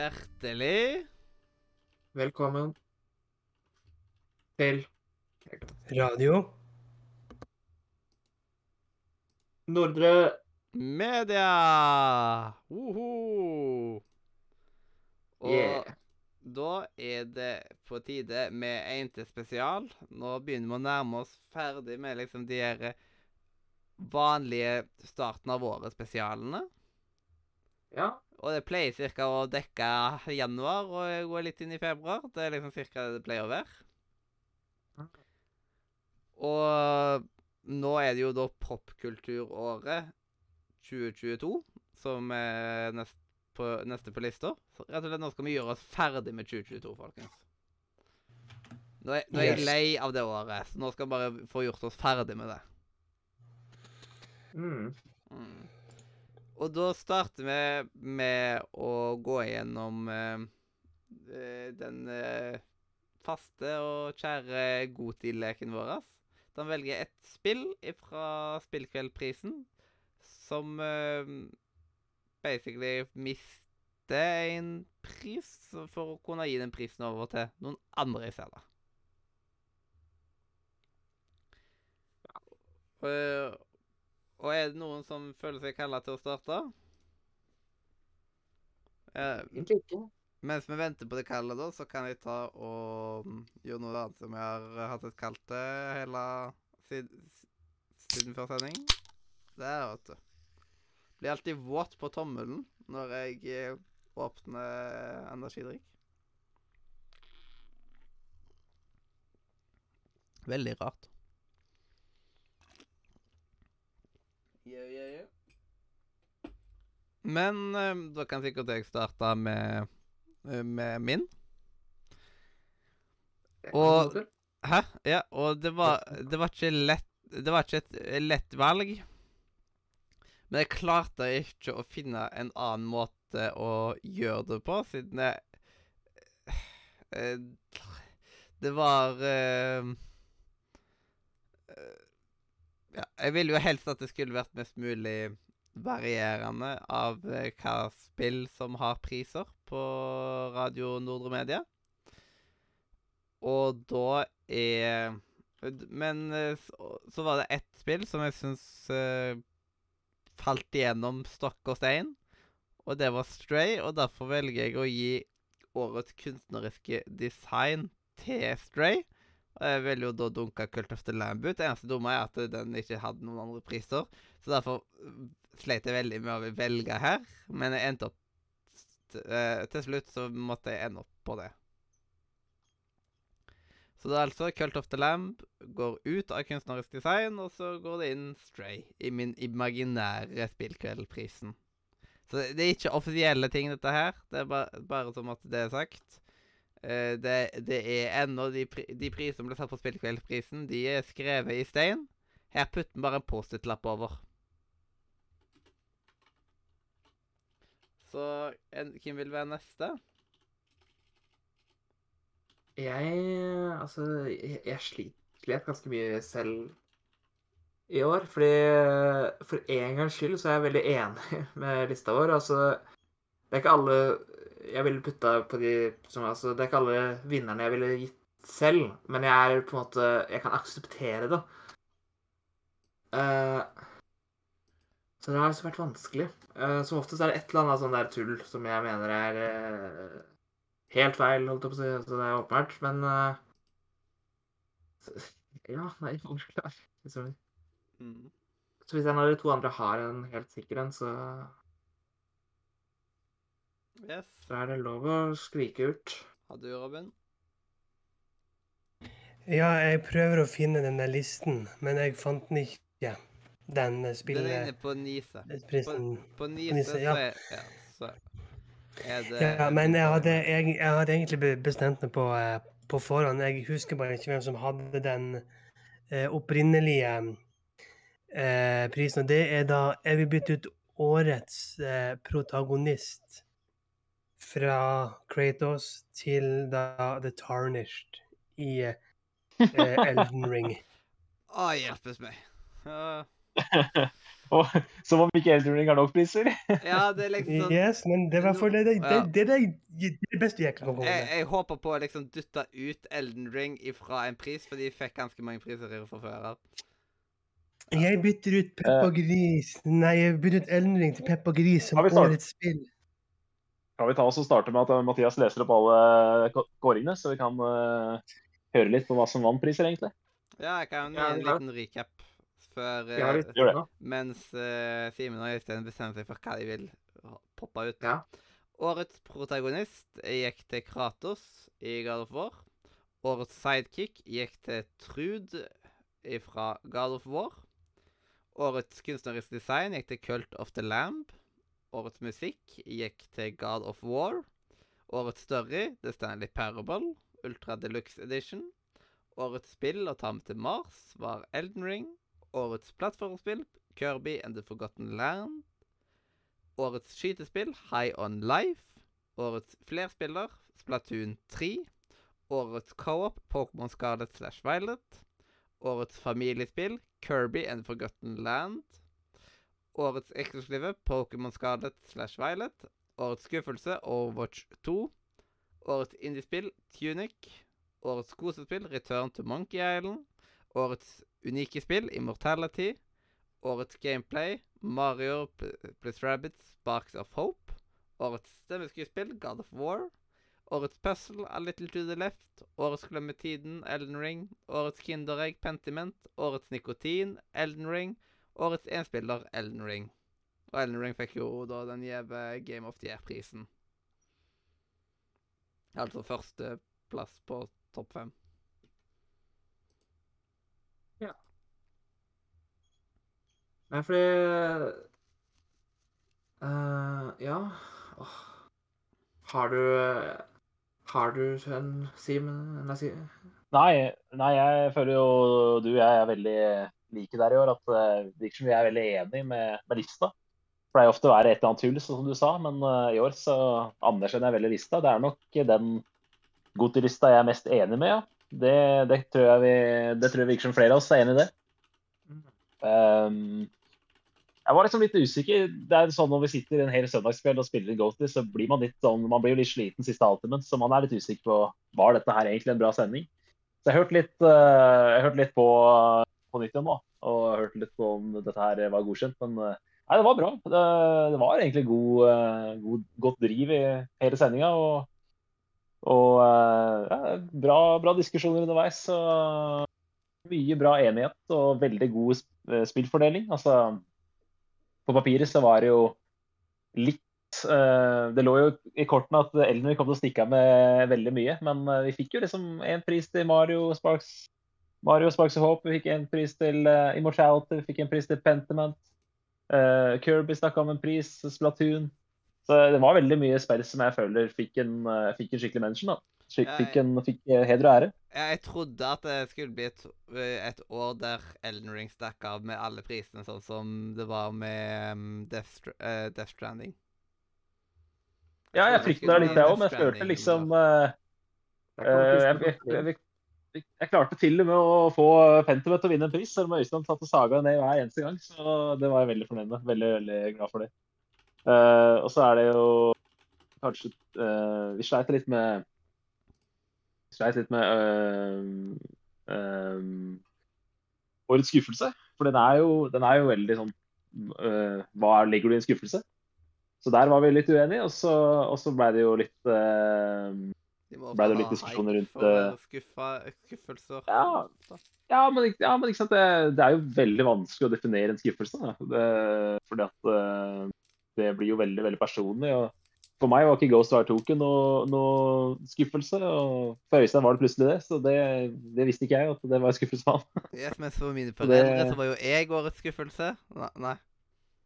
Hjertelig Velkommen til Radio. Nordre media! Woho! Og Yeah. da er det på tide med en til spesial. Nå begynner vi å nærme oss ferdig med liksom de her vanlige starten av året-spesialene. Ja. Og det pleier cirka å dekke januar og gå litt inn i februar. Det er liksom cirka det det pleier å være. Og nå er det jo da popkulturåret 2022 som er nest på, neste på lista. Så rett og slett nå skal vi gjøre oss ferdig med 2022, folkens. Nå er, nå er jeg lei av det året, så nå skal vi bare få gjort oss ferdig med det. Mm. Mm. Og da starter vi med å gå gjennom eh, eh, den eh, faste og kjære Goti-leken vår. Da velger ett spill fra Spillkveldprisen som eh, basically mister en pris for å kunne gi den prisen over til noen andre i stedet. Eh, og er det noen som føler seg kalla til å starte? Eh, Egentlig ikke. mens vi venter på det kallet, da, så kan jeg ta og mm, gjøre noe annet som jeg har hatt et kall til hele siden, siden før sending. Der, vet du. Blir alltid våt på tommelen når jeg eh, åpner energidrikk. Veldig rart. Yeah, yeah, yeah. Men eh, da kan sikkert jeg starte med, eh, med min. Og-. Hæ? Ja, og det var, det var ikke lett Det var ikke et lett valg. Men jeg klarte ikke å finne en annen måte å gjøre det på, siden jeg eh, Det var eh, eh, Ja, jeg ville jo helst at det skulle vært mest mulig varierende av eh, hva spill som har priser på Radio Nordre Media. Og da er Men eh, så, var det ett spill som jeg syns uh, falt igjennom stokk og stein. Og det var Stray, og derfor velger jeg å gi årets kunstneriske design til Stray. Og jeg ville jo da dunke Cult of the Lamb ut. Det eneste dumme er at den ikke hadde noen andre priser. Så derfor eh, sleit jeg veldig med å velge her. Men jeg endte opp eh, Til slutt så måtte jeg ende opp på det. Så det er altså Cult of the Lamb går ut av kunstnerisk design, og så går det inn Stray i min imaginære spillkveldprisen. Så det er ikke offisielle ting, dette her. Det er bare, bare som at det er sagt. Eh, det, det er ennå de, de priser som ble satt på Spillkveldsprisen, de er skrevet i stein. Her putter vi bare en Post-It-lapp over. Så en, hvem vil være neste? Jeg Altså, jeg, jeg slet ganske mye selv i år. Fordi for en gangs skyld så er jeg veldig enig med lista vår. Altså, det er ikke alle jeg ville putta på de som Altså, det er ikke alle vinnerne jeg ville gitt selv, men jeg er på en måte Jeg kan akseptere det. Uh, så det har altså vært vanskelig. Uh, som oftest er det et eller annet sånn der tull som jeg mener er uh, helt feil, holdt jeg på å si. Så det er åpenbart. Men uh, Ja, nei, ikke. Liksom. Mm. Så hvis en av de to andre har en helt sikker en, så, Yes. Da er det lov å skrike ut. Har du, Robin? Ja, jeg prøver å finne denne listen, men jeg fant den ikke. Den Den er inne på Nise. På, på Nise, Nise, ja. så er ja, så er det Ja, men jeg hadde, jeg, jeg hadde egentlig bestemt meg på, eh, på forhånd. Jeg husker bare ikke hvem som hadde den eh, opprinnelige eh, prisen. Og det er da Jeg vil bytte ut årets eh, protagonist fra Kratos til da The Tarnished i eh, Elden Ring. Å, hjelpes meg. Uh... Som om ikke Elden Ring har nok priser. Ja, det er liksom sånn Yes, men det er for det, det, det, det, det, det, beste jeg kan komme med. jeg håper på å liksom dytte ut Elden Ring ifra en pris, for de fikk ganske mange priser fra før av. Jeg bytter ut Peppa Gris Nei, jeg bytter ut Elden Ring til Peppa Gris som årets spill. Kan vi ta oss og starte med at eh, Mathias leser opp alle kå- kåringene, så vi kan uh, høre litt på hva som vant priser, egentlig? Ja, jeg kan gi en ja. liten recap før uh, har eh, litt. Mens uh, Simen og Øystein bestemmer seg for hva de vil poppe ut. Ja. Årets protagonist gikk til Kratos i God of War. Årets sidekick gikk til Trude fra God of War. Årets kunstnerisk design gikk til Cult of the Lamb. Årets musikk gikk til God of War. Årets story The Stanley Parable, Ultra Deluxe Edition. Årets spill å ta med til Mars var Elden Ring. Årets plattformspill Kirby and the Forgotten Land. Årets skytespill High On Life. Årets flerspiller Splatoon 3. Årets co-op Pokémon Scarlet slash Violet. Årets familiespill Kirby and the Forgotten Land. Årets eksklusive Pokémon Scarlet slash Violet. Årets skuffelse Overwatch 2. Årets indiespill Tunic. Årets kosespill Return to Monkey Island. Årets unike spill Immortality. Årets gameplay Mario pl- pluss Rabbids Sparks of Hope. Årets stemmeskuespill God of War. Årets puzzle A Little to the Left. Årets Glemmetiden Elden Ring. Årets Kinderegg Pentiment. Årets Nikotin Elden Ring. Årets enspiller Elden Ring. Og Elden Ring fikk jo da den gjeve Game of the Year-prisen. Altså førsteplass på topp fem. Ja. Nei, fordi uh, Ja. Oh. Har du Har du en Simen Nei, Nei, jeg føler jo du og jeg er veldig like der i år. At eh, det virker som vi er veldig enige med, med lista. Det pleier ofte å være et eller annet tull, sånn som du sa, men uh, i år så anerkjenner jeg veldig lista. Det er nok den Goti-lista jeg er mest enig med, ja. Det, det, tror jeg vi, det tror jeg virker som flere av oss er enig i det. Um, jeg var liksom litt usikker. Det er sånn Når vi sitter en hel søndagskveld og spiller Goaty, så blir man litt sånn, man blir jo litt sliten siste halvtimen. Så man er litt usikker på var dette her egentlig en bra sending. Så jeg hørte litt, uh, jeg hørte litt på, på nytt igjen nå, og hørte litt på om dette her var godkjent. Men eh, nei, det var bra. Det, det var egentlig god, eh, god, godt driv i hele sendinga. Og, og eh, ja, bra, bra diskusjoner underveis. Og mye bra enighet og veldig god spillfordeling. Altså, på papiret så var det jo litt Det lå jo i kortene at Elden kom til å stikke av med veldig mye, men vi fikk jo liksom en pris til Mario Sparks Mario Sparks of Hope, vi fikk en pris til uh, Immortality, vi fikk en pris til Pentiment. Uh, Kirby snakka om en pris, Splatoon. Så det var veldig mye spill som jeg føler fikk en, uh, fikk en skikkelig mention. da. Fikk, fikk, en, fikk heder og ære. Ja, jeg trodde at det skulle bli et, et år der Elden Ring stakk av med alle prisene, sånn som det var med um, Death, eh, Death Stranding. Ja, jeg det frykta det bli litt, jeg òg, men jeg følte liksom uh, jeg, jeg, jeg, jeg, klarte til og med å få Pentiment til å vinne en pris, selv om Øystein satte saga ned hver eneste gang. Så det var jeg veldig fornøyd med. Veldig, veldig glad for det. Uh, og så er det jo kanskje uh, Vi sleit litt med Vi sleit litt med uh, årets skuffelse. For den er jo, den er jo veldig sånn Hva legger du i en skuffelse? Så der var vi litt uenige, og så, og så ble det jo litt De må ble det litt diskusjoner rundt, for eh, skuffa, skuffelser. Ja. Ja, men, ja, men ikke sant? Det, det er jo veldig vanskelig å definere en skuffelse. Da. Det, fordi at eh, det blir jo veldig veldig personlig. og For meg var ikke Ghost of Token noe, noe skuffelse. og For Øystein var det plutselig det, så det, det visste ikke jeg at det var en skuffelse for ham. Yes, mens for mine foreldre så var jo jeg årets skuffelse. Nei. nei.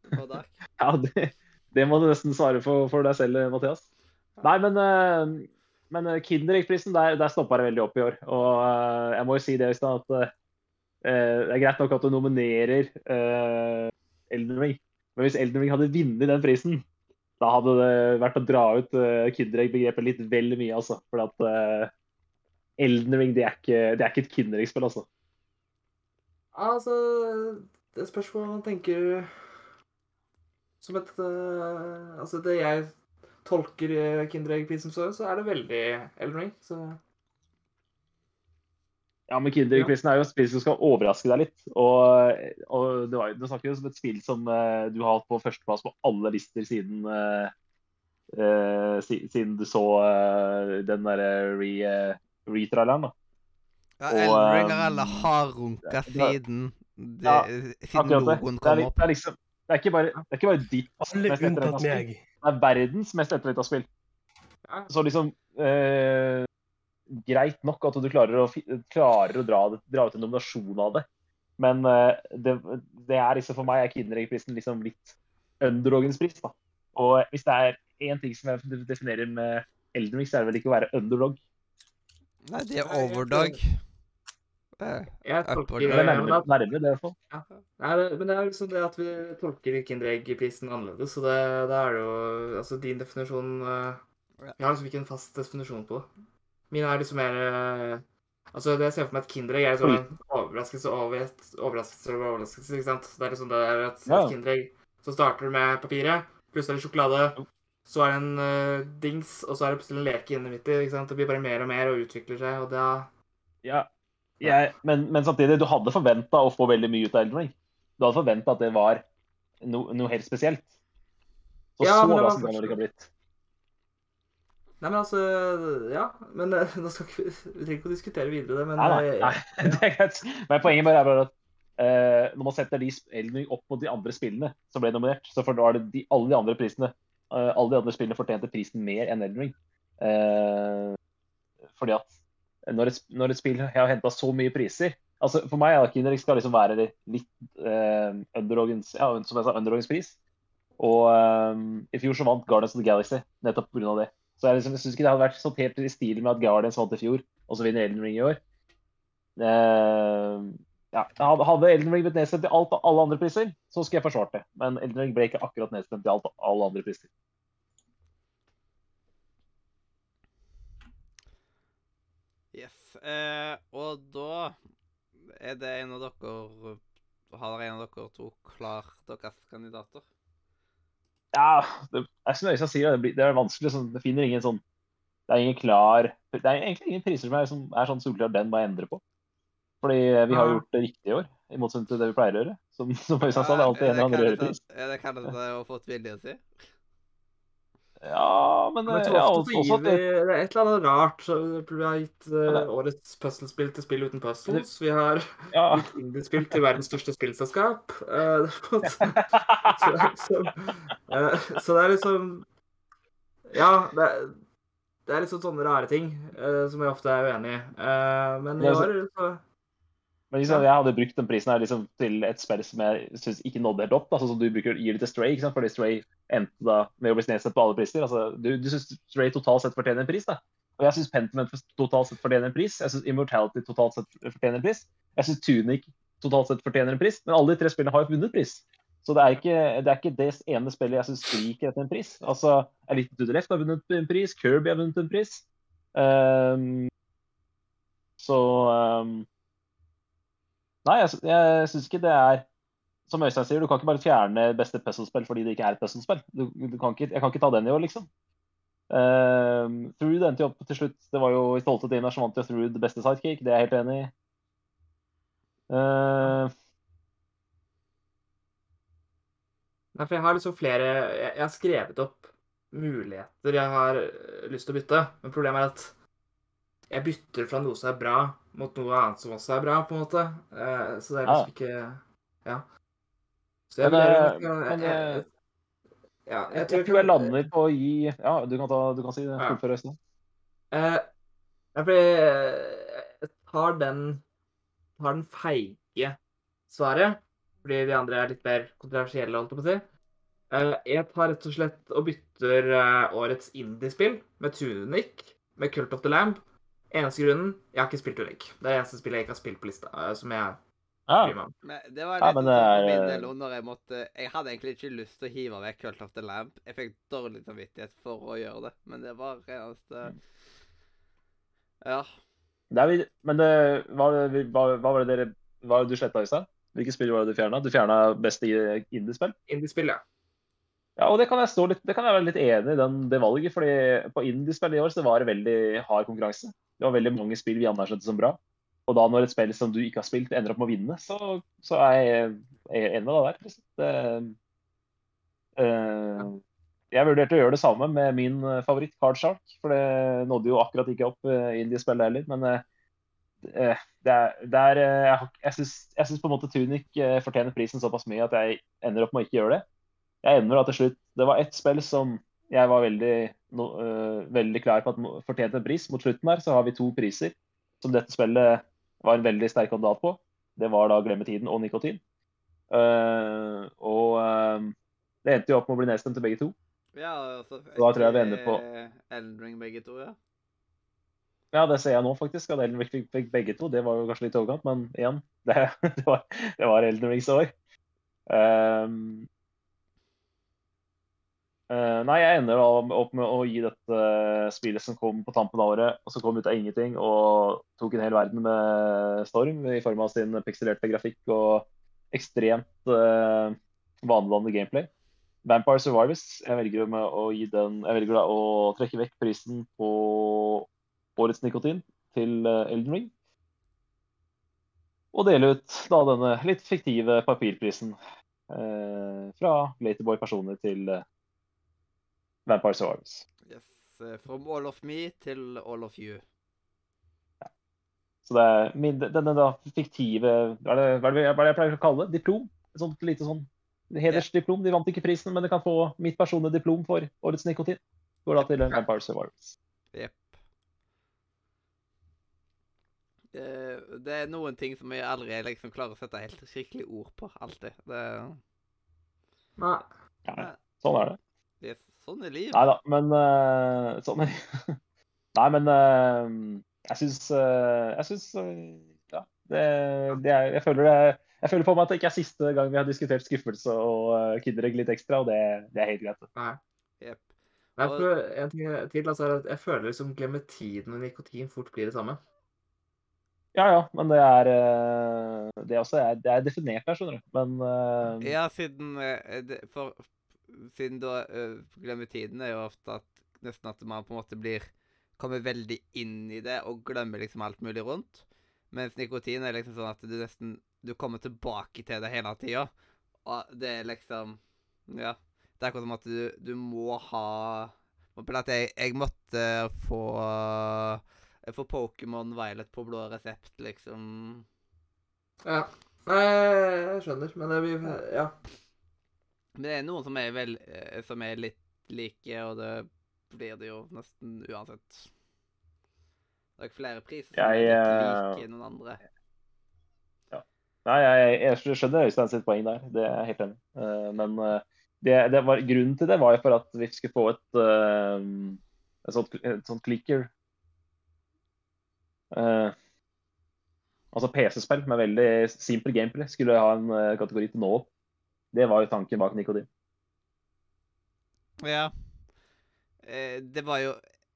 Ja, det, det må du nesten svare for, for deg selv, Mathias. Nei, men, eh, men eh, Kinderegg-prisen, der, der stoppa det veldig opp i år. Og eh, jeg må jo si det, Øystein, at eh, det er greit nok at du nominerer uh, Elden Ring, men hvis Elden Ring hadde vunnet den prisen, da hadde det vært å dra ut uh, Kinderegg-begrepet litt vel mye, altså. For at uh, Elden Ring, det er ikke, det er ikke et Kinderegg-spill, altså. Altså, det spørs hva man tenker som et uh, Altså, det jeg tolker uh, Kinderegg Prinsen som, så er det veldig Elden Ring. Så Ja, men Kinderegg Prinsen er jo et spill som skal overraske deg litt. Og, og det var, du snakker jo som et spill som uh, du har hatt på førsteplass på alle lister siden uh, uh, siden du så eh, den derre re, uh, retraileren, da. Ja, Og, Elden Ring har alle hardrunka feeden. det- Ja, siden Akkurat det. logoen Det er, kom opp. det er liksom det er ikke bare, det er ikke bare ditt Alle mest etterlengta unntatt spill. meg. Er verdens mest etterlengta spill. Ja. Så liksom eh, Greit nok at du klarer å, klarer å dra, dra ut en nominasjon av det, men eh, det, det er liksom for meg er Kinderegg-prisen liksom litt underdogens pris. da. Og hvis det er én ting som jeg definerer med Elden Ring, så er det vel ikke å være underdog. Nei, det er overdog. Eh, jeg tolker Det er men nærmere, det, i hvert fall. Nei, det, men det er liksom det at vi tolker Kinderegg-prisen annerledes, så det, det, er jo Altså, din definisjon eh, Jeg har liksom ikke en fast definisjon på det. Min er liksom mer eh, Altså, det jeg ser for meg at Kinderegg, er liksom en overraskelse over et overraskelse over overraskelse, ikke sant? Det er liksom det er at, Ja. Kinderegg Så starter du med papiret, plutselig er det sjokolade, så er det en uh, dings, og så er det plutselig en leke inni midt i, ikke sant? Det blir bare mer og mer og utvikler seg, og da Ja, jeg, men, men samtidig, du hadde forventa å få veldig mye ut av Elden Ring. Du hadde forventa at det var no, noe helt spesielt. Så Ja, så var overraskende kan det ikke blitt. Nei, men altså Ja. Men eh, nå skal ikke, vi trenger ikke å diskutere videre det, men Nei, nei, eh, nei, det er greit. Men poenget bare er bare at uh, når man setter de Elden Ring opp mot de andre spillene som ble nominert, så for da er det de, alle de andre prisene uh, Alle de andre spillene fortjente prisen mer enn Elden Ring. Uh, fordi at når et, når et spill har henta så mye priser altså For meg er Kinderik skal liksom være litt uh, underdogens, ja, som jeg sa, underdogens pris. Og eh, i fjor så vant Guardians of the Galaxy nettopp pga. det. Så jeg, liksom, syns ikke det hadde vært sånn helt i stil med at Guardians vant i fjor, og så vinner Elden Ring i år. Uh, ja, hadde- Elden Ring blitt nedstemt i alt, alle andre priser, så skulle jeg forsvart det. Men Elden Ring ble ikke akkurat nedstemt i alt, alle andre priser. yes. Eh, og da er det en av dere Har en av dere to klart deres kandidater? Ja, det er som Øystein sier, det, det er vanskelig. Sånn, det finner ingen sånn Det er ingen klar Det er egentlig ingen priser som er, som er sånn solklar den må jeg endre på. Fordi vi har gjort det riktig i år, i motsetning til det vi pleier å gjøre. Som, som Øystein sa, det er alltid en eller annen rørepris. Er det kallet å få viljen sin? Ja, men Men eh, ja, også gir at det er et eller annet rart. Vi har gitt uh, det- årets puslespill til Spill uten puzzles. Vi har ja. gitt indiespill til verdens største spillselskap. Uh, så, så, det eh, så det er liksom Ja, det det er liksom sånne rare ting som jeg ofte er uenig i. Men i år så Men liksom, jeg hadde brukt den prisen her liksom, til et spill som jeg syns ikke nådde helt opp. Da, sånn som du bruker, gir det til Stray, ikke sant? fordi Stray endte da med å bli nedstemt på alle priser. Altså, du du syns Stray totalt sett fortjener en pris, da. Og jeg syns Pentiment totalt sett fortjener en pris. Jeg syns Immortality totalt sett fortjener en pris. Jeg syns Tunic totalt sett fortjener en pris. Men alle de tre spillene har jo vunnet pris. Så det er ikke det, er ikke det ene spillet jeg syns skriker etter en pris. Altså, Elite to the Left har vunnet en pris, Kirby har vunnet en pris. Um, så ehm, Nei, jeg, jeg syns ikke det er Som Øystein sier, du kan ikke bare fjerne beste puzzlespill fordi det ikke er et puzzlespill. Du, jeg kan ikke ta den i år, liksom. Uh, Through endte jo opp til slutt. Det var jo I stolte tider som vant jo Through det beste sidekick, det er jeg helt enig i. Uh, Nei, for jeg har liksom flere Jeg, jeg har skrevet opp muligheter jeg har øh, lyst til å bytte. Men problemet er at jeg bytter fra noe som er bra, mot noe annet som også er bra, på en måte. Eh, så det er liksom ikke Ja. Så jeg vurderer eh, men, jeg- eh, jeg- Ja, jeg, jeg tror jeg lander på å gi Ja, du kan, ta, du kan si det. Fullfør, resten. Uh, jeg tar den tar den feige svaret, fordi de andre er litt mer kontroversielle, holdt jeg på å si. Jeg tar rett og slett og bytter årets indiespill med Tunic, med Cult of the Lamb. Eneste grunnen jeg har ikke spilt Ulrik. Det er det eneste spillet jeg ikke har spilt på lista, eh, som jeg Ja. Men det var Ja, litt men sånn det for er, min eh, del under jeg måtte Jeg hadde egentlig ikke lyst til å hive vekk Cult of the Lamp. Jeg fikk dårlig samvittighet for å gjøre det, men det var eneste Mm. Ja. Det er, men det, hva, hva, hva var det dere hva var det du sletta, Øystein? Hvilke spill var det du fjerna? Du fjerna beste i- indiespill? Indiespill, ja. Ja, og det kan jeg, stå litt, det kan jeg være litt enig i den, det valget. fordi På indiespill i år så var det veldig hard konkurranse. Det var veldig mange spill vi anerkjente som bra. Og da når et spill som du ikke har spilt, ender opp med å vinne, så, så er jeg, enig med deg der. Kristian. Det, uh, jeg vurderte å gjøre det samme med min eh, favoritt, Card Shark. For det nådde jo akkurat ikke opp uh, indiespillet heller. Men eh, eh, det er, det er uh, jeg, synes, syns, på en måte Tunic eh, fortjener prisen såpass mye at jeg ender opp med å ikke gjøre det. Jeg ender da til slutt Det var ett spill som jeg var veldig, no, uh, veldig klar på at fortjente en pris. Mot slutten her så har vi to priser som dette spillet var en veldig sterk kandidat på. Det var da Glemmetiden og Nikotin. Uh, og uh, det endte jo opp med å bli nedstemt til begge to. Ja, altså, Da tror jeg vi ender på- Elden Ring begge to, ja. Ja, det ser jeg nå faktisk. At Elden Ring fikk begge to. Det var jo kanskje litt overkant, men igjen, det, det, var, det var Elden Rings år. Ehm, eh, nei, jeg ender da opp med å gi dette spillet som kom på tampen av året, og som kom ut av ingenting og tok en hel verden med storm i form av sin pikselerte grafikk og ekstremt uh, vanedannende gameplay. Vampire Survivors. Jeg velger, med å gi den, jeg velger da å trekke vekk prisen på årets nikotin til eh, Elden Ring. Og dele ut da denne litt fiktive papirprisen uh, fra Laterboy-personer til eh, Vampire Survivors. Yes. eh, From all of me til all of you. Så det er min, denne da fiktive Hva er det, hva er det, hva er det jeg pleier å kalle det? Diplom? Et sånt lite sånn hedersdiplom. De vant ikke prisen, men de kan få mitt personlige diplom for årets nikotin. Går da til Vampire Survivors. Jepp. Det, er noen ting som jeg aldri liksom klarer å sette helt skikkelig ord på. Alltid. Det, Nei. Ja, sånn er det. er sånn er livet. Nei da, men uh, sånn Nei, men uh, jeg syns uh, Jeg syns Ja. Det, det er, jeg, føler det, jeg føler på meg at det ikke er siste gang vi har diskutert skuffelse og uh, Kinderegg litt ekstra, og det, det er helt greit. Nei. Yep. Nei, for en ting til, altså, er at jeg føler liksom glemmetiden og nikotin fort blir det samme. Ja ja, men det er Det er også er, det er definert her, skjønner du. Men uh... Ja, siden det, For siden da uh, glemmer tiden, er jo ofte at nesten at man på en måte blir Kommer veldig inn i det og glemmer liksom alt mulig rundt. Mens nikotin er liksom sånn at du nesten Du kommer tilbake til det hele tida. Og det er liksom Ja. Det er akkurat som at du, du må ha at jeg, jeg måtte få få Pokémon Violet på blå resept, liksom. Ja. Nei, jeg skjønner, men det blir Ja. Men det er noen som er, vel, eh, som er litt like, og det blir det jo nesten uansett. Det er ikke flere priser som Jeg, er litt eh, like noen andre. Nei, jeg, jeg skjønner Øystein sitt poeng der. Det er jeg helt enig. Eh, men det, det var, grunnen til det var jo for at vi skulle få et, et sånt, et sånt clicker Altså PC-spill med veldig simple gameplay skulle ha en kategori til nå. Det var jo tanken bak Nikotin. Ja. Eh, det var jo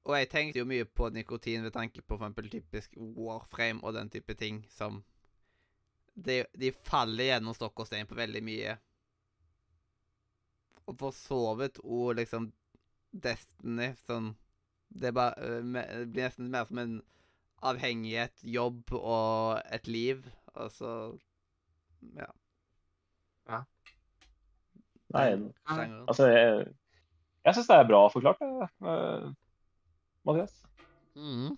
Og jeg tenkte jo mye på nikotin ved tanke på eksempel typisk Warframe og den type ting som De, de faller gjennom stokk og stein på veldig mye. Og for så vidt og liksom Destiny sånn Det, bare, eh, det blir nesten mer som en avhengighet, jobb og et liv. Altså Ja. Nei, altså jeg, jeg syns det er bra forklart, jeg, eh, Mathias. Mm.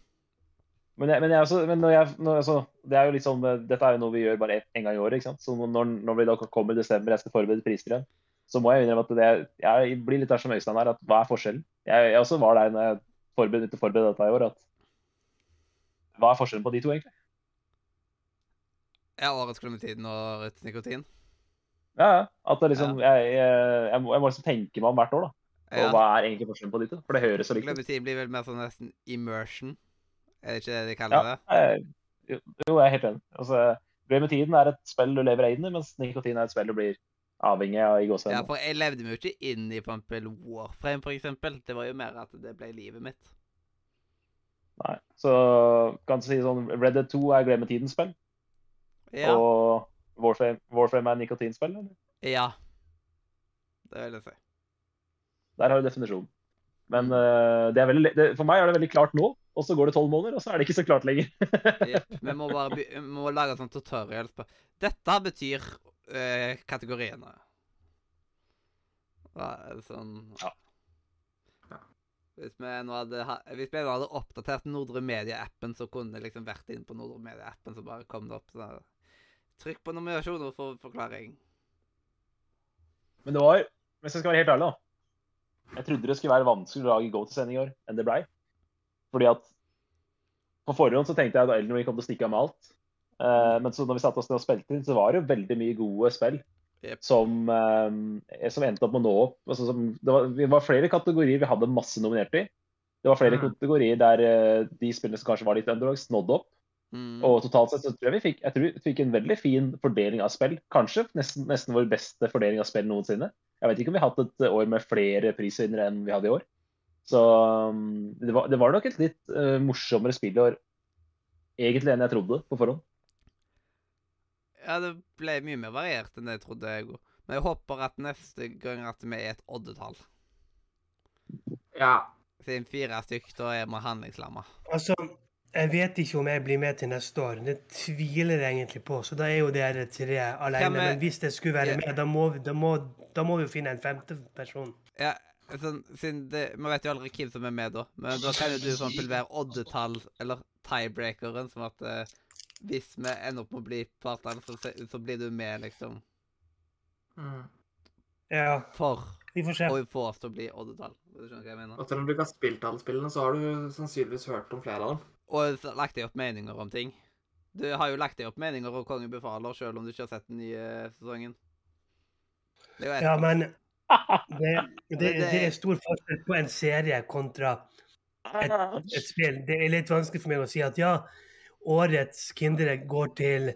Men, jeg, men, jeg også, men når jeg, når, altså, det er jo litt sånn, eh, dette er jo noe vi gjør bare en, en gang i året. ikke sant? Så når, når vi da kommer i desember jeg skal forberede priser igjen, så må jeg innrømme at det, jeg blir litt der som Øystein her. at Hva er forskjellen? Jeg, jeg også var der når jeg forberedte forberedte dette i år. at Hva er forskjellen på de to, egentlig? Ja, årets klementin og årets nikotin. Ja, ja. At liksom, jeg, jeg, jeg, må, jeg må liksom tenke meg om hvert år. da. Og hva er egentlig forskjellen på de to? For det høres så likt ut. Klementin blir vel mer sånn nesten immersion. Er det ikke det de kaller Ja, det? jeg, jo, jeg er helt enig. Altså, Glemmetiden er et spill du lever inn i, mens nikotin er et spill du blir avhengig av i Ja, for jeg levde meg jo ikke inn i Pampel Warframe, eksempel. Det var jo mer at det ble livet mitt. Nei. Så kan du si sånn Red Dead 2 er Glemmetidens spill, Ja. og Warframe, Warframe er nikotinspill? eller? ja. Det vil jeg si. Der har du definisjonen. Men uh, det er veldig, det, for meg er det veldig klart nå, og så går det tolv måneder, og så er det ikke så klart lenger. ja, Vi må bare vi må lage sånn tutorial på Dette betyr uh, kategoriene. Ja, sånn Ja. Hvis vi nå hadde, hvis vi nå hadde oppdatert Nordre Media-appen, så kunne det liksom vært inn på Nordre Media-appen, så bare kom det opp sånn Trykk på nominasjoner for forklaring. Men det var, hvis jeg skal være helt ærlig, da. Jeg trodde det skulle være vanskeligere å lage go-to-sending i år enn det blei. Fordi at på forhånd så tenkte jeg at Elden Ring kom til å stikke av med alt. Eh, men så når vi satte oss ned og spilte inn, så var det jo veldig mye gode spill yep. som, eh, som endte opp med å nå opp. Altså, som, det, var, det var flere kategorier vi hadde masse nominert i. Det var flere Mm. kategorier der eh, de spillene som kanskje var litt underdogs, nådde opp. Mm. Og totalt sett så tror jeg vi fikk, jeg tror vi fikk en veldig fin fordeling av spill. Kanskje nesten, nesten vår beste fordeling av spill noensinne. Jeg vet ikke om vi har hatt et år med flere prisvinnere enn vi hadde i år. Så um, det, var, det var nok et litt uh, morsommere spillår egentlig enn jeg trodde på forhånd. Ja, det ble mye mer variert enn det jeg trodde. jeg. Men jeg håper at neste gang at vi er et oddetall. Ja. Siden fire stykk, da er vi handlingslamma. Altså, jeg vet ikke om jeg blir med til neste år. Det tviler jeg egentlig på. Så da er jo dere tre alene. Hvem er- Men hvis jeg skulle være Ja. med, da må, vi- da, må, da må vi jo finne en femte person. Ja, sånn, siden det, Vi vet jo aldri hvem som er med, da. Men da kan jo du sånn pulvere oddetall, eller tiebreakeren, som at eh, hvis vi ender opp med å bli partnere, så, så blir du med, liksom. Mm. Ja, For vi får se. å få oss til å bli oddetall. Du skjønner hva jeg mener? Og selv om du ikke har spilt alle spillene, så har du sannsynligvis hørt om flere av dem. Og lagt deg opp meninger om ting. Du har jo lagt deg opp meninger om Kongen befaler, selv om du ikke har sett den nye sesongen. Ja, men det, det, det- er stor forskjell på en serie kontra et spill. Det er litt vanskelig for meg å si at ja, årets Kinderegg går til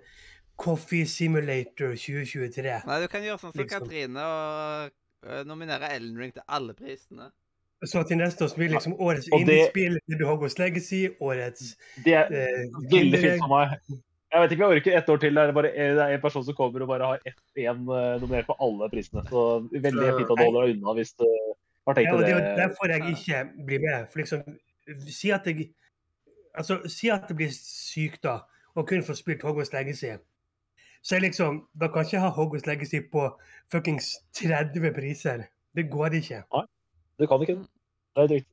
Coffee Simulator 2023. Nei, du kan gjøre sånn som Liksom. Katrine og øh, nominere Ellen Ring til alle prisene. Så til neste år så blir liksom årets innspill det- det blir Hogwarts Legacy, årets Det er eh, veldig fint for meg. Jeg vet ikke om jeg orker ett år til. Det er, bare, det en person som kommer og bare har ett én nominert på alle prisene. Så veldig fint at du holder deg unna hvis du har tenkt Ja, og det er derfor jeg ikke blir med. For liksom, si at jeg Altså, si at det blir sykt, da, og kun får spilt Hogwarts Legacy. Så jeg liksom Da kan jeg ikke ha Hogwarts Legacy på fuckings 30 priser. Det går ikke. Du kan ikke det. Det er drygt.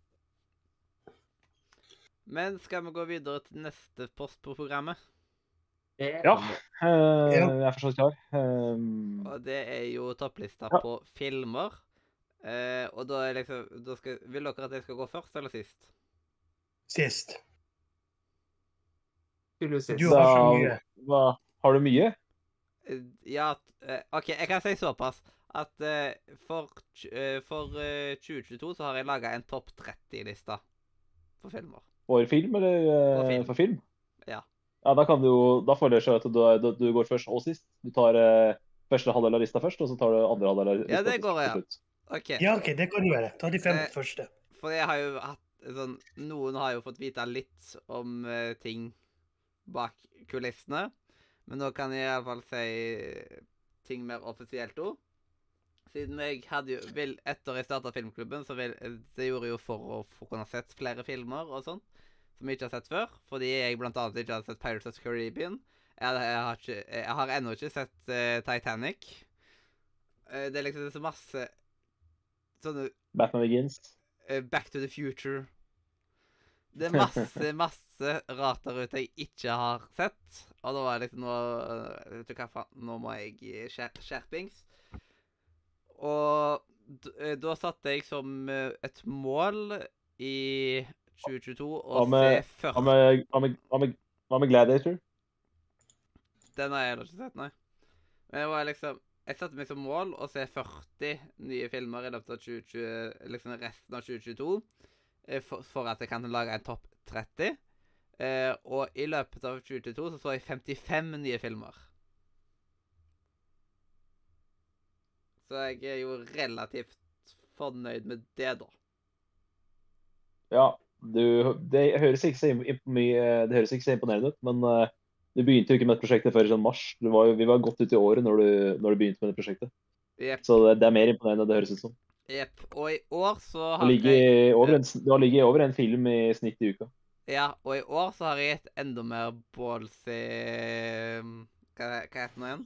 Men skal vi gå videre til neste post på programmet? Ja. eh, Jeg er for klar. Um, Og det er jo topplista Ja. på filmer. Uh, og da er liksom da skal, Vil dere at jeg skal gå først eller sist? Sist. Tydeligvis Du sist. har så mye. hva, har du mye? Eh, Ja, OK, jeg kan si såpass at eh, for, eh, for eh, 2022 så har jeg laga en topp 30-liste for filmer. For film, eller eh, For film. for film? Ja. Ja, Da kan du jo, da føler jeg at du, du, du går først og sist. Du tar eh, første halvdel av lista først, og så tar du andre halvdel av lista Ja, det går går, ja. Okay. Ja, OK, det kan du gjøre. Ta de fem Eh, første. For jeg har jo hatt sånn Noen har jo fått vite litt om ting bak kulissene. Men nå kan jeg iallfall si ting mer offisielt òg. Siden jeg hadde jo vil, Etter jeg starta filmklubben, så vil, det gjorde jeg jo for å få kunne sett flere filmer og sånn. Som jeg ikke har sett før. Fordi jeg blant annet ikke hadde sett Pirates of the Caribbean. Jeg, jeg, har, ikke, jeg har ennå ikke sett uh, Titanic. Uh, det er liksom så masse sånne Batman Begins. Uh, Back to the Future. Det er masse, masse rart der ute jeg ikke har sett. Og da var det liksom nå Vet du hva faen, nå må jeg skjerpings. Og eh, da satte jeg som eh, et mål i 2022 å se Hva først med, hva med, hva med, Gladiator? Den har jeg heller ikke sett, nei. Men det var liksom Jeg satte meg som mål å se 40 nye filmer i løpet av 2020, liksom resten av 2022. eh, For, for at jeg kan lage en topp 30. Eh, og i løpet av 2022 så så jeg 55 nye filmer. Så jeg er jo relativt fornøyd med det, da. Ja, du, det høres ikke så, mye, det høres ikke så imponerende ut, men uh, du begynte jo ikke med et prosjektet før i sånn mars. Du var vi var godt ute i året når du, når du begynte med det prosjektet. Yep. Så det, det er mer imponerende enn det høres ut som. Jepp. Og i år så Du har jeg en, du har ligget over en film i snitt i uka. Ja, og i år så har jeg et enda mer ballsy Hva, hva heter nå igjen?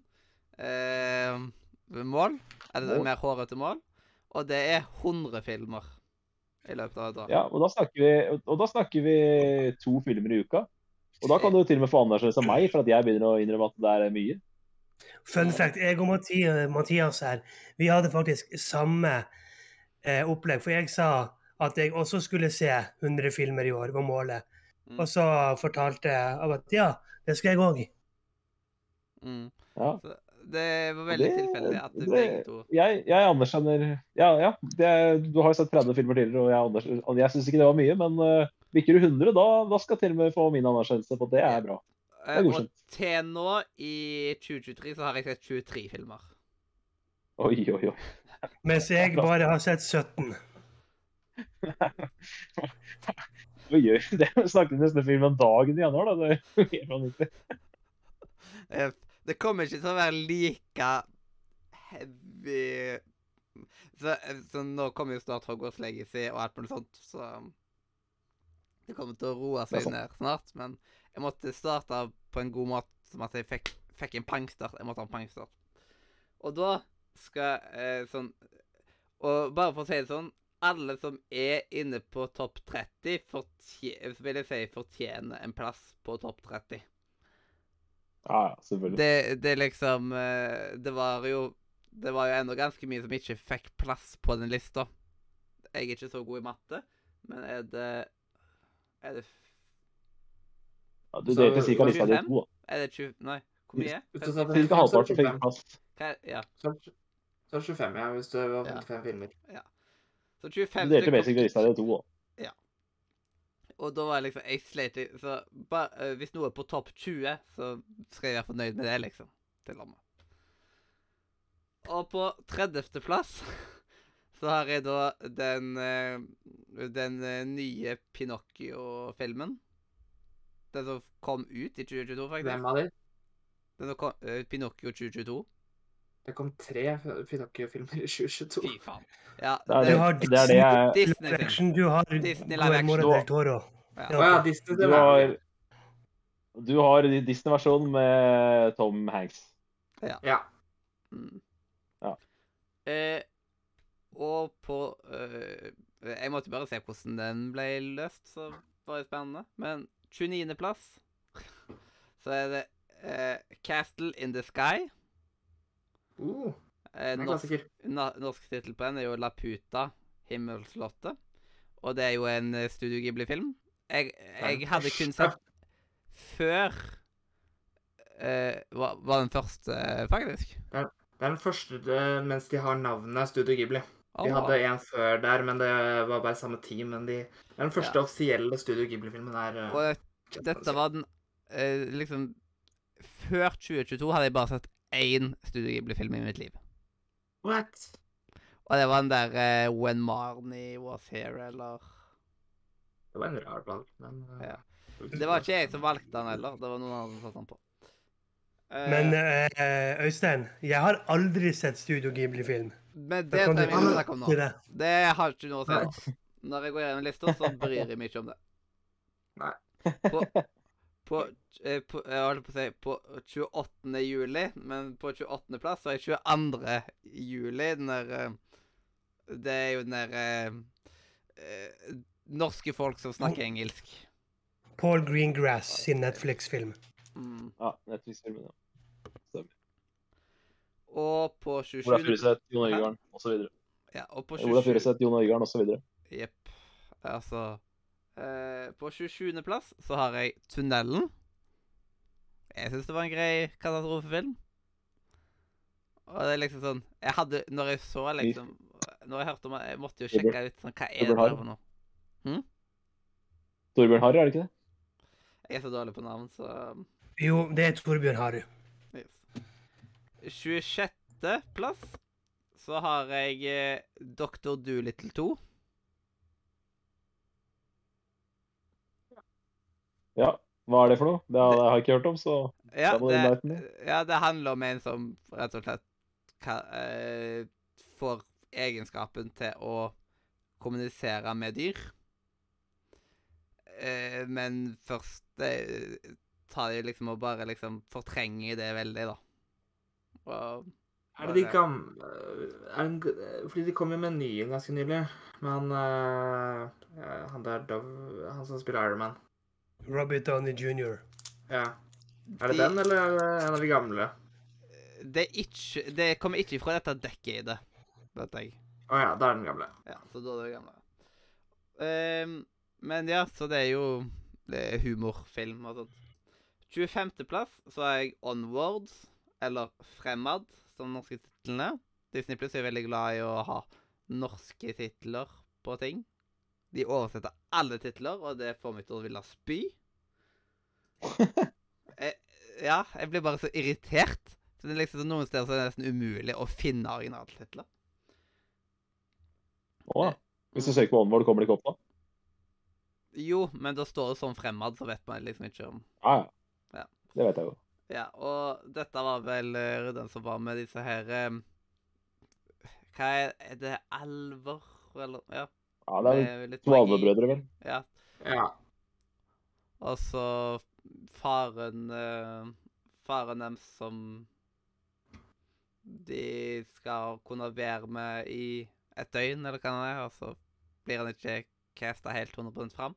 Eh, mål. Eller Mål. mer hårete mål. Og det er 100 filmer i løpet av et år. Ja, og da snakker vi, og da snakker vi to filmer i uka. Og da kan du til og med få anerkjennelse av meg for at jeg begynner å innrømme at det er mye. Fun fact, jeg og Mathias, Mathias her, vi hadde faktisk samme eh, opplegg. For jeg sa at jeg også skulle se 100 filmer i år, var målet. Mm. Og så fortalte jeg at ja, det skal jeg òg. Mm. Ja. Det var veldig tilfeldig at det- begge to Jeg, jeg anerkjenner Ja, ja. Det, du har jo sett 30 filmer tidligere, og jeg, og jeg syns ikke det var mye, men uh, bikker du 100, da, da skal jeg til og med få min anerkjennelse på at det er bra. Det Eh, er Og til nå, i 2023, så har jeg sett 23 filmer. Oi, oi, oi. Mens jeg bare har sett 17. Hva gjør du? Det snakket nesten film om dagen i januar, da. Det er helt vanvittig. Det kommer ikke til å være like heavy Så, så nå kommer jo snart Hogwarts Legacy og alt mulig sånt, så det kommer til å roe seg ned snart. Men jeg måtte starte på en god måte, som at jeg fikk, fikk en pangstart. Jeg måtte ha en pangstart. Og da skal eh, sånn Og bare for å si det sånn Alle som er inne på topp 30, fortje- vil jeg si fortjener en plass på topp 30. Ja, ja, selvfølgelig. Det, det liksom eh, Det var jo Det var jo ennå ganske mye som ikke fikk plass på den lista. Jeg er ikke så god i matte, men er det Er det, Ja, du delte ca. lista di i to. da. er det 20 Nei, hvor mye? Hvis du sa Hva- Cirka 55, så er halvparten fikk plass. hva- Ja. Så er det- så er 25, ja, hvis det var Ja. 55 filmer. Så Du delte basically lista di i to. da. Og da var jeg liksom Jeg slet Så ba, eh, hvis noe er på topp 20, så skal jeg være fornøyd med det, liksom. Til med. Og på 30. plass så har jeg da den eh, Den eh, nye Pinocchio-filmen. Den som kom ut i 2022, faktisk. Hvem av de? Den som kom, uh, Pinocchio 2022. Det kom tre Pinocchio-filmer i 2022. Fy faen. Ja, Det er Du det, har det, er det jeg Disney-film. Action, du har Disney live Guillermo action. del Toro. Ja. Ja, Disney, Du har, du har Disney-versjonen med Tom Hanks. Ja. Mm. Ja. Eh, og på eh, Jeg måtte bare se hvordan den ble løst, så var det spennende. Men 29.-plass så er det eh, Castle in the Sky. Uh, Eh, en norsk norsk tittel på den er jo Laputa, Himmelslottet. Og det er jo en eh, Studio Ghibli-film. Jeg, jeg hadde kun sett før eh, var, var den første, eh, faktisk. Det er den første det, mens de har navnet Studio Ghibli. De hadde en før der, men det var bare samme team. Men de, det er den første Ja. offisielle Studio Ghibli-filmen. er eh, Og dette var den eh, liksom Før 2022 hadde jeg bare sett én Studio Ghibli-film i mitt liv. What? Og det var den der uh, When Marnie Was Here, eller Det var en rar valg, men uh... Ja. Det var ikke jeg som valgte den heller. Det var noen andre som satte den på. Uh... Men Øystein, jeg har aldri sett Studio Ghibli-film. men det kan trenger vi ikke snakke om nå. det. Det har ikke noe å si nå. Når jeg går gjennom lista, så bryr jeg meg ikke om det. Nei. På, på, eh, på Jeg holdt på å si på 28. juli, men på 28. plass så er 22. juli den der eh, Det er jo den der eh, eh, Norske folk som snakker engelsk. Paul Greengrass sin Netflix-film. Mm. Ja, Netflix-filmen, ja. Stemmer. Og på Ola 27. Furuseth, Jon Øigarden osv. Ja, og på Ola 27. Furuseth, Jon Øigarden osv. Jepp. Altså eh, På 27. plass så har jeg Tunnelen. Jeg syns det var en grei katastrofefilm. Og det er liksom sånn Jeg hadde Når jeg så liksom Når jeg hørte om det, jeg måtte jo sjekke ut sånn Hva er det der for noe? Torbjørn Harry, er det ikke det? Jeg er så dårlig på navn, så Jo, det er Torbjørn Harry. yes. 26. plass så har jeg Doktor Dr. Doolittle 2. Ja. Hva er det for noe? Det har jeg ikke hørt om, så Ja, det, ja, det handler om en som rett og slett ka, eh, får egenskapen til å kommunisere med dyr. Eh, men først eh, tar de liksom og bare liksom fortrenger det veldig, da. Og Er det de kan er Fordi de kom jo med en ny en ganske nylig. Men han eh, Han der Dove Han som spiller Iron Man. Robbie Downey jr. Ja. Er det De- den, eller er det en av de gamle? det, er ikke, det kommer ikke fra dette decadet, vet jeg. Å ja, da er den gamle. Ja, så da er det gamle. Um, men ja, så det er jo det er humorfilm og sånt. 25.-plass så er jeg Onwards, eller Fremad, som norske tittelen er. Disney Plus er veldig glad i å ha norske titler på ting. De oversetter alle titler, og det får meg til å ville spy. jeg, ja, jeg blir bare så irritert. Så det er liksom Noen steder så er det nesten umulig å finne originaltitler. Å, Hvis du søker på Onward, kommer det ikke opp da? Jo, men da står det sånn fremad, så vet man liksom ikke om Ja, ja. Ja. Det vet jeg jo. Ja, og dette var vel eh, den som var med disse her eh, Hva er, er det alver, eller Ja. Ja, det er magi. vel. Ja. Ja. Og så faren eh, Faren deres som de skal kunne være med i et døgn, eller hva det er, og så blir han ikke casta helt 100 fram.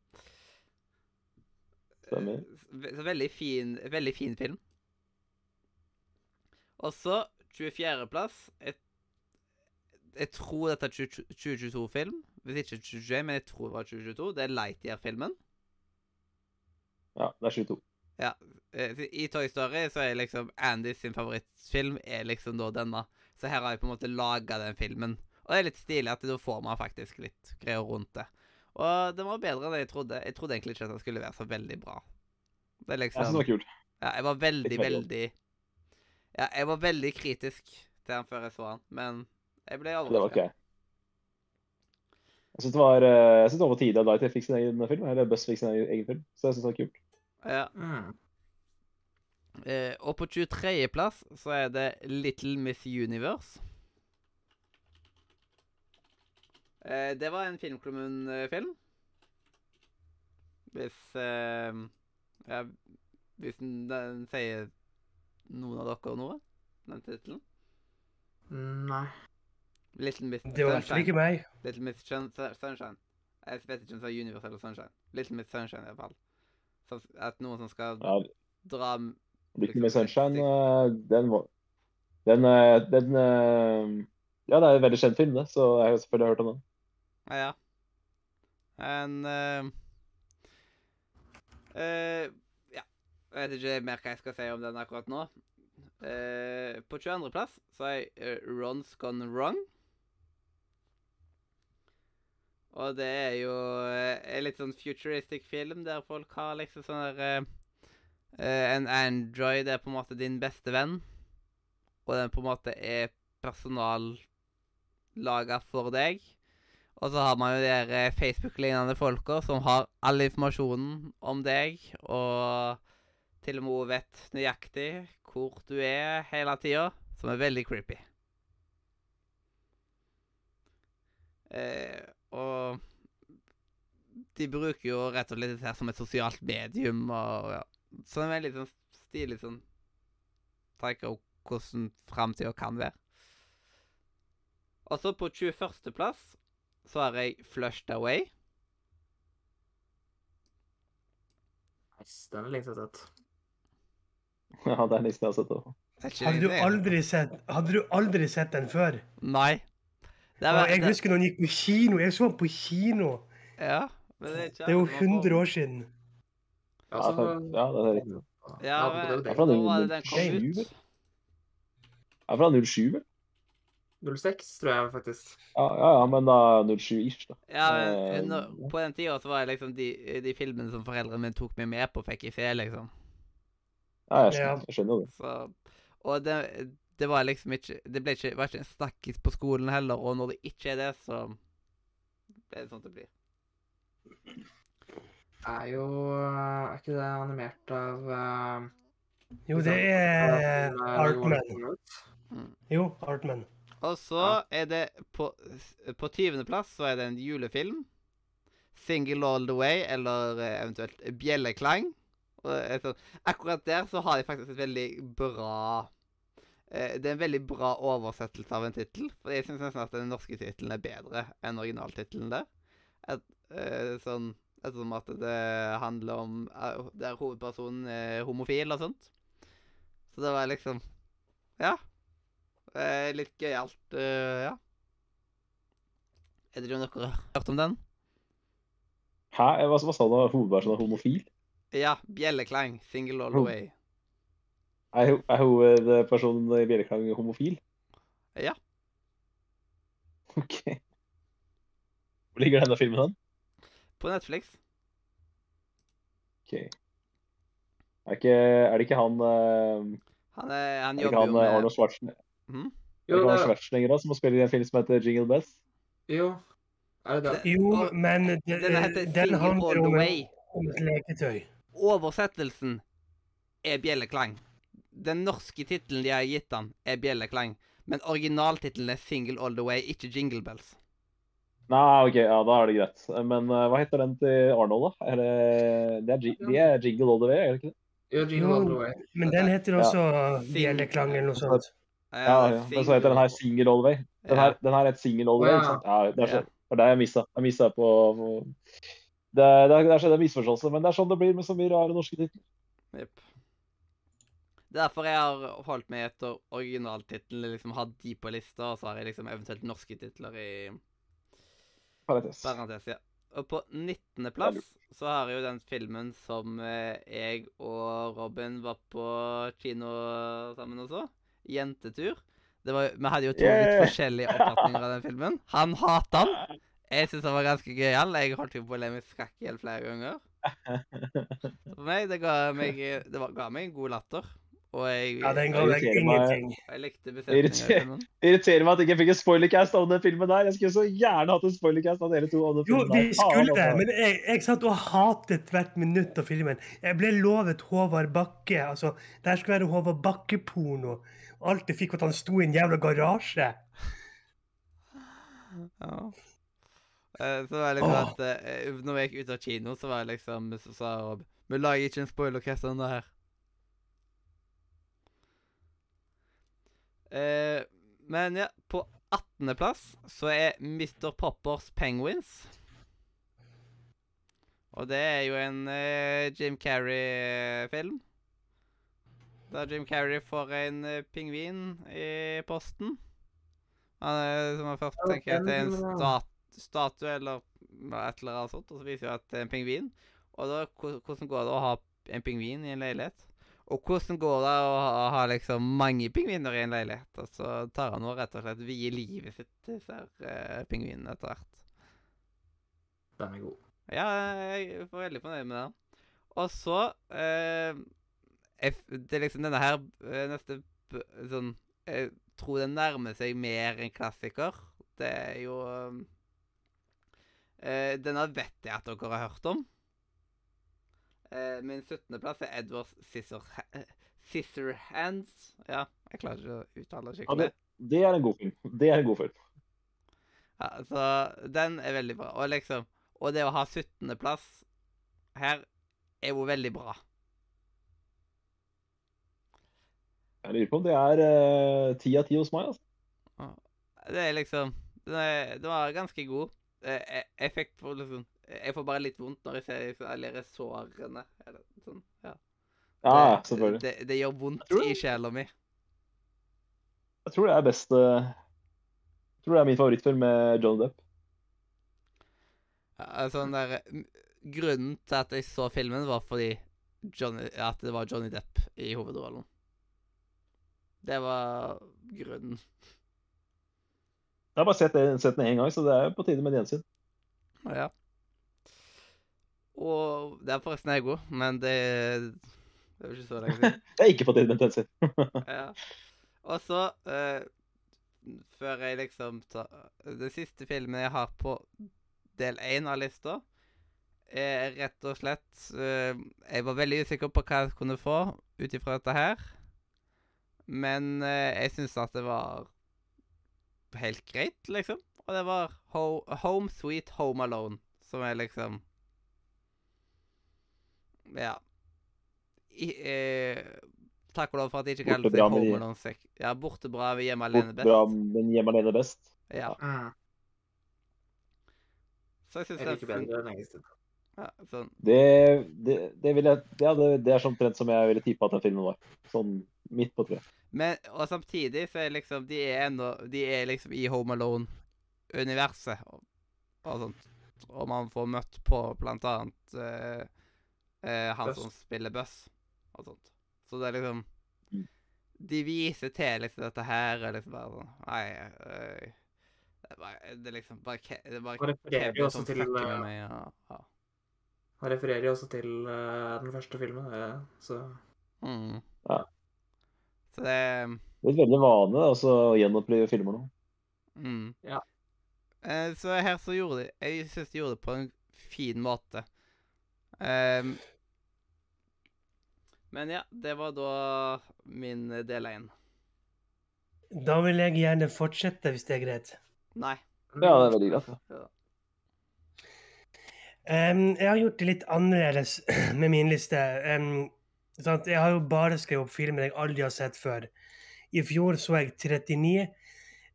Stemmer. Eh, Så veldig fin, veldig fin film. Og så 24.-plass jeg, jeg tror dette er 2022-film. Hvis ikke 2021, men jeg tror det var 2022. Det er Lightyear-filmen. Ja, det er 22. Ja. eh, I Toy Story så er liksom Andy sin favorittfilm er liksom da denne. Så her har jeg på en måte laga den filmen. Og det er litt stilig at da får man faktisk litt greier rundt det. Og den var bedre enn jeg trodde. Jeg trodde egentlig ikke at den skulle være så veldig bra. Det er Jeg synes liksom det var kult. Ja, jeg var veldig, veldig Ja, jeg var veldig kritisk til han før jeg så han, men jeg ble overrasket. Jeg. syns det var, eh, jeg synes det var på tide at Lighter fikk sin egen film, eller Buss fikk sin egen film. Så jeg synes det var kult. Ja. Mm. Eh, og på 23.-plass så er det Little Miss Universe. Eh, det var en Filmklubben-film. Hvis eh, ja, Hvis den, den sier noen av dere noe, den tittelen. Nei. Little Miss Sunshine. Det var i ikke meg. Little Miss Sun Sun- Sunshine. Jeg vet ikke om det er Universe eller Sunshine. Little Miss Sunshine, i hvert fall. Så at noen som skal Ja, dra Little Miss Sunshine, eh, den var Den, eh, den eh, Ja, det er en veldig kjent film, det, så jeg har selvfølgelig hørt om den. Ja, ja. En uh, uh, Ja. Jeg vet ikke mer hva jeg skal si om den akkurat nå. Uh, på 22.-plass så er uh, Ron's Gone Wrong. Og det er jo eh, en litt sånn futuristic film der folk har liksom sånn der eh, eh, En android er på en måte din beste venn, og den på en måte er personallaga for deg. Og så har man jo de eh, Facebook-lignende folka som har all informasjonen om deg, og til og med vet nøyaktig hvor du er hele tida, som er veldig creepy. Eh, og de bruker jo rett og slett dette her som et sosialt medium, og ja. Så det er veldig sånn stilig sånn Tenker hvordan framtida kan være. Og så på 21.-plass så har jeg Flushed Away. Den er jeg siden sett. Ja, det er nesten jeg har sett òg. Det ikke Hadde du lenge aldri sett, hadde du aldri sett den før? Nei. Det er, jeg det, husker når han gikk på kino. Jeg så han på kino. ja, men det er ikke Det er jo alle 100 år siden. Ja, Ja, så, ja, det er riktig. fått- Ja, men, det er fra Når var det? Er fra 07, vel? 06, tror jeg faktisk. Ja, ja, ja, men da 07-ish, da. Ja, men Eh, når, På den tida så var det liksom de, de filmene som foreldrene mine tok meg med på, fikk jeg se, liksom. Ja, jeg skjønner, jeg skjønner det. Så, og det, det var liksom ikke Det ble ikke, var ikke en snakkis på skolen heller, og når det ikke er det, så det er sånn det blir. Det Er jo Er ikke det animert av uh, Jo, det er eh, Artman. Warner Jo, Artman. Og så Ja. er det på, på 20.-plass så er det en julefilm. 'Single All The Way', eller eh, eventuelt 'Bjelleklang'. Og det akkurat der så har de faktisk et veldig bra eh, Det er en veldig bra oversettelse av en tittel. For jeg syns nesten at den norske tittelen er bedre enn originaltittelen der. Et, eh, sånn Ettersom at det handler om eh, Der hovedpersonen er homofil og sånt. Så det var liksom Ja. Eh, litt gøyalt, eh, ja. Er det noe dere har hørt om den? Hæ? Hva, hva sa du? Hovedpersonen er homofil? Ja. Bjelleklang. Single all the way. Er, ho- er hovedpersonen i Bjelleklang homofil? Ja. OK. Hvor ligger denne filmen hen? På Netflix. Ok. Er, ikke, er det ikke han uh, Han, er, han Er jobber han jo eh, med Arnold Schwarzenegger, mm? Jo, det Arnold Schwarzenegger da, som spiller i en film som heter Jingle Bells? jo. Er det det? Jo, men det, Den heter den handler om, way. om et leketøy. Oversettelsen er bjelleklang. Den norske tittelen de har gitt han, er bjelleklang. Men originaltittelen er Single All The Way, ikke Jingle Bells. Nei, ok, ja, da er det greit. Men uh, hva heter den til Arnold, da? Er det, det er, de er Jingle All The Way, er det ikke det? Jo, Jingle All The Way. Men den heter også ja. Bjelleklang eller noe sånt. Ja, Ja, ja. Men så heter den her Single All The Way. Den her, den her heter Single All The Way? Ja, det er, for det har jeg mista. Jeg mista på, på det, det, det skjedde en misforståelse, men det er sånn det blir med så mye rare norske titler. Jepp. Derfor jeg har holdt meg etter originaltittelen, liksom hatt de på lista, og så har jeg liksom eventuelt norske titler i Parentes. parentes. ja. Og på 19. plass så har jeg jo den filmen som eh, jeg og Robin var på kino sammen også. 'Jentetur'. Det var, vi hadde jo to litt forskjellige oppfatninger av den filmen. Han hata den. Jeg syntes den var ganske gøyal. Jeg holdt jo på å le meg skrekk i hjel flere ganger. For meg, det ga meg, det var, ga meg en god latter. Og jeg, Ja, den ga meg. ingenting. jeg likte besetningen Irriterer- meg at jeg ikke fikk en spoilercast om den filmen der. Jeg skulle så gjerne hatt en spoilercast av dere to om den Jo, filmen vi skulle det, altså. men jeg, jeg satt og hatet hvert minutt av filmen. Jeg ble lovet Håvard Bakke. altså, Det her skulle være Håvard Bakke-porno. Alt jeg fikk, var at han sto i en jævla garasje. Ja. Eh, Så var det liksom at eh, Når jeg gikk ut av kino, så var det liksom Så sa Rob Vi lager ikke en spoilercast om det her. Eh, men ja, på 18.-plass så er Mr. Poppers Penguins. Og det er jo en eh, Jim Carrey-film. Der Jim Carrey får en eh, pingvin i posten. Han som man først tenker at det er en stat statue eller et eller annet sånt, og så viser jo at det er en pingvin. Og da, hvordan går det å ha en pingvin i en leilighet? Og hvordan går det å ha, liksom mange pingviner i en leilighet? Og så tar han nå rett og slett vie livet sitt til disse eh, pingvinene etter hvert. Den er god. Ja, jeg var veldig fornøyd med den. Og så uh, Det er liksom denne her eh, neste sånn Jeg tror den nærmer seg mer en klassiker. Det er jo uh, Denne vet jeg at dere har hørt om. Eh, min 17.-plass er Edward Scissorhands. Ja, jeg klarer ikke å uttale det Ja, skikkelig. det, det er en god film. Det er en god film. Ja, så den er veldig bra. Og liksom Og det å ha 17.-plass her er jo veldig bra. Jeg lurer på om det er eh, ti av ti hos meg. altså. Det er liksom Den, er, den var ganske god. Eh, effekt for liksom Jeg får bare litt vondt når jeg ser alle de sårene. Eller, sånn, ja. Ja, det, selvfølgelig. Det, det gjør vondt Jeg i sjela mi. Jeg tror det er best eh, Jeg tror det er min favorittfilm med John Depp. Ja, sånn der Grunnen til at jeg så filmen, var fordi Johnny, at det var Johnny Depp i hovedrollen. Det var grunnen. Jeg har bare sett, sett den én gang, så det er på tide med et gjensyn. Ja. Og det er forresten jeg òg, men det Det er jo ikke så lenge siden. Det er ikke et gjensyn. Ja. Og så uh, Før jeg liksom tar Den siste filmen jeg har på del én av lista, er rett og slett uh, Jeg var veldig usikker på hva jeg kunne få ut ifra dette her. Men uh, jeg syns at det var helt greit, liksom. Og det var Ho Home Sweet Home Alone, som er liksom Ja. I, eh, takk og lov for at de ikke kaller Borte seg Home Alone 6. Ja, borte bra ved hjemme alene best. bra, men hjemme alene best. Ja. Mm. Så jeg syns det er bedre siden. ja, sånn. Det, det, det, vil jeg, det, det er sånn trend som jeg ville tippa at den filmen var. Sånn midt på treet. Men, og samtidig så er liksom De er ennå De er liksom i Home Alone-universet og, og sånt. Og man får møtt på blant annet eh, eh, han Buss. som spiller Buss og sånt. Så det er liksom Mm. De viser til liksom dette her og liksom bare sånn Nei øh, det, er bare, det er liksom bare, Ke- det er bare Og refererer jo også til, eh, meg. Ja, ja. Han refererer jo også til uh, den første filmen, ja, så Mm. Ja. Så det Det er veldig vane altså, å gjenopplive filmer nå. Mm. Ja. Eh, så her så gjorde de Jeg syns de gjorde det på en fin måte. Ehm, men ja, det var da min eh, del én. Da vil jeg gjerne fortsette, hvis det er greit. Nei. Ja, det er veldig greit. Ja. Um, jeg har gjort det litt annerledes med min liste. Em, sant? Jeg har jo bare skrevet opp filmer jeg aldri har sett før. I fjor så jeg 39.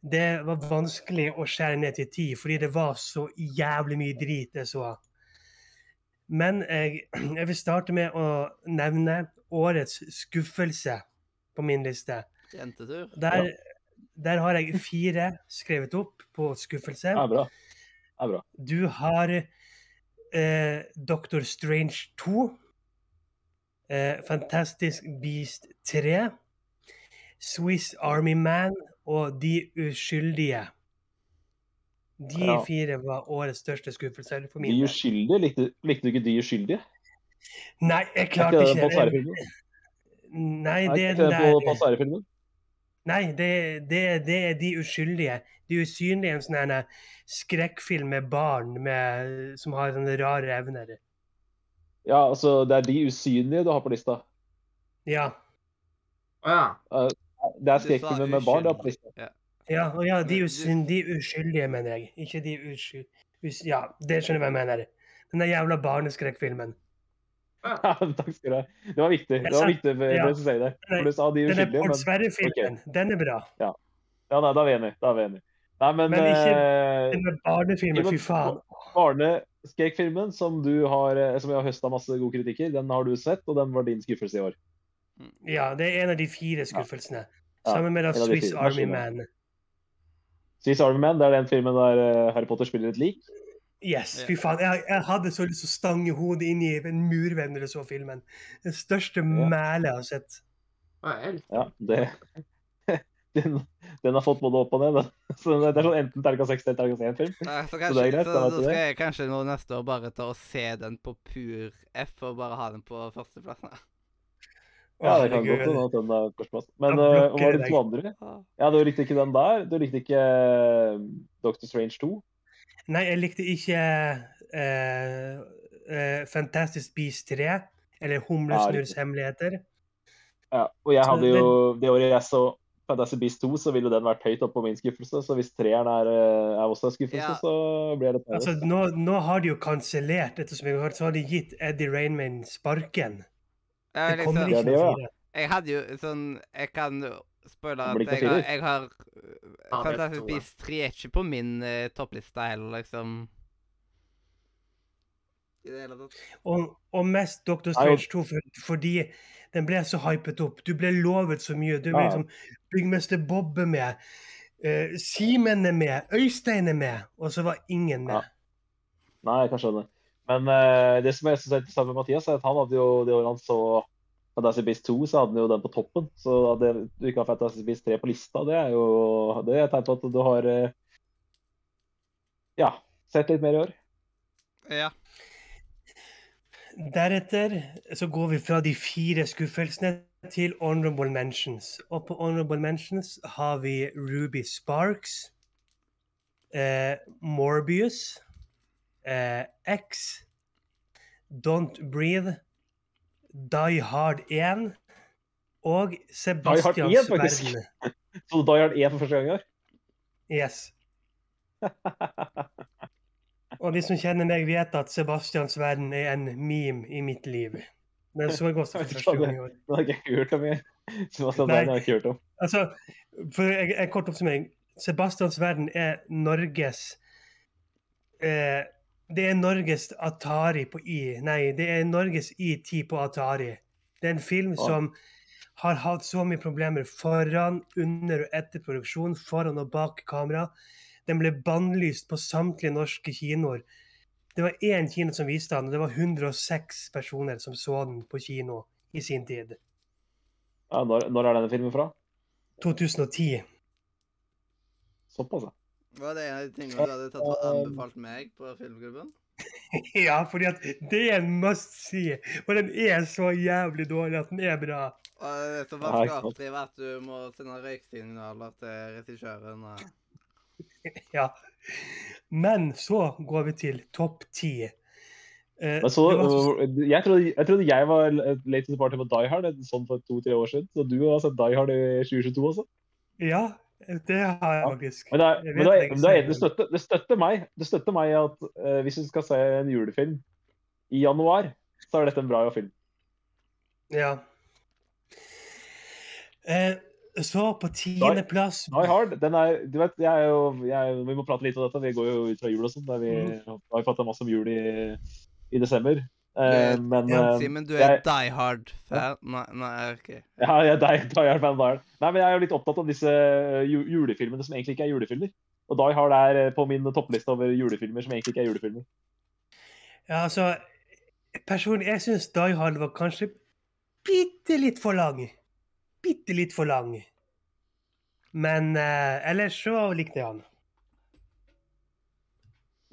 Det var vanskelig å skjære ned til 10, fordi det var så jævlig mye drit jeg så. Men jeg, jeg vil starte med å nevne årets skuffelse på min liste. Jentetur. Der, der har jeg fire skrevet opp på skuffelse. Det er bra. Det er bra. Du har eh, Doctor Strange 2. Eh, Fantastic Beast 3. Swiss Army Man og De uskyldige. De Ja. fire var årets største skuffelser for De min del. uskyldige? Likte, likte du ikke De uskyldige? Nei, jeg Er klarte ikke det ikke Pass det. Nei, Er det er ikke den det på der Pass Nei, det, det, det er De uskyldige. De usynlige er en sånn skrekkfilm med barn med, som har sånne rare evner. Ja, altså, det er De usynlige du har på lista. Ja. Å ja. Det er skrekkfilmen med barn du har på lista. Ja. Ja, og ja, de, usyn, de uskyldige, mener jeg. Ikke de uskyldige Us ja, det skjønner jeg hva jeg mener. Den der jævla barneskrekkfilmen. Ja. Ja, Takk skal du ha. Det var viktig. Det var viktig for ja. for det. For du sa De uskyldige, Pål men Sverre-filmen, den er bra. Ja, nei, da er vi enige. Da er vi enige. Nei, men, Men ikke- eh, Den barnefilmen, fy faen. barneskrekkfilmen som du har eh, som jeg har høsta masse gode kritikker, den har du sett, og den var din skuffelse i år. Ja, det er en av de fire skuffelsene. Ja, Sammen med da Swiss. Army Maskinen. Man. Swiss Army Man, det er den filmen der eh, Harry Potter spiller et lik. Yes, fy faen. Jeg, jeg hadde så lyst til å stange hodet inn i en murvenn når jeg så filmen. Den største mæle jeg har sett. Ja, det den, den har fått både opp og ned. Da. Så det er sånn enten terga 6 eller terga 1-film. Så Så det er greit, så da skal jeg kanskje nå neste år bare ta og se den på pur F, og bare ha den på førsteplass. Ja, det kan Herregud. godt hende at den er førsteplass. Men uh, blokker hva var det to andre? Ja. Du likte ikke den der. Du likte ikke eh, Doctor Strange 2. Nei, jeg likte ikke uh, eh, Fantastic Beast 3, eller Humlesnurrs ja, hemmeligheter. Ja, og jeg hadde jo, det året jeg så Fantastic Beast 2, så ville den vært høyt oppe på min skuffelse. Så hvis treeren er, er også en skuffelse, Ja. så blir det det. Altså, nå, nå har de jo kansellert, ettersom jeg har hørt, så har de gitt Eddie Rainman sparken. Ja, Det kommer liksom, ikke det, noe ja. jeg hadde jo sånn Jeg kan spoile Det at jeg har, firer. jeg har det tror jeg. Beast 3 er ikke på min uh, toppliste heller, liksom. I det hele tatt. Og, og mest Dr. Strange 2 for, fordi den ble så hypet opp. Du ble lovet så mye. Du ble Ja. liksom Byggmester Bob er med. Uh, Simen er med. Øystein er med. Og så var ingen med. Ja. Nei, jeg kan skjønne. Men uh, det som jeg synes er interessant med Mathias, er at han hadde jo det året han så Fantasy Beast 2, så hadde han jo den på toppen. Så at du ikke har Fantasy Beast 3 på lista, det er jo det er et tegn på at du har uh, ja, sett litt mer i år. Ja. Deretter så går vi fra de fire skuffelsene til honorable mentions. Og på honorable mentions har vi Ruby Sparks, eh, Morbius, eh, X, Don't Breathe, Die Hard 1 og Sebastians verden. Så Die Hard 1 for første gang i år. Yes. Og de som kjenner meg, vet at Sebastians verden er en meme i mitt liv. Den så jeg også for første gang i år. Det har jeg ikke hørt om. jeg. Sebastian Nei. Har jeg ikke hørt om. Altså, for en kort oppsummering. Sebastians verden er Norges eh, Det er Norges Atari på I. Nei, det er Norges I10 på Atari. Det er en film som har hatt så mye problemer foran, under og etter produksjon, foran og bak kamera. Den ble bannlyst på samtlige norske kinoer. Det var én kino som viste den, og det var 106 personer som så den på kino i sin tid. Ja, når, når er denne filmen fra? 2010. Såpass, ja. Var det en av de tingene du hadde tatt og anbefalt meg på filmklubben? Ja, fordi at det er en must see. For den er så jævlig dårlig at den er bra. Og det er så var sant. at du må sende røyksignaler til regissøren. og- Ja. Men så går vi til topp ti. Eh, så, det var så- jeg, trodde, jeg trodde jeg var late to the party på Die Hard sånn for to-tre år siden. Så du har sett Die Hard i 2022 også? ja, det har jeg Ja. faktisk. Er, men det, er, men det, er, det, støtter, det støtter meg Det støtter meg at uh, hvis du skal se en julefilm i januar, så er dette en bra film. Ja. Eh, så på tiendeplass Die Hard, den er Du vet, jeg er jo jeg, Vi må prate litt om dette. Vi går jo ut fra jul og sånn. Vi Mm. har vi pratet masse om jul i, i desember. Eh, men eh, Simen, du er jeg- die hard-fan? Nei, nei, OK. Ja, jeg er Die Die Hard-fan. Die Hard. Nei, men jeg er jo litt opptatt av disse eh, julefilmene som egentlig ikke er julefilmer. Og Die Hard er på min toppliste over julefilmer som egentlig ikke er julefilmer. Ja, altså Personlig, jeg syns Die Hard var kanskje bitte litt for lang. Bitte litt for lang. Men uh, ellers så likte jeg han.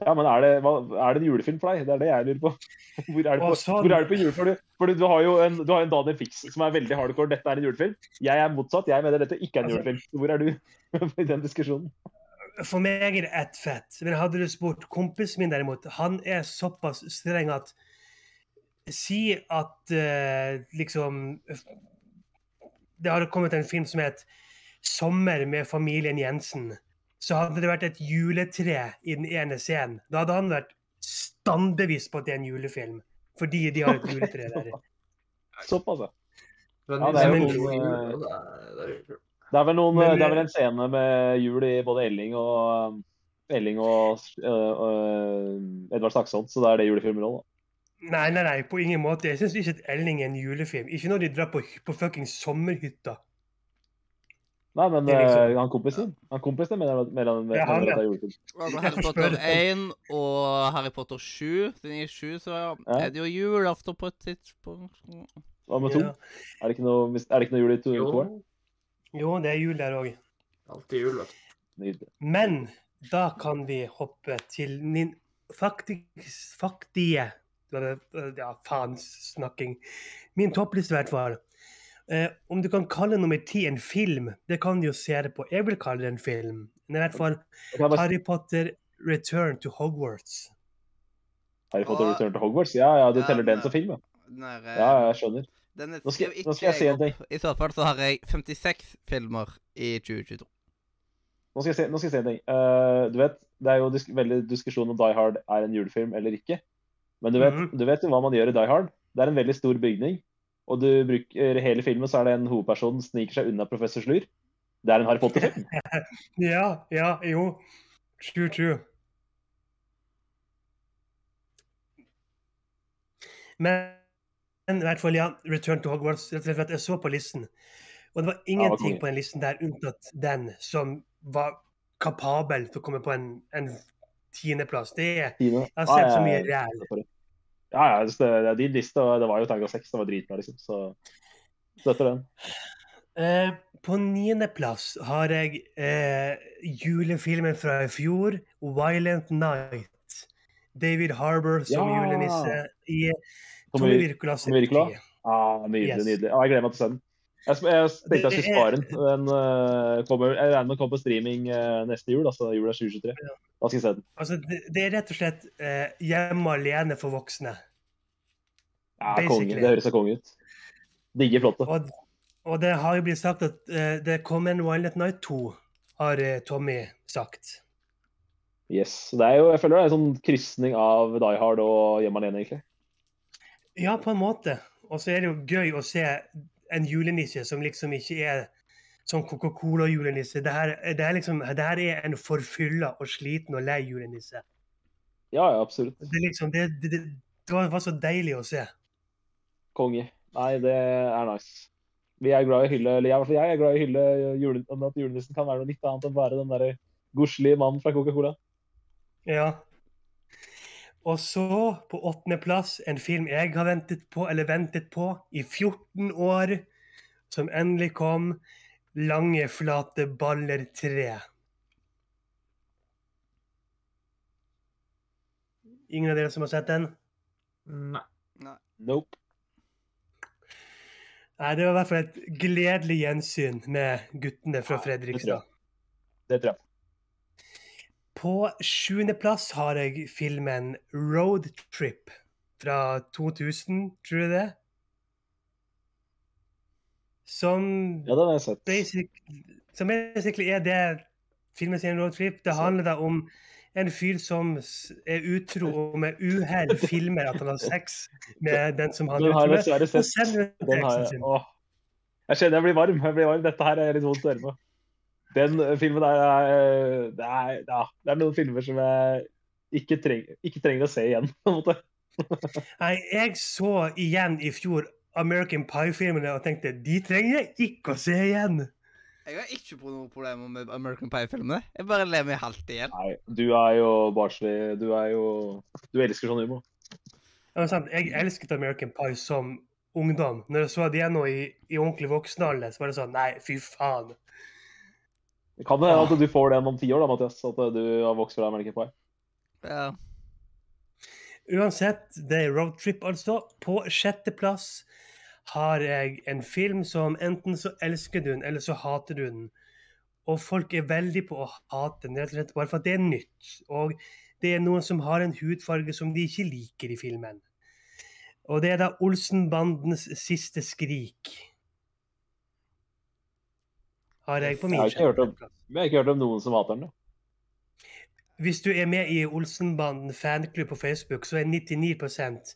Ja, men er det, er det en julefilm for deg? Det er det jeg lurer på. Hvor er det på, sånn. hvor er det på jul? Fordi, fordi du har jo en, du har en Daniel Fix som er veldig hardcore. Dette er en julefilm. Jeg er motsatt. Jeg mener dette ikke er en Altså- julefilm. Hvor er du i den diskusjonen? For meg er det ett fett. Men hadde du spurt kompisen min derimot, han er såpass streng at Si at uh, liksom Det har kommet en film som het 'Sommer med familien Jensen'. Så hadde det vært et juletre i den ene scenen. Da hadde han vært standbevisst på at det er en julefilm. Fordi de har et juletre der. Såpass, ja. Ja, det er jo jo noe, jul, eh, og det er- vel, noen, Men, det er vel eh, en scene med jul i både Elling og Elling og uh, Edvard Saxon, så da er det julefilmer òg, da. Nei, nei, nei, på ingen måte. Jeg syns ikke at Elling er en julefilm. Ikke når de drar på, på fuckings sommerhytta. Nei, men liksom- øh, han kompisen Han kompisen mener mener- mener Ja, han, ja. Altså, Harry Potter 1 og Harry Potter 7. Den er 7 så er det jo julaften på et tidspunkt. Hva med to? Ja. Er, det ikke noe, er det ikke noe jul i 2? Jo, Jo, det er jul der òg. alltid jul, vet du. Men da kan vi hoppe til min faktisk faktige Ja, faen snakking. Min toppliste, i hvert fall. Eh, om du kan kalle nummer ti en film, det kan du jo se det på. Jeg vil kalle det en film. Men i hvert fall bare Harry Potter Return to Hogwarts. Harry Potter Og- Return to Hogwarts? Ja, ja, du Ja, teller den men- som film, ja. Den er, eh, Ja, jeg skjønner. Den er, Nå skal- ikke nå skal jeg si en ting. I så fall så har jeg 56 filmer i 2022. Nå skal jeg si, nå skal jeg si en ting. Uh, du vet, Det er jo disk veldig diskusjon om Die Hard er en julefilm eller ikke. Men du vet, Mhm. du vet jo hva man gjør i Die Hard. Det er en veldig stor bygning. Og du bruker hele filmen så er det en hovedperson som sniker seg unna professor Slur. Det er en Harry Potter-film. Ja, ja, jo. True, true. Men men i hvert fall, ja. Return to Hogwarts. Rett og slett jeg så på listen. Og det var ingenting på den listen der unntatt den som var kapabel til å komme på en, en tiendeplass. Det er Jeg har sett så mye ræl. Ja, ja, det det er din liste, og det var jo terningkast seks. Det var dritbra, liksom. Så støtter den. Eh, på niendeplass har jeg eh, julefilmen fra i fjor, 'Violent Night'. David Harbour som Ja! julenisse i Tommy Tommy Ja, regi. Ah, nydelig, Yes. nydelig. Ah, jeg gleder meg til å se den. Jeg, tenkte jeg skulle spare den. den uh, kommer, jeg regner med den kommer på streaming uh, neste jul, altså jula 2023. Da skal jeg se den. Altså, det, det er rett og slett uh, hjemme alene for voksne. Ja, konge. Det høres så konge ut. Digger plottet. Og, og det har jo blitt sagt at eh, det kommer en Violent Night 2. har eh, Tommy sagt. Yes. Det er jo, jeg føler det er en sånn krysning av Die Hard og Hjemme alene, egentlig. Ja, på en måte. Og så er det jo gøy å se en julenisse som liksom ikke er sånn Coca-Cola-julenisse. Det, det, liksom, det her er en forfylla og sliten og lei julenisse. Ja, ja, absolutt. Det, liksom, det, var, så deilig å se. Konge. Nei, det er nice. Vi er glad i å hylle, eller jeg, jeg er glad i å hylle jule, at julenissen kan være noe litt annet enn bare den der godslige mannen fra Coca-Cola. Ja. Og så, på åttendeplass, en film jeg har ventet på, eller ventet på, i 14 år, som endelig kom. 'Lange, flate baller 3'. Ingen av dere som har sett den? Nei. Nope. Nei, det var i hvert fall et gledelig gjensyn med guttene fra Ja, det tror jeg. Fredrikstad. Det tror jeg. På sjuendeplass har jeg filmen Road Trip fra 2000, tror du det. Som Ja, den har jeg sett. basic, som basically er det filmen sin Road Trip. Det handler da om en fyr som er utro og med uhell filmer at han har sex med den som han Den har utro dessverre sett. Den har jeg, åh. jeg kjenner jeg blir varm. jeg blir varm. Dette her er litt vondt å høre på. Den eh, filmen der er, det er, ja, det er noen filmer som jeg ikke, treng, ikke trenger å se igjen. på en måte. Nei, jeg så igjen i fjor American Pie-filmene og tenkte de trenger jeg ikke å se igjen. Jeg har ikke på noen problemer med American Pie-filmene. Jeg bare ler meg halvt igjen. Nei, du er jo barnslig. Du er jo Du elsker sånn humor. Ja, sant, Jeg elsket American Pie som ungdom. Når jeg så det igjen nå i, i ordentlig voksen alder, så var det sånn Nei, fy faen. Det kan hende at du får den om ti år, da, Mathias. At du har vokst fra American Pie. Ja. Uansett, det er roadtrip, altså. På sjetteplass har jeg en film som enten så elsker du den, eller så hater du den. Og folk er veldig på å hate den, rett og slett bare for at det er nytt. Og det er noen som har en hudfarge som de ikke liker i filmen. Og det er da Olsenbandens siste skrik. Har jeg på Jeg min har om- jeg har ikke hørt om noen som hater den. da. Hvis du er med i Olsenbanden fanklubb på Facebook, så er 99%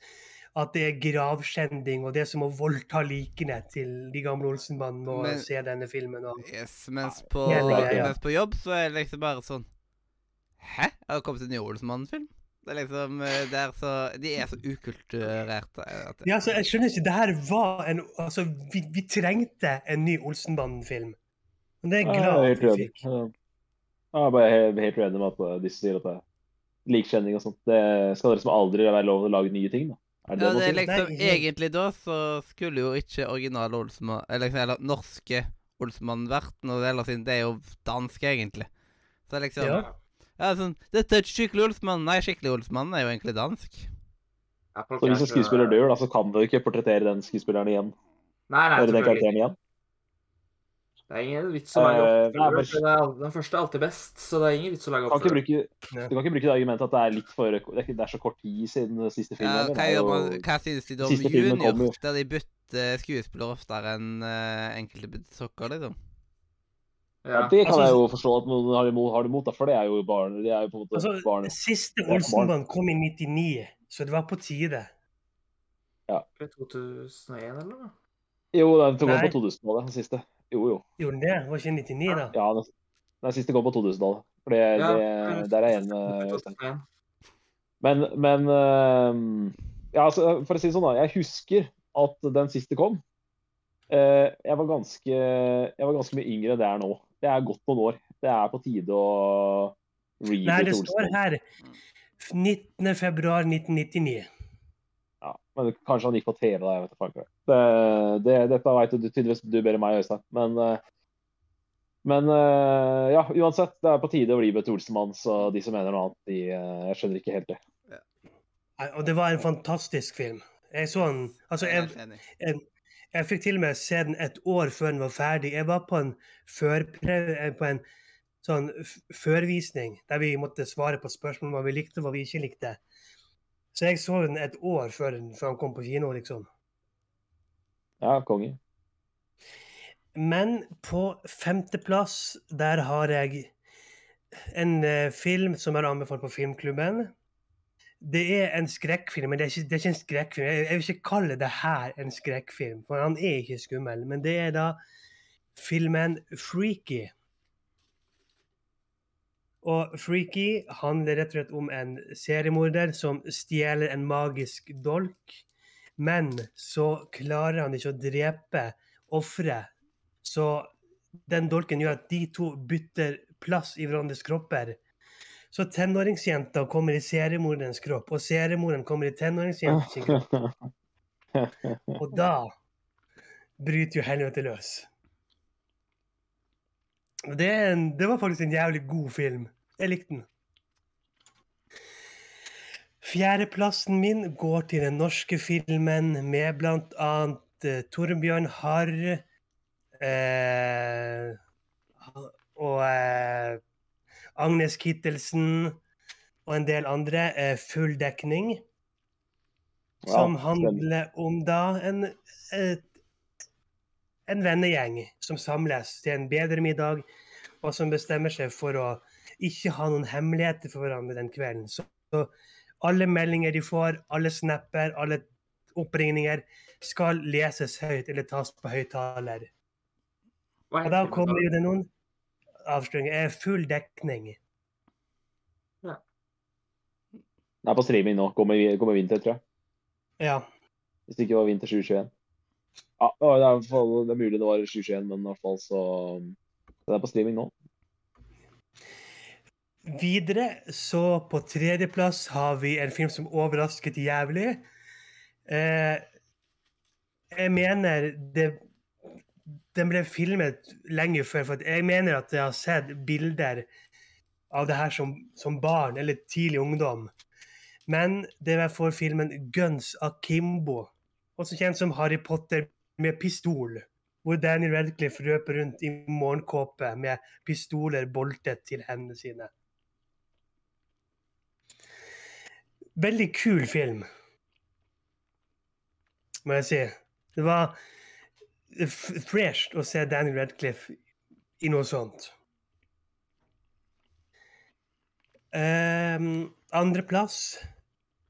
at det er gravskjending, og det er som å voldta likene til de gamle Olsenbanden og Men- se denne filmen. Og... Yes, mens på, Ja, er det. mens på jobb så er det liksom bare sånn Hæ? Har det kommet en ny Olsenmannen-film? Det er liksom eh, det er så, De er så ukulturerte. Ja, altså, jeg skjønner ikke, det her var en Altså, vi, vi trengte en ny Olsenbanden-film. Men det er jeg glad jeg er vi fikk. Ja. Jeg er bare helt, helt uenig med at uh, disse sier at det er likkjenning og sånt. Det skal liksom aldri være lov å lage nye ting, da. Er det Ja, det er liksom, Nei, Egentlig da så skulle jo ikke originale Olsmann, Eller, eller norske Olsmann vært noe heller, siden det er jo dansk, egentlig. Så liksom Ja. Ja, sånn Dette er ikke skikkelig Olsmann. Nei, skikkelig Olsmann er jo egentlig dansk. Ja, Så hvis en skuespiller dør, da, så kan du ikke portrettere den skuespilleren igjen. Nei, nei, Eller den selvfølgelig. karakteren igjen. Det er ingen vits å lage opp. Uh, nei, men- for det er Den første er alltid best, så det er ingen vits å lage opp kan ikke bruke, du kan ikke bruke det argumentet at det er litt for Det er, så kort tid siden siste film. Ja, hva, Det gjør man, hva synes de da om Junior, der de bytter skuespiller oftere enn uh, enkelte sokker, liksom? Ja, Ja. det kan Altså- jeg jo forstå at noen har imot, har imot, da, for det er jo barn. De er jo på en måte Altså, barn. Siste. Olsenband kom i 99, så det var på tide. Ja. er 2001, eller? Jo, den tok Nei. på 2000-tallet, den siste. Jo, jo. Gjorde den det? Var ikke 99, da? Ja, den, den siste kom på 2000-tallet. For det, Ja, det, der er jeg enig med Men, men øhm, ja, altså, For å si det sånn, da. Jeg husker at den siste kom. Eh, jeg, var ganske, jeg var ganske mye yngre enn det er nå. Det er godt noen år. Det er på tide å Nei, det står her 19. februar 1999. Ja, men kanskje han gikk på TV da, jeg vet ikke. Det, det, dette vet du tydeligvis du bedre enn meg, Øystein. Men, eh, men eh, ja, uansett. Det er på tide å reboot Olsenmann, så de som mener noe annet, de, eh, jeg skjønner ikke helt det. Og det var en fantastisk film. Jeg så den Altså, Jeg jeg, jeg, fikk til og med se den et år før den var ferdig. Jeg var på en, førpre- på en sånn førvisning der vi måtte svare på spørsmål om hva vi likte og hva vi ikke likte. Så jeg så den et år før før han kom på kino, liksom. Ja, konge. Men på femteplass, der har jeg en eh, film som er anbefalt på filmklubben. Det er en skrekkfilm, men det er ikke, det er ikke en skrekkfilm. Jeg, jeg vil ikke kalle det her en skrekkfilm, for han er ikke skummel. Men det er da filmen 'Freaky'. Og 'Freaky' handler rett og slett om en seriemorder som stjeler en magisk dolk. Men så klarer han ikke å drepe offeret. Så den dolken gjør at de to bytter plass i hverandres kropper. Så tenåringsjenta kommer i seriemorderens kropp, og seriemoren kommer i tenåringsjentens kropp. Og da bryter jo helvete løs. Det, en, det var faktisk en jævlig god film. Jeg likte den. Fjerdeplassen min går til den norske filmen med annet eh, Torbjørn Harr eh, og eh, Agnes Kittelsen og en del andre. Eh, full dekning. Som Ja, handler om da en, et, en vennegjeng som samles til en bedre middag, og som bestemmer seg for å ikke ha noen hemmeligheter for hverandre den kvelden. Så, så alle meldinger de får, alle snapper, alle oppringninger skal leses høyt eller tas på høyttaler. Og da kommer jo det noen avsløringer. Full dekning. Det er på streaming nå. Kommer, kommer vinter, tror jeg. Ja. Hvis det ikke var vinter 2021. Ja, det er, fall, det er mulig det var 2021, men i hvert fall så Det er på streaming nå. Videre så på tredjeplass har vi en film som overrasket jævlig. Eh, jeg mener det Den ble filmet lenge før, for jeg mener at jeg har sett bilder av det her som, som barn eller tidlig ungdom. Men det var for filmen 'Guns Akimbo', også kjent som Harry Potter med pistol. Hvor Daniel Radcliffe røper rundt i morgenkåpe med pistoler boltet til hendene sine. Veldig kul film, må jeg si. Det var fresh å se Daniel Radcliffe i noe sånt. Um, Andreplass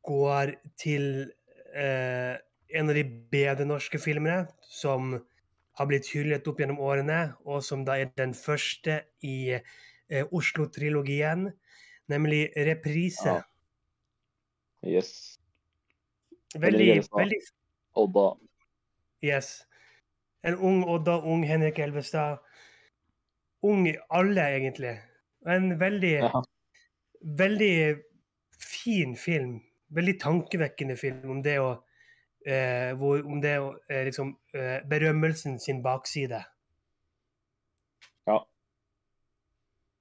går til uh, en av de bedre norske filmene som har blitt hyllet opp gjennom årene, og som da er den første i uh, Oslo-trilogien, nemlig 'Reprise'. Ja. Yes. Veldig, veldig Odda. Yes. En ung Odda, ung Henrik Elvestad. Ung i alle, egentlig. En veldig, Ja. veldig fin film. Veldig tankevekkende film om det å eh, hvor, Om det å eh, liksom eh, Berømmelsen sin bakside. ja.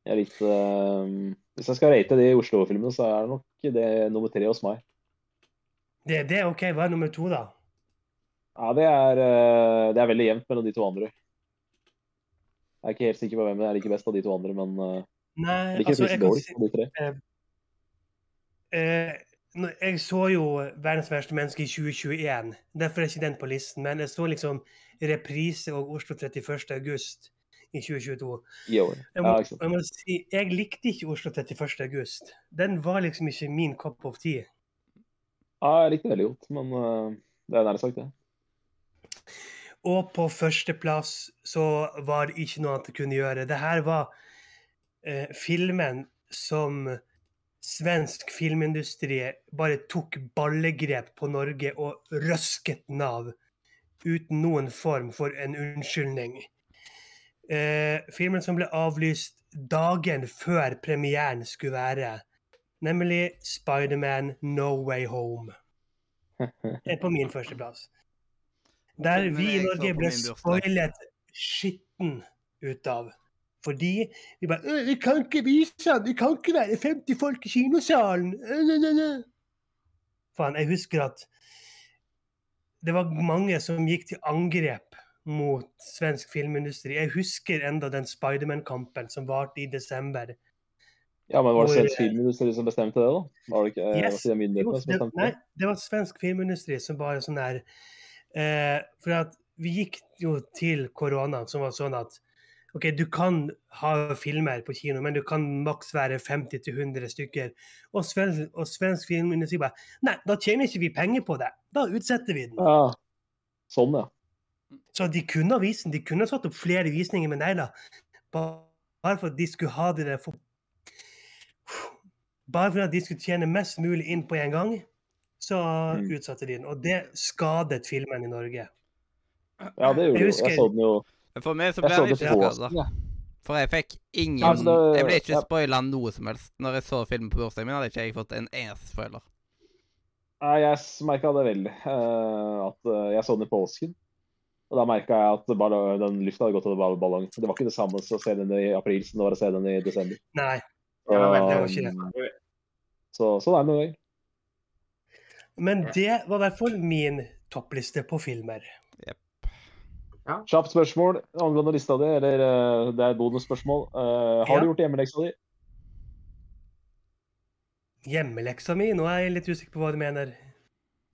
Jeg likte um, Hvis jeg skal rate de Oslo-filmene, så er det nok det nummer tre hos meg. Det, det er OK. Hva er nummer to, da? Ja, det er, eh, det er veldig jevnt mellom de to andre. Jeg er ikke helt sikker på hvem jeg liker best av de to andre, men eh, Nei, jeg liker altså, jeg kan si av de tre. Eh, nå- jeg så jo 'Verdens verste menneske' i 2021. Derfor er ikke den på listen. Men jeg så liksom reprise og Oslo 31. august i 2022. Jo. Jeg må, Ja, jeg må si, jeg likte ikke Oslo 31. august. Den var liksom ikke min cup of tea. Ja, jeg likte det veldig godt, men uh, det er nær sagt, det. Og på førsteplass så var det ikke noe annet jeg kunne gjøre. Det her var uh, filmen som svensk filmindustri bare tok ballegrep på Norge og røsket den av uten noen form for en unnskyldning. Eh, filmen som ble avlyst dagen før premieren skulle være, nemlig Spiderman No Way Home, er på min førsteplass. Der vi i Norge ble spoilet skitten ut av. Fordi vi bare «Øh, 'Vi kan ikke vise den! Det kan ikke være 50 folk i kinosalen!' Øh, nø, nø, nø». Faen, jeg husker at det var mange som gikk til angrep mot svensk filmindustri. Jeg husker enda den Spiderman-kampen som varte i desember. Ja, men var det svensk filmindustri som bestemte det, da? Var det ikke eh, Yes. var det Jo, myndighetene som det, nei, det? det var svensk filmindustri som bare sånn der eh, For at Vi gikk jo til koronaen, som var sånn at OK, du kan ha filmer på kino, men du kan maks være 50-100 stykker. Og svensk, og svensk filmindustri bare Nei, da tjener ikke vi penger på det. Da utsetter vi den. Ja. Sånn, ja. Så de kunne ha vist den, de kunne ha satt opp flere visninger, men negler. Bare for at de skulle ha det der for... Bare for at de skulle tjene mest mulig inn på en gang, så Mm. utsatte de den. Og det skadet filmen i Norge. Ja, det gjorde Jeg det jo. husker- Jeg så den jo For meg så Jeg ble det ikke på skada. For jeg fikk ingen altså, det- Jeg ble ikke ja. spoila noe som helst. Når jeg så filmen på bursdagen min, hadde ikke jeg fått en eneste spoiler. Nei, jeg merka det veldig. eh, at eh, jeg så den i påsken. Og da merka jeg at den lufta hadde gått av ballongen. ballong. Det var ikke det samme som å se den i april som det var å se den i desember. Nei. Ja, det var Um, ikke det. så sånn er det noen ganger. Men det var i hvert fall min toppliste på filmer. Kjapt spørsmål angående lista di, eller eh, det er bonusspørsmål. Uh, har Ja. du gjort hjemmeleksa di? Hjemmeleksa mi? Nå er jeg litt usikker på hva du mener.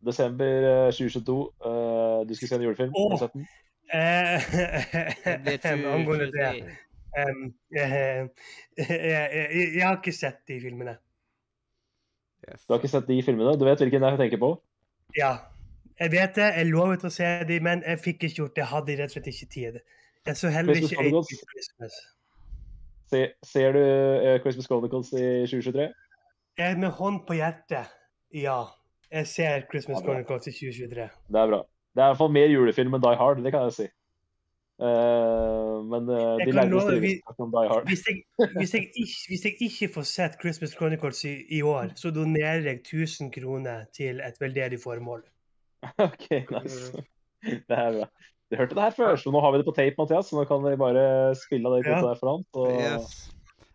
Desember eh, 2022. Uh, du skulle se en julefilm. Åh. Har du sett den? Det Angående det 2023. em, eh, jeg, jeg, har ikke sett de filmene. Yes. Du har ikke sett de filmene? Du vet hvilken jeg tenker på? Ja, jeg vet det. Jeg lovet å se de, men jeg fikk ikke gjort det. Jeg hadde rett og slett ikke tid. Jeg så heller Christmas ikke Chronicles. Christmas. Se, ser du uh, Christmas Chronicles i 2023? Jeg med hånd på hjertet, ja. Jeg ser Christmas Ja. Chronicles i 2023. Det er bra. Det er i hvert fall mer julefilm enn Die Hard, det kan jeg si. Uh, men uh, Jeg de lærde love- om Die Hard. Hvis jeg, hvis, jeg ikke, hvis jeg ikke får sett Christmas Chronicles i, i år, så donerer jeg 1000 kroner til et veldedig formål. OK, nice. Det er bra. Du hørte det her før, så nå har vi det på tape, Mathias. Så nå kan vi bare spille av det Ja. kortet der foran. Så, Yes.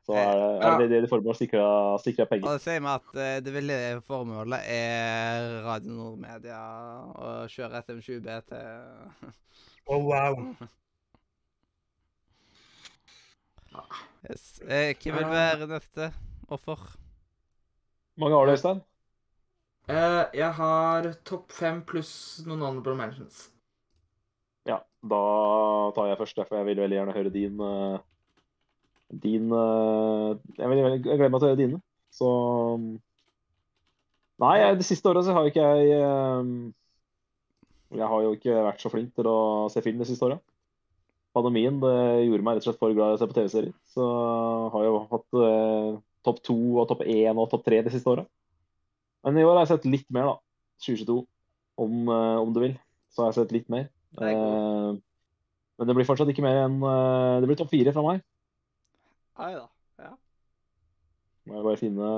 Så er det er det, det formålet å sikre, sikre penger. Og det sier vi at eh, det veldige formålet er Radio Nordmedia å kjøre SM20B til Å, wow. yes. eh, Hvem vil være neste offer? mange har du, Øystein? Eh, jeg har topp fem pluss noen honorable mentions. Ja, da tar jeg først, for jeg vil veldig gjerne høre din eh, Din eh, Jeg, vil, jeg gleder meg til å høre dine. Så Nei, jeg, det siste året så har ikke jeg eh, Jeg har jo ikke vært så flink til å se film det siste året. Pandemien det gjorde meg rett og slett for glad i å se på TV-serier. Så har jeg jo hatt eh, topp to og topp én og topp tre de siste året. Men i år har jeg sett litt mer, da. 2022, om, eh, om du vil. Så har jeg sett litt mer. Det. Eh, men det blir fortsatt ikke mer enn Det blir topp fire fra meg. Ai da. Ja. Må jeg bare finne,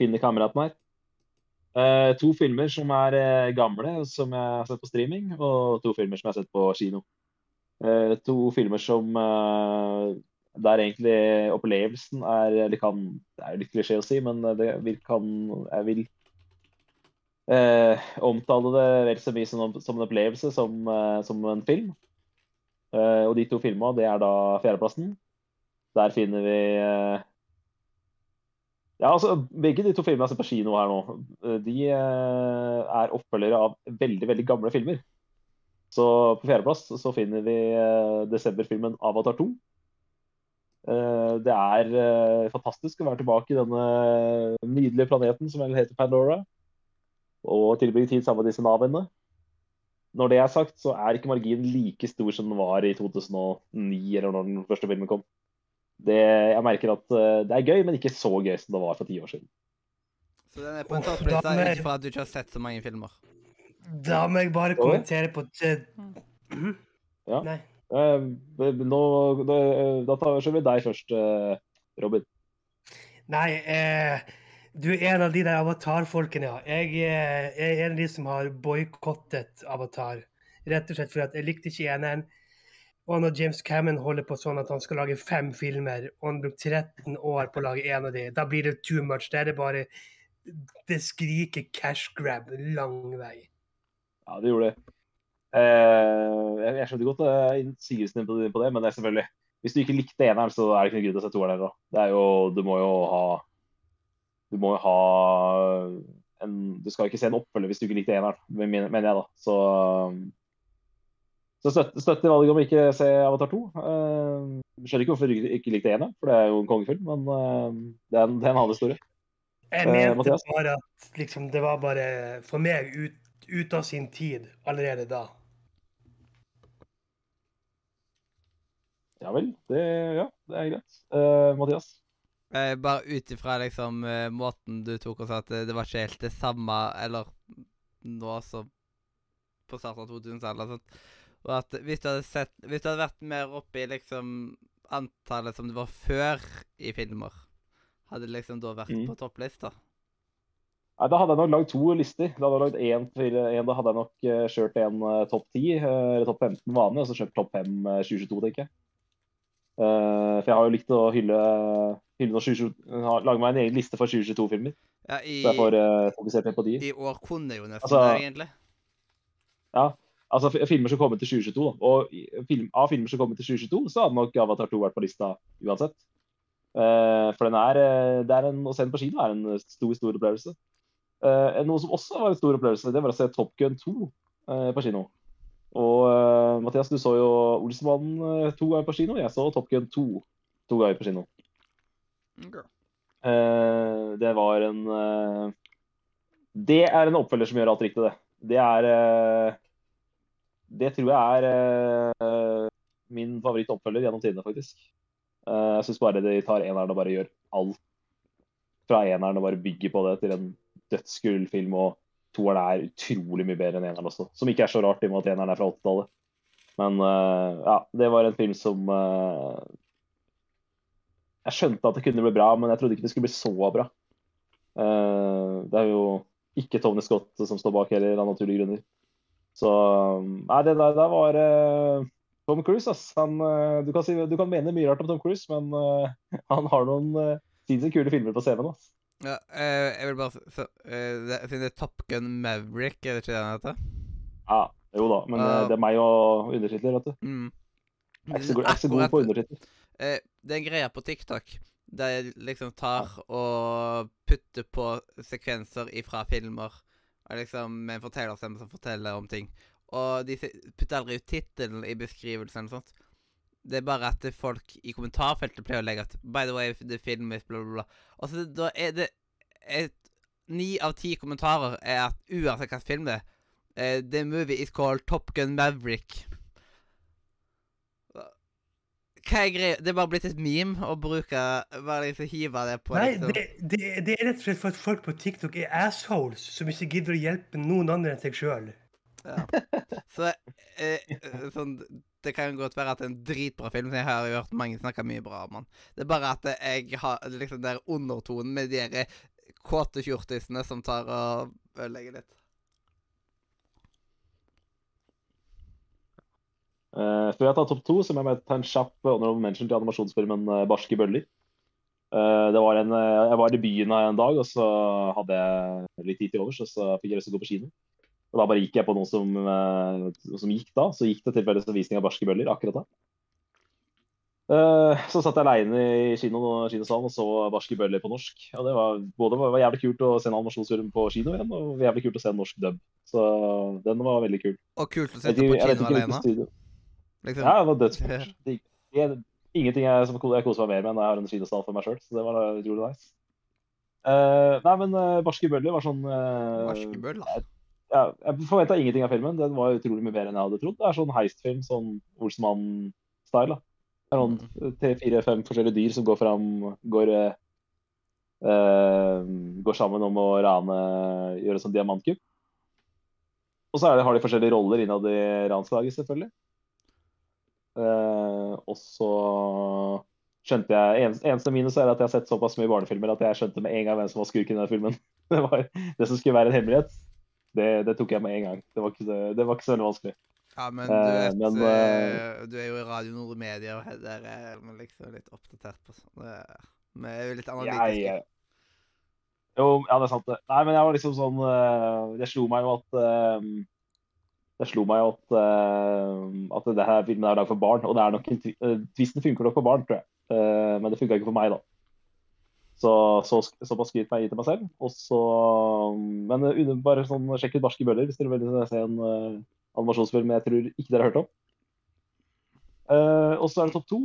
finne kameraten her. Eh, to filmer som er eh, gamle, som jeg har sett på streaming, og to filmer som jeg har sett på kino. Eh, to filmer som der egentlig opplevelsen er Eller kan Det er litt klisjé å si, men det vil, kan Jeg vil omtale det vel så mye som, som en opplevelse som, som en film. Og de to filmene, det er da fjerdeplassen. Der finner vi eh, Ja, altså, begge de to filmene jeg ser på kino her nå, eh, de eh, er oppfølgere av veldig, veldig gamle filmer. Så på fjerdeplass så finner vi desemberfilmen 'Avatar 2'. Eh, det er fantastisk å være tilbake i denne nydelige planeten som vel heter Pandora, og tilbringe tid sammen med disse navene. Når det er sagt, så er ikke marginen like stor som den var i 2009, eller når den første filmen kom. Det, jeg merker at eh, det er gøy, men ikke så gøy som det var for ti år siden. Så den er på en toppliste ikke for at du ikke har sett så mange filmer. Da må jeg bare kommentere på det. Mhm. Ja. Nei. Eh, nå, da, da tar vi deg først, eh, Robin. Nei, eh, du er en av de der avatar-folkene, ja. Jeg, eh, jeg er en av de som har boikottet Avatar. Rett og slett fordi jeg likte ikke eneren. Og når James Cameron holder på sånn at han skal lage fem filmer, og han brukte 13 år på å lage én av de, da blir det too much. Det er det bare Det skriker cash grab lang vei. Ja, det gjorde det. Eh, jeg, skjønner godt uh, innsigelsen din på, på det, men det er selvfølgelig Hvis du ikke likte eneren, så er det ikke noe grunn til å se toeren heller. Det er jo Du må jo ha Du må jo ha en Du skal ikke se en oppfølger hvis du ikke likte eneren, men- mener jeg, da. Så Så støtter, støtter valget om å ikke se Avatar 2. Uh, skjønner ikke hvorfor du ikke likte ene, for det er jo en kongefilm, men uh, det, er en, det er en annen historie. Jeg Eh, mente uh, bare at liksom, det var bare for meg ut, ut av sin tid allerede da. Ja vel. Det, ja, det er greit. Uh, Mathias? Eh, bare ut ifra liksom eh, måten du tok og sa at det, det var ikke helt det samme eller nå som på starten av 2000-tallet. Og at hvis du hadde sett Hvis du hadde vært mer oppe i liksom antallet som det var før i filmer, hadde det liksom da vært Mm. på topplista? Nei, Da hadde jeg nok lagd to lister. Da hadde jeg lagd til- en, da hadde jeg nok uh, kjørt en uh, topp 10, uh, eller topp 15 vanlig, og så kjørt topp 5 eh, 2022, tenker jeg. Eh, for jeg har jo likt å hylle, hylle når 2022 Lage meg en egen liste for 2022-filmer. Ja, i, Så jeg får eh, fokusert mer på de. i år kunne jo nesten Altså- det, egentlig. Ja, altså filmer som kommer til 2022, da. Og film, av filmer som kommer til 2022, så hadde nok Avatar 2 vært på lista uansett. Uh, for den er, eh, det er en, å se den på kino er en stor, stor opplevelse. Uh, noe som også var en stor opplevelse, det var å se Top Gun 2 uh, på kino. Og Mathias, du så jo Olsenmannen to ganger på kino. Jeg så Top Gun 2 to ganger på kino. Okay. det var en Det er en oppfølger som gjør alt riktig, det. Det er Det tror jeg er uh, min favorittoppfølger gjennom tidene, faktisk. Uh, jeg syns bare de tar eneren og bare gjør alt fra eneren og bare bygger på det til en dødskull film. Og toeren er utrolig mye bedre enn eneren også. Som ikke er så rart, i og med at eneren er fra 80-tallet. Men uh, ja, det var en film som Jeg skjønte at det kunne bli bra, men jeg trodde ikke det skulle bli så bra. Det er jo ikke Tony Scott som står bak heller, av naturlige grunner. Så Nei, det der, der var uh, Tom Cruise, ass. Han, uh, du, kan si, du kan mene mye rart om Tom Cruise, men uh, han har noen sinnssykt kule filmer på CV-en. ass. Ja, jeg vil bare er Top Gun Maverick, er det ikke det han heter? Ja, jo da, men eh, det er meg og undertitler, vet du. Mm. Jeg er ikke så god, ikke så god på undertitler. Det er en greie på TikTok der jeg liksom tar og putter på sekvenser ifra filmer og liksom med en fortellerstemme som forteller om ting. Og de putter aldri ut tittelen i beskrivelsen eller sånt. Det er bare at folk i kommentarfeltet pleier å legge at By the way, the film is bla, bla, bla. Og så da er det et, Ni av ti kommentarer er at uansett hvilken film det er uh, The movie is called Top Gun Maverick. Hva er greia? Det er bare blitt et meme å bruke Bare liksom hive det på Nei, liksom. det, det, det er rett og slett for at folk på TikTok er assholes som ikke gidder å hjelpe noen andre enn seg sjøl. Ja. Så eh, eh, sånn Det kan godt være at det er en dritbra film, som jeg har hørt mange snakke mye bra om den. Det er bare at jeg har liksom den der undertonen med de kåte fjortisene som tar og ødelegger litt. Eh, før jeg tar topp to, så må jeg ta en kjapp honorable mention til animasjonsfilmen eh, 'Barske bøller'. Uh, det var en, jeg var i byen en dag, og så hadde jeg litt tid til overs, og så fikk jeg lyst til å gå på kino. Og da bare gikk jeg på noe som, uh, som gikk da. Så gikk det tilfeldigvis en visning av 'Barske bøller' akkurat da. Så satt jeg aleine i kino, kinosalen og så 'Barske bøller' på norsk. Og det var både var jævlig kult å se en animasjonsfilm på kino igjen, og jævlig kult å se en norsk dub. Så den var veldig kul. Og kult å se på kino alene. Liksom. ja, det var dødskult. Ingenting jeg, som jeg koser meg mer med når jeg har en kinosal for meg sjøl. Så det var utrolig nice. Uh, nei, men uh, Barske bøller var sånn uh, bøller. da. ja, Jeg forventa ingenting av filmen. Den var utrolig mye bedre enn jeg hadde trodd. Det er sånn heistfilm, sånn Olsmann-style. Det er sånn tre, fire, fem forskjellige dyr som går fram Går, eh, går sammen om å rane Gjøre sånn diamantkupp. Og så det, har de forskjellige roller innad i ranslaget, selvfølgelig. Eh, og så skjønte jeg eneste, minus er at jeg har sett såpass mye barnefilmer at jeg skjønte med en gang hvem som var skurken i den filmen. Det var det som skulle være en hemmelighet. Det, det tok jeg med en gang. Det var ikke det var ikke så veldig vanskelig. Ja, men du Eh, vet men, eh, Du er jo i Radio Nord Media, og der er vi liksom litt oppdatert på sånn. Vi er jo litt analytiske. Jeg, jo, ja, det er sant det. Nei, men jeg var liksom sånn Det slo meg jo at Det slo meg at uh, at det her filmen er laget for barn. Og det er nok en tvisten eh, funker nok for barn, tror jeg. Uh, men det funka ikke for meg, da. Så, så såpass skryt meg til meg selv. Og så Men uh, bare sånn sjekk ut Barske bøller hvis dere vil se en uh, animasjonsfilm jeg tror ikke dere har hørt om. Og så er det topp to.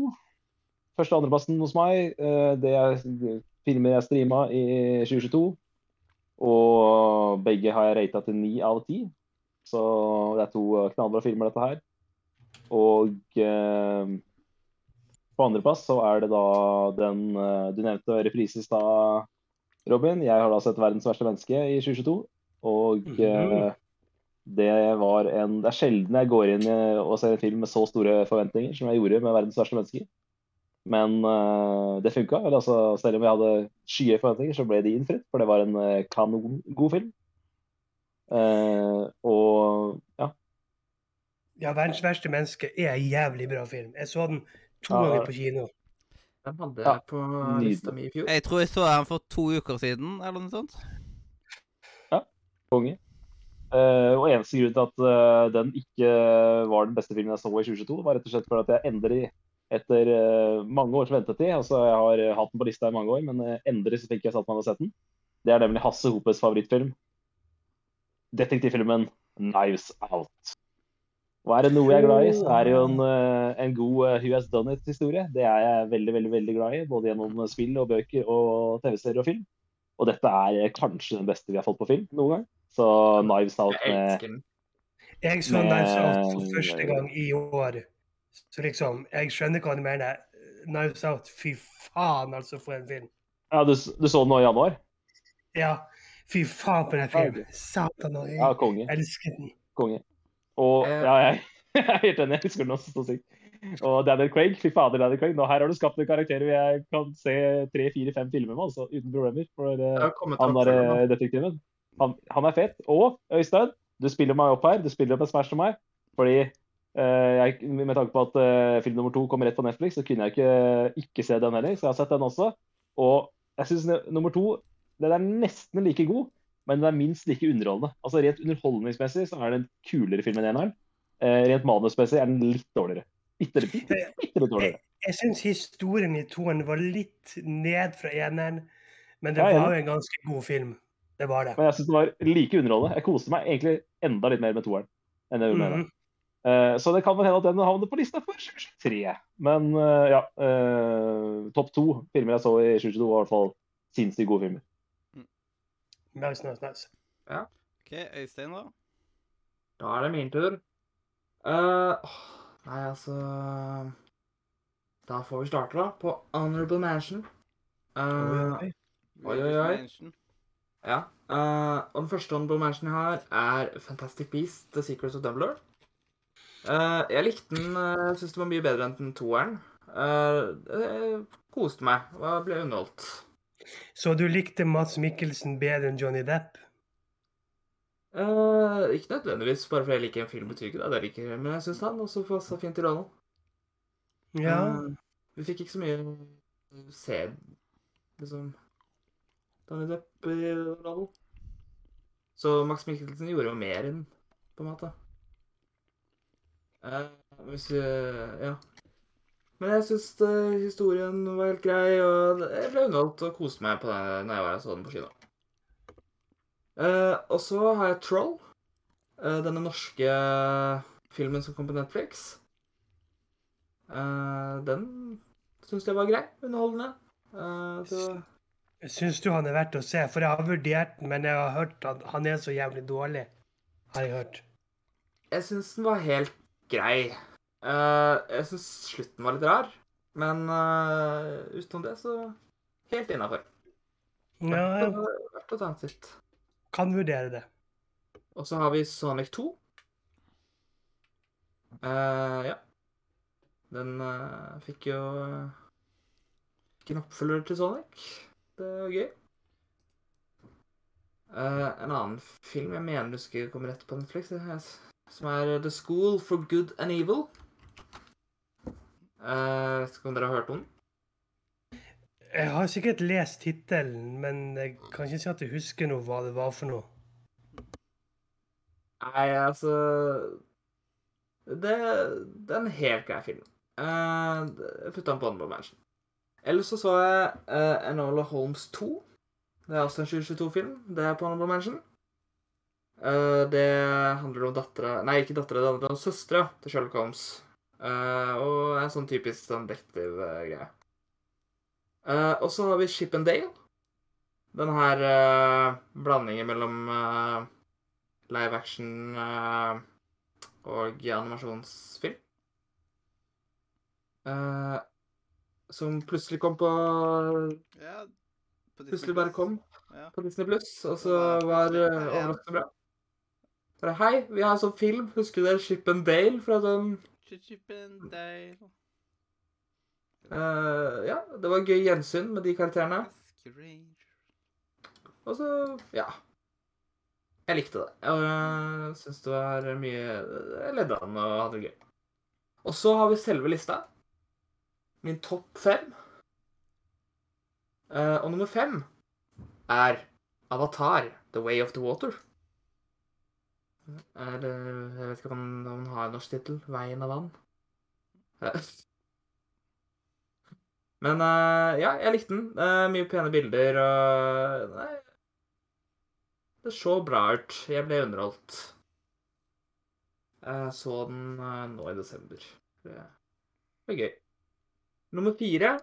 Første- og andreplassen hos meg, det er filmer jeg streama i 2022. Og begge har jeg rata til ni av ti. Så det er to knallbra filmer, dette her. Og eh, på andreplass så er det da den eh, du nevnte reprise i stad, Robin. Jeg har da sett 'Verdens verste menneske' i 2022. Og eh, det var en Det er sjelden jeg går inn og ser en film med så store forventninger som jeg gjorde med 'Verdens verste menneske'. Men eh, det funka. Altså, selv om jeg hadde skyhøye forventninger, så ble de innfridd. For det var en uh, kanongod film. Eh, og ja. Ja, 'Verdens verste menneske' er en jævlig bra film. Jeg så den to Ja, ganger på kino. Den hadde Ja, jeg på lista mi i fjor. Jeg tror jeg så den for to uker siden, eller noe sånt. Konge. Uh, og eneste grunn til at uh, den ikke var den beste filmen jeg så i 2022, var rett og slett fordi at jeg endelig, etter uh, mange års ventetid altså Jeg har hatt den på lista i mange år, men endelig så fikk jeg satt meg ned og sett den. Det er nemlig Hasse Hopes favorittfilm. Detektivfilmen 'Knives Out'. Og er det noe jeg er glad i, så er det jo en, eh, en god eh, Who Has Done It-historie. Det er jeg veldig, veldig veldig glad i, både gjennom spill og bøker og TV-serier og film. Og dette er eh, kanskje den beste vi har fått på film noen gang. Så Knives Out Jeg med. Jeg så Knives Out for første gang i år. Så liksom, jeg skjønner hva du mener. Knives Out, fy faen, altså, for en film. Ja, du, du så den nå i januar? Ja, fy faen for en film. Satan, og Ja, jeg konge. elsker den. konge. Og Eh. ja, jeg, jeg er helt enig. Jeg elsker den også så sykt. Og Daniel Craig, fy fader, Daniel Craig. Nå her har du skapt en karakter hvor jeg kan se tre, fire, fem filmer med, altså, uten problemer. For eh, han der eh, detektiven. Han, han er fet. Og Øystein, du spiller meg opp her. Du spiller opp en Smash til meg. Fordi uh, jeg, med tanke på at uh, film nummer to kommer rett på Netflix, så kunne jeg ikke ikke se den heller. Så jeg har sett den også. Og jeg syns nummer to den er nesten like god, men den er minst like underholdende. Altså Rent underholdningsmessig så er det en kulere film enn eneren. Eh, rent manusmessig er den litt dårligere. Bitte, litt dårligere. Jeg syns historien i toen var litt ned fra eneren, men det Ja, jeg var jo en ganske god film. Det var det. Men jeg syns den var like underholdende. Jeg koste meg egentlig enda litt mer med toeren enn jeg gjorde med eneren. Mhm. Uh, Så det kan vel hende at den havner på lista for 2023. Men uh, ja. uh, Topp to filmer jeg så i 2022 var i hvert fall sinnssykt gode filmer. Nice, nice, nice. Ja. OK, Øystein, da? Da er det min tur. Uh, nei, altså Da får vi starte, da. På Honorable Mansion. Uh, Oi, oi, oi. Mansion. ja. Uh, og den første Honorable Mansion jeg har, er Fantastic Beast, The Secrets of Dumbledore. Uh, jeg likte den. Uh, Syns den var mye bedre enn den toeren. Uh, jeg koste meg og ble underholdt. Så du likte Mads Mikkelsen bedre enn Johnny Depp? Uh, ikke nødvendigvis bare fordi jeg liker en film, betyr ikke det. det liker, men jeg syns han også passa fint i rollen. Ja. Uh, vi fikk ikke så mye se liksom Johnny Depp i rollen. Så Max Mikkelsen gjorde jo mer enn, på en måte. Uh, hvis uh, Ja. Men jeg syns historien var helt grei, og jeg ble underholdt og koste meg på det når jeg var og så den på kino. Uh, og så har jeg Troll. Uh, denne norske filmen som kom på Netflix. Uh, den syns jeg var grei. Underholdende. Eh, så Syns du han er verdt å se? For jeg har vurdert den, men jeg har hørt at han er så jævlig dårlig. Har jeg hørt. jeg syns den var helt grei. Eh, jeg syns slutten var litt rar, men uh, utenom det, så helt innafor. Ja, Verdt å ta en titt. kan vurdere det. Og så har vi Sonic 2. Uh, ja. Den uh, fikk jo uh, Fikk en oppfølger til Sonic. Det var gøy. Uh, en annen film jeg mener du skal komme rett på Netflix, som er The School for Good and Evil. Uh, ikke om dere har hørt om den? Jeg har sikkert lest tittelen, men jeg kan ikke si at jeg husker noe hva det var for noe. Nei, altså Det, det er en helt grei film. Uh, jeg putta den på Honorable Mansion. Ellers så så jeg uh, Enola Holmes 2. Det er også en 2022-film. Det er på Honorable Mansion. Uh, det handler om dattera Nei, ikke dattera, det handler om søstera til Sherlock Holmes. Eh, og en sånn typisk sånn detektiv-greie. Eh, og så har vi Ship and Dale. Den her uh, blandingen mellom uh, live action og animasjonsfilm. Som plutselig kom på Ja, på Disney Plutselig bare kom Ja. på Disney Pluss, og så var uh, overraskende bra. Bare hei, vi har en sånn film. Husker du det? Chip and Dale fra sånn Chip and Dale. eh, Ja, det var gøy gjensyn med de karakterene. Og så ja. Jeg likte det. Jeg uh, syns det var mye Jeg ledde an og hadde det gøy. Og så har vi selve lista. Min topp fem. Uh, og nummer fem er Avatar, The Way of the Water. Eller Jeg vet ikke om den, om den har en norsk tittel. Veien av vann. Eh. Men eh, ja, jeg likte den. Eh, mye pene bilder og Nei, det så bra ut. Jeg ble underholdt. Jeg så den eh, nå i desember. Det var gøy. Nummer fire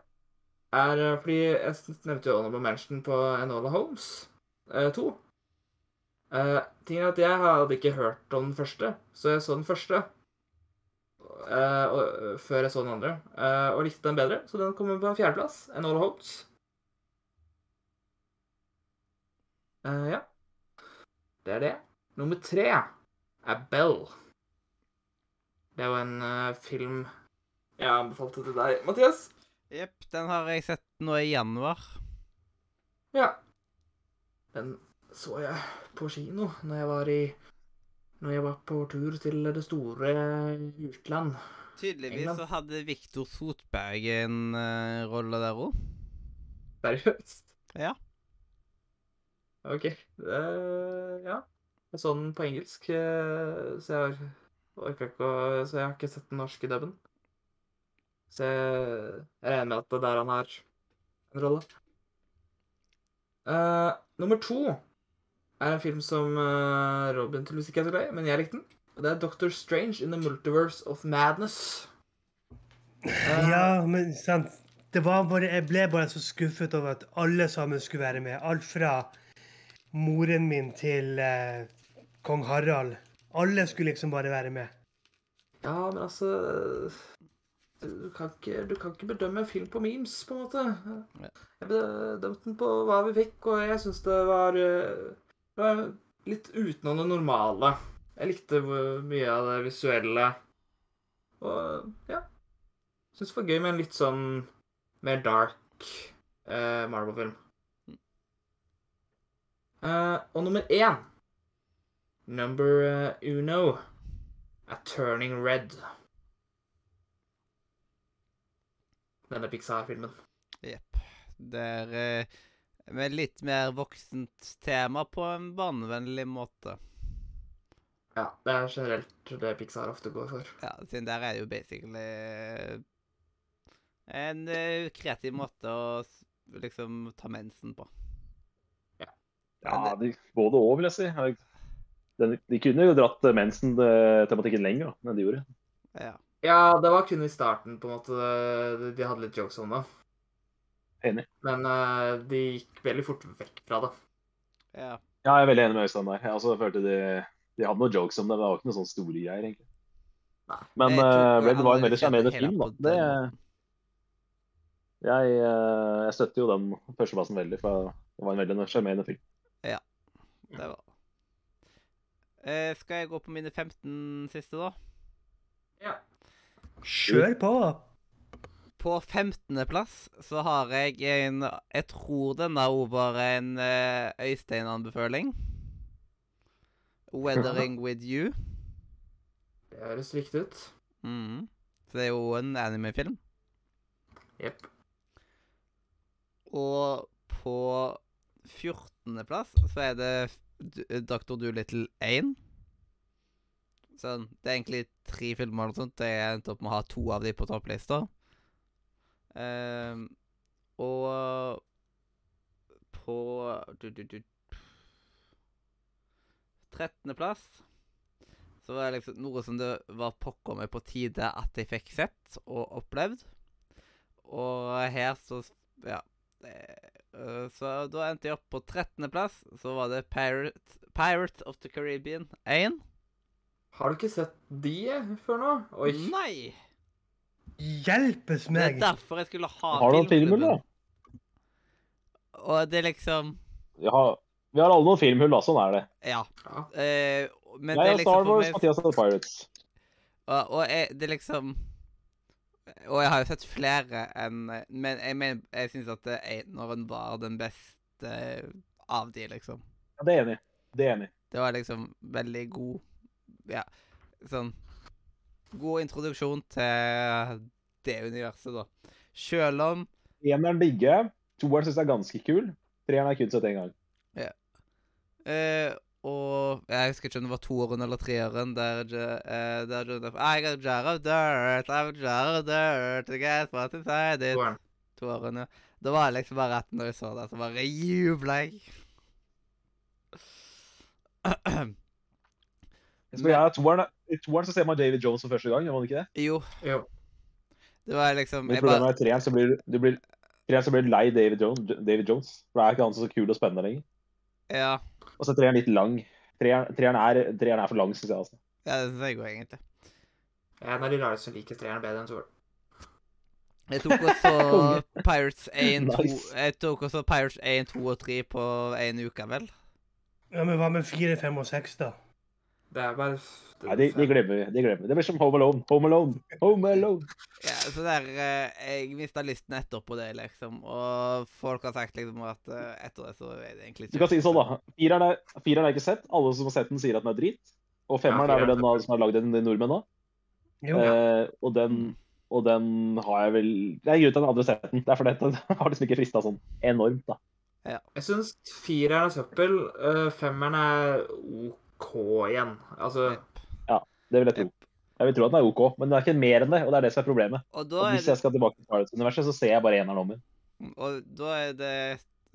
er eh, fordi jeg nevnte jo Honorable Mention på Enola Holmes 2. Uh, tingen er at jeg hadde ikke hørt om den første, så jeg så den første Uh, og, før jeg så den andre, uh, og likte den bedre. Så den kommer på en enn All Holmes. Uh, ja. Det er det. Nummer tre er Bell. Det er jo en eh, film jeg anbefalte til deg, Mathias. Jepp, den har jeg sett nå i januar. Ja. Den så jeg på kino når jeg var i Når jeg var på tur til det store utland. Tydeligvis England. så hadde Viktor Sotberg en uh, rolle der òg. Seriøst? Ja. OK. Uh, ja. Jeg så den på engelsk, uh, så jeg har- orka ikke å Så jeg har ikke sett den norske dubben. Så jeg, jeg regner med at det er der han har en rolle. Eh, nummer to er en film som eh, Robin tydeligvis ikke er så glad i, men jeg likte den. Og det er Doctor Strange in the Multiverse of Madness. Eh, Ja, men sant. Det var bare, jeg ble bare så skuffet over at alle sammen skulle være med. Alt fra moren min til eh, kong Harald. Alle skulle liksom bare være med. Ja, men altså du kan, ikke, du kan ikke bedømme en film på memes, på en måte. Jeg bedømte den på hva vi fikk, og jeg syns det var uh, Det var litt utenom det normale. Jeg likte mye av det visuelle. Og ja. Syns det var gøy med en litt sånn mer dark eh, Marvel-film. Eh, og nummer én Number eh, uno er Turning Red. Denne Pixar-filmen. Jepp. Det er eh, med litt mer voksent tema på en barnevennlig måte. Ja, det er generelt det Pixar ofte går for. Ja, siden der er det jo basically eh, en eh, kreativ måte å liksom ta mensen på. Ja, de, både og, vil jeg si. Den, de kunne jo dratt eh, mensen-tematikken lenger da, enn de gjorde. Ja. Ja, det var kun i starten, på en måte. De, de hadde litt jokes om det. Enig. Men uh, de gikk veldig fort vekk fra det. ja. Ja, jeg er veldig enig med Øystein der. Jeg også følte de, de hadde noen jokes om det, det var ikke noen sånne store greier, egentlig. Nei. Men uh, ikke Red var en veldig sjarmerende film, da. Det, jeg, eh, jeg støtter jo den førsteplassen veldig, for det var en veldig sjarmerende film. Det var eh, Skal jeg gå på mine 15 siste, da? Ja. Kjør på! På 15.-plass så har jeg en Jeg tror denne er over en eh, Øystein-anbefaling. 'Weathering with You'. Det høres riktig ut. Mm. Så det er jo en anime-film. Jepp. Og på 14.-plass så er det Dr. Doolittle 1. Sånn, det er egentlig tre filmer eller sånt. Jeg endte opp med å ha to av de på topplista. Ehm, og på du, du, du, 13.-plass så så var det liksom noe som det var pokker meg på tide at jeg fikk sett og opplevd. Og her så Ja. Øh, så da endte jeg opp på 13.-plass. Så var det Pirate, Pirate of the Caribbean 1. Har du ikke sett de før nå? Oi. Nei! Hjelpes meg! Det er derfor jeg skulle ha Har du noen filmhull, da? Og det er liksom Vi har, vi har alle noen filmhull, da. Sånn er det. Ja. Ja. Uh, men Jeg det er liksom Star Wars, meg Mathias har Pirates. Og, og jeg, det er liksom Og jeg har jo sett flere enn Men jeg, men, jeg syns at det eneren var den beste av de, liksom. Ja, det er enig. Det er enig. Det var liksom veldig god Ja, sånn God introduksjon til det universet, da. Sjøl om Eneren digger. Toeren syns jeg er ganske kul. Treeren har jeg kun sett én gang. eh, Og jeg husker ikke om det var toeren eller treeren der, Ja- eh, der Jonah I got a jar of dirt, I got a jar of dirt, I get what's inside it. Toeren. toeren, ja. Da var jeg liksom bare 18 når jeg så det, så bare jubla jeg. Jeg, toeren, I toeren så ser man David Jones for første gang, gjør man ikke det? Jo, Jo. Det var liksom Men problemet bare, er treeren så blir du blir, treeren så blir lei David Jones, David Jones. For det er ikke han så kul og spennende lenger. Ja, Og så er treeren litt lang. Treeren, treeren, er, treeren er for lang, syns jeg. altså. ja det syns jeg går egentlig. Jeg er en av de rare som liker treeren bedre enn toeren. Jeg tok også Pirates 1, 2 Nice. Jeg tok også Pirates 1, 2 og 3 på en uke, vel. Ja, men hva med fire, fem og 6, da? Det er bare Nei, de, de glemmer vi. De glemmer. Det blir som Home Alone. Home Alone. Home Alone. Ja, så der eh, Jeg mista listen etterpå det, liksom. Og folk har sagt liksom at eh, etter det så er det egentlig Du kan si det sånn, da. Fireren er, fireren er ikke sett. Alle som har sett den, sier at den er drit. Og femmeren Ja, er vel den da som har lagd den i nordmenn, da. Jo, Eh, og, den, og den har jeg vel Det er grunnen til at den andre har sett den. Det er fordi den har liksom ikke frista sånn enormt, da. Jeg syns fireren er søppel. øh, femmeren er OK igjen. Altså Det vil jeg tro. Jeg vil tro at den er OK, men den er ikke mer enn det, og det er det som er problemet. Og da Og er hvis det jeg skal tilbake til Pirates-universet, så ser jeg bare eneren om igjen. Og da er det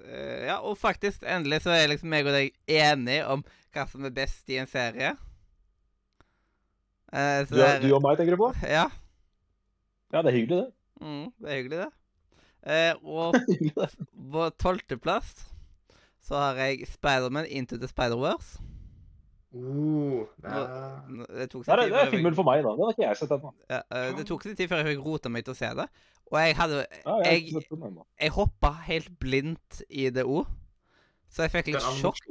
eh, Ja, og faktisk, endelig så er liksom meg og deg enige om hva som er best i en serie. Eh, så Du, er- du og meg, tenker du på? Ja. Ja, det er hyggelig, det. Mm, det er hyggelig, det. Eh, og på tolvteplass så har jeg Spiderman Into the Spider-Verse. Uh, det er... Nå- Det tok Det sin tid det før jeg filmen for meg, da. Den har ikke jeg sett ennå. Ja, uh, det tok sin tid før jeg fikk rota meg til å se det. Og jeg hadde Ja, jeg Jeg, den jeg hoppa helt blindt i det òg. Så jeg fikk litt sjokk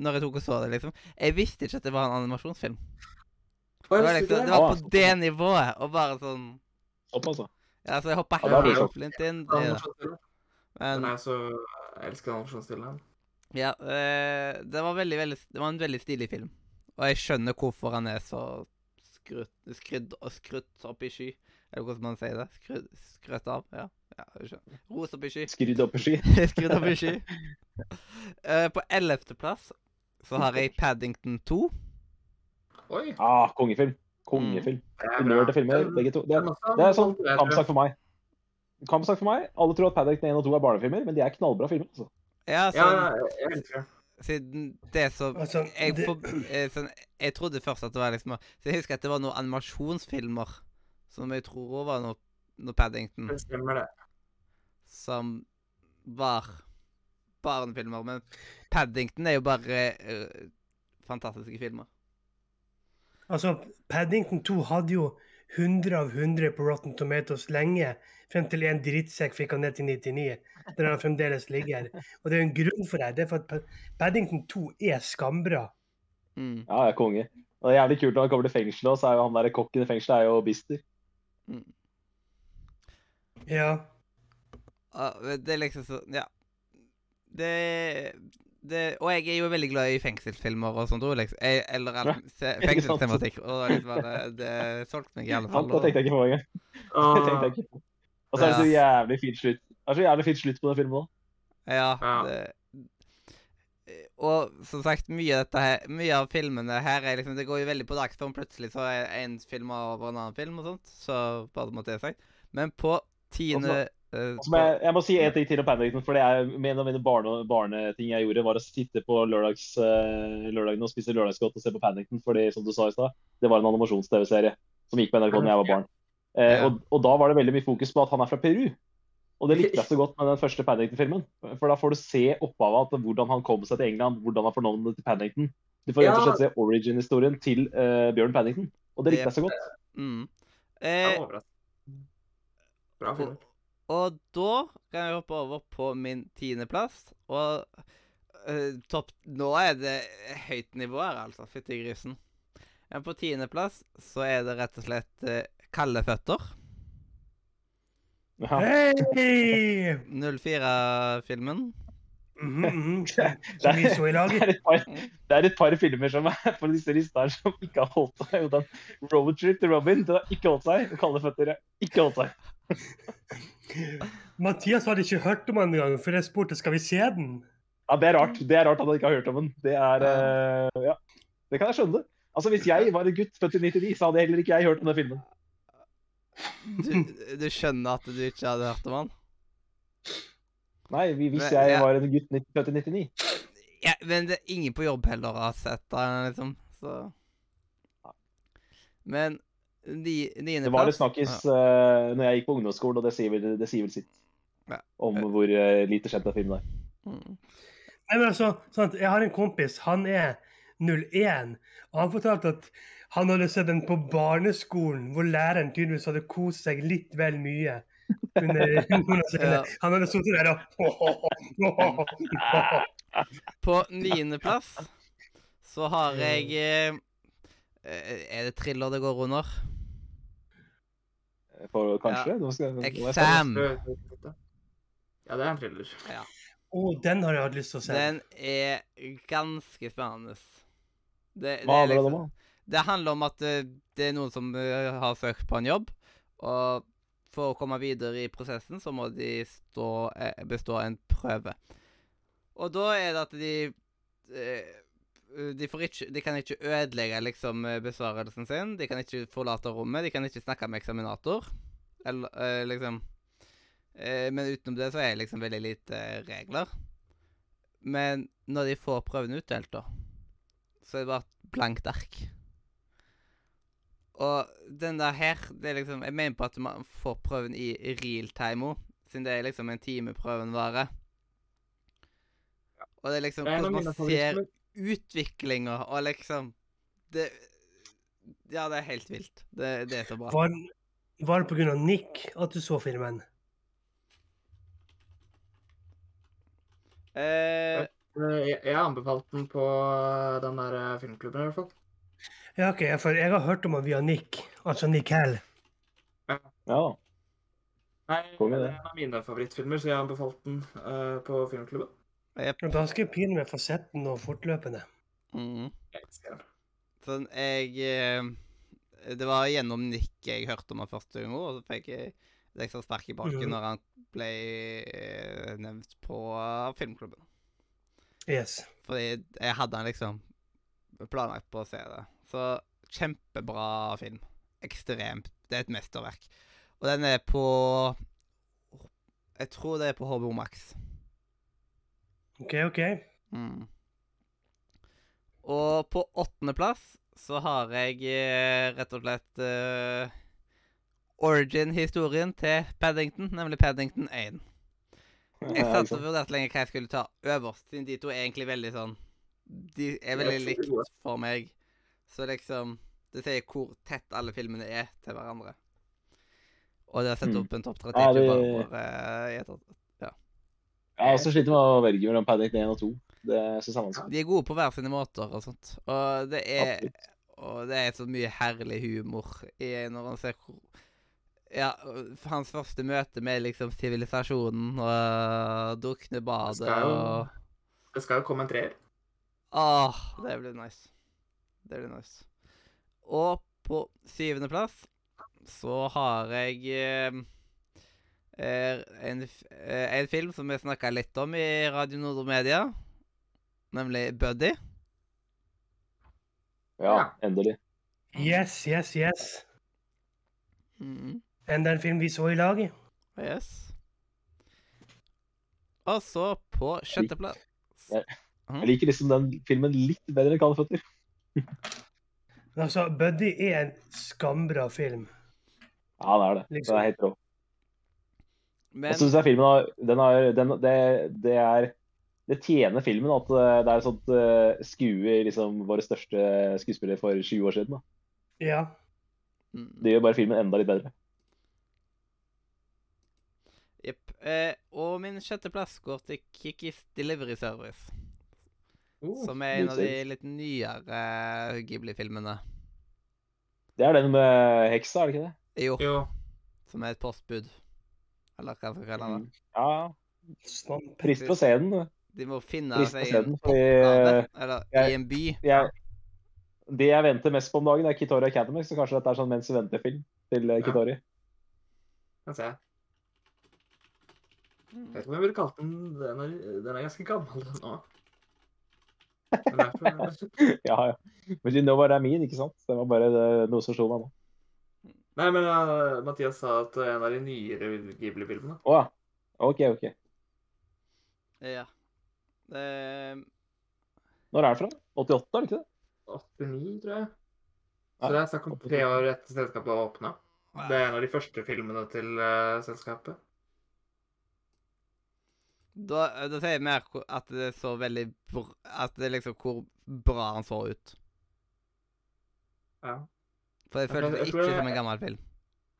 når jeg tok og så det, liksom. Jeg visste ikke at det var en animasjonsfilm. Det var, liksom, det var Ah, på det nivået, og bare sånn Såpass, da. Ja, så jeg hoppa Ja, det helt blindt inn Det det. Den Men er så Jeg elsker animasjonsstilen. ja, eh, det var veldig, veldig Det var en veldig stilig film. Og jeg skjønner hvorfor han er så skrutt, skrudd og skrutt opp i sky. Eller hvordan man sier det? Skrudd, skrøt av? Ja. ja. Ros opp i sky. Skrydd opp i sky. Skrudd opp i sky. Uh, på ellevteplass så har jeg Paddington 2. Oi. Ah, kongefilm. Kongefilm. Det er filmer, begge to. Det er, det er sånn kampsak for meg. Kampsak for meg. Alle tror at Paddington 1 og 2 er barnefilmer, men de er knallbra filmer. altså. Ja, Ja, sånn, jeg elsker den. Siden det som Altså, jeg, det- for, eh, sånn, jeg trodde først at det var liksom Så jeg husker at det var noen animasjonsfilmer som jeg tror var noe, noe Paddington, Det stemmer, det. som var barnefilmer. Men Paddington er jo bare eh, fantastiske filmer. Altså, Paddington 2 hadde jo 100 av 100 på Rotten Tomatoes lenge, frem til en drittsekk fikk han ned til 99, der han fremdeles ligger. Og det er en grunn for det. Det er for at Paddington 2 er skambra. Mm. Ja, jeg er konge. Og det er jævlig kult når han kommer til fengselet, og så er jo han der kokken i fengselet er jo Bister. Ja. Ja, det er liksom sånn Ja. Det, det Og jeg er jo veldig glad i fengselsfilmer og sånt òg, liksom. Eller Ja, fengselstematikk. Og liksom bare, det solgte meg i alle fall. Sant, det tenkte jeg ikke på engang. Det tenkte jeg ikke på. Og så er det så jævlig fint slutt. Det er så jævlig fint slutt på den filmen òg. Ja. Ja. Det, og som sagt, mye av dette her Mye av filmene her er liksom Det går jo veldig på dagsform. Plutselig så er en film over en annen film og sånt. Så bare måtte jeg sagt. Men på tiende eh, jeg, jeg må si en ting til om Paddington, for det er en av mine barne, barneting jeg gjorde, var å sitte på lørdags, eh, lørdagen og spise lørdagsgodt og se på Paddington, fordi som du sa i stad, det var en animasjons-TV-serie som gikk på NRK da jeg var barn. Eh, og, og da var det veldig mye fokus på at han er fra Peru. Og det likte jeg så godt med den første Paddington-filmen. For da får du se opphavet til hvordan han kom seg til England, hvordan han får navnet til Paddington. Du får rett og slett se origin-historien til uh, Bjørn Paddington. Og det likte jeg så godt. mm. Eh. Bra. Og da kan jeg hoppe over på min tiendeplass. Og uh, topp Nå er det høyt nivå her, altså. Fytti grisen. Men på tiendeplass så er det rett og slett uh, Kalde føtter. Ja. Hei! 04-filmen. Mhm, -hmm. så, så det, er, Det er, par, det er et par filmer som er på disse listene som ikke har holdt seg. Jo, den Road Trip til Robin den har ikke holdt seg. Kalde føtter har ikke holdt seg. Mathias hadde ikke hørt om den engang, for jeg spurte skal vi se den. Ja, Det er rart Det er rart at han ikke har hørt om den. Det er uh, Ja, det kan jeg skjønne. Altså, Hvis jeg var en gutt født i 99, så hadde heller ikke jeg hørt om den filmen. Du, du skjønner at du ikke hadde hørt om han? Nei, vi- hvis Men, jeg ja. var en gutt født i 99. Ja, men det er ingen på jobb heller har sett den, liksom. Så Men ni, niendeplass Det var litt snakkis uh, når jeg gikk på ungdomsskolen, og det sier vel, det sier vel sitt. Ja. Om hvor uh, lite kjent den filmen er. Mm. Nei, men altså, sant, Jeg har en kompis, han er 01, og han fortalte at han hadde sett den på barneskolen, hvor læreren tydeligvis hadde kost seg litt vel mye. Under, under. Ja. Han hadde sittet der og På niendeplass så har jeg eh, eh, Er det thriller det går under? For, kanskje? Ja. skal. Exam. Ja, det er en thriller. Å, den har jeg hatt lyst til å se. Den er ganske spennende. Det, det, Hva er handler det om? liksom, det handler om at det, det er noen som eh, har søkt på en jobb, og for å komme videre i prosessen, så må de stå, eh, bestå en prøve. Og da er det at de eh, de, ikke, de kan ikke ødelegge liksom eh, besvarelsen sin. De kan ikke forlate rommet. De kan ikke snakke med eksaminator. Eller liksom Men utenom det så er det liksom veldig lite regler. Men når de får prøven utdelt, da, så er det bare et blankt ark. Og den der her det er liksom, Jeg mener på at man får prøven i real time òg, siden det er liksom en time prøven varer. Og det er liksom av hvordan man ser utviklinga og liksom Det Ja, det er helt vilt. Det, det er så bra. Var, var det pga. Nick at du så filmen? Eh, Eh, Jeg, jeg anbefalte den på den der eh, filmklubben, i hvert fall. Ja, OK, for jeg har hørt om han via Nick, altså Nick Hell. Ja. Nei, det er en av mine favorittfilmer, så jeg har anbefalte den uh, på filmklubben. Yep. Da skal jeg pine meg for sett den nå fortløpende. Mm. Jeg. Sånn, jeg eh, Det var gjennom Nick jeg hørte om han første gang, og så fikk jeg et ekstra spark i baken mm. når han ble eh, nevnt på filmklubben. Yes. Fordi jeg hadde han liksom planlagt på å se det. Så kjempebra film. Ekstremt. Det er et mesterverk. Og den er på Jeg tror det er på HBO Max. OK, OK. Mm. Og på åttendeplass så har jeg eh, rett og slett uh, origin-historien til Paddington, nemlig Paddington 1. Jeg satt og sant. vurderte lenge hva jeg skulle ta øverst, siden de to er egentlig veldig sånn De er veldig likt for meg. Så liksom Det sier hvor tett alle filmene er til hverandre. Og det har sette Mm. opp en topp 30 Ja, det- bare, bare i et Jeg har også slitt med å velge mellom Paddock 1 og 2. Det er. De er gode på hver sine måter og sånt. Og det er Absolutt. Og det er så mye herlig humor i når han ser hvor Ja, hans første møte med liksom sivilisasjonen og dukkende badet og Det skal jo komme en treer. Åh, det blir nice. Det blir nice. Og på syvendeplass så har jeg eh, en, eh, en film som vi snakka litt om i Radio Nordre Media, nemlig Buddy. Ja, endelig. Yes, yes, yes. Mm. Enda en film vi så i lag. Yes. Og så på sjetteplass Jeg liker liksom den filmen litt bedre enn Kalde føtter. Men altså, Buddy er en skambra film. Ja, det er det. Liksom. Det er helt rå. Men Jeg syns filmen har, den har den, det, det er Det tjener filmen at eh, det er et sånt uh, skue i liksom våre største skuespillere for 20 år siden. da. Ja. mm, Det gjør bare filmen enda litt bedre. Jepp. Eh, og min sjetteplass går til Kikkis Delivery Service. Oh, Som er en av de litt nyere Ghibli-filmene. Det er den med heksa, er det ikke det? Jo, jo. som er et postbud. Eller hva skal kalle det. Ja, Svamp. trist å se den. De må finne seg en oppgave, eller jeg- i en by. Jeg, det jeg venter mest på om dagen, er Kitori Academy, så kanskje dette er sånn mens vi venter-film til eh, Ja. Kitori. Kan se. Jeg vet ikke om jeg ville kalt den Den er, den er ganske gammel, den nå. Ja, ja. Men you know what I mean, ikke sant? Det var bare det, noe som slo meg nå. Nei, men uh, Mathias sa at det er en av de nyere Ghibli-filmene. Å ja. OK, OK. Ja. Det Når er det fra? 88, er det ikke det? 89, tror jeg. Så det er snakk om tre år etter selskapet var åpna. Det er en av de første filmene til uh, selskapet. Da, da sier jeg mer at det så veldig br At det liksom hvor bra han så ut. Ja. For det føles føltes ikke det- som en gammel film.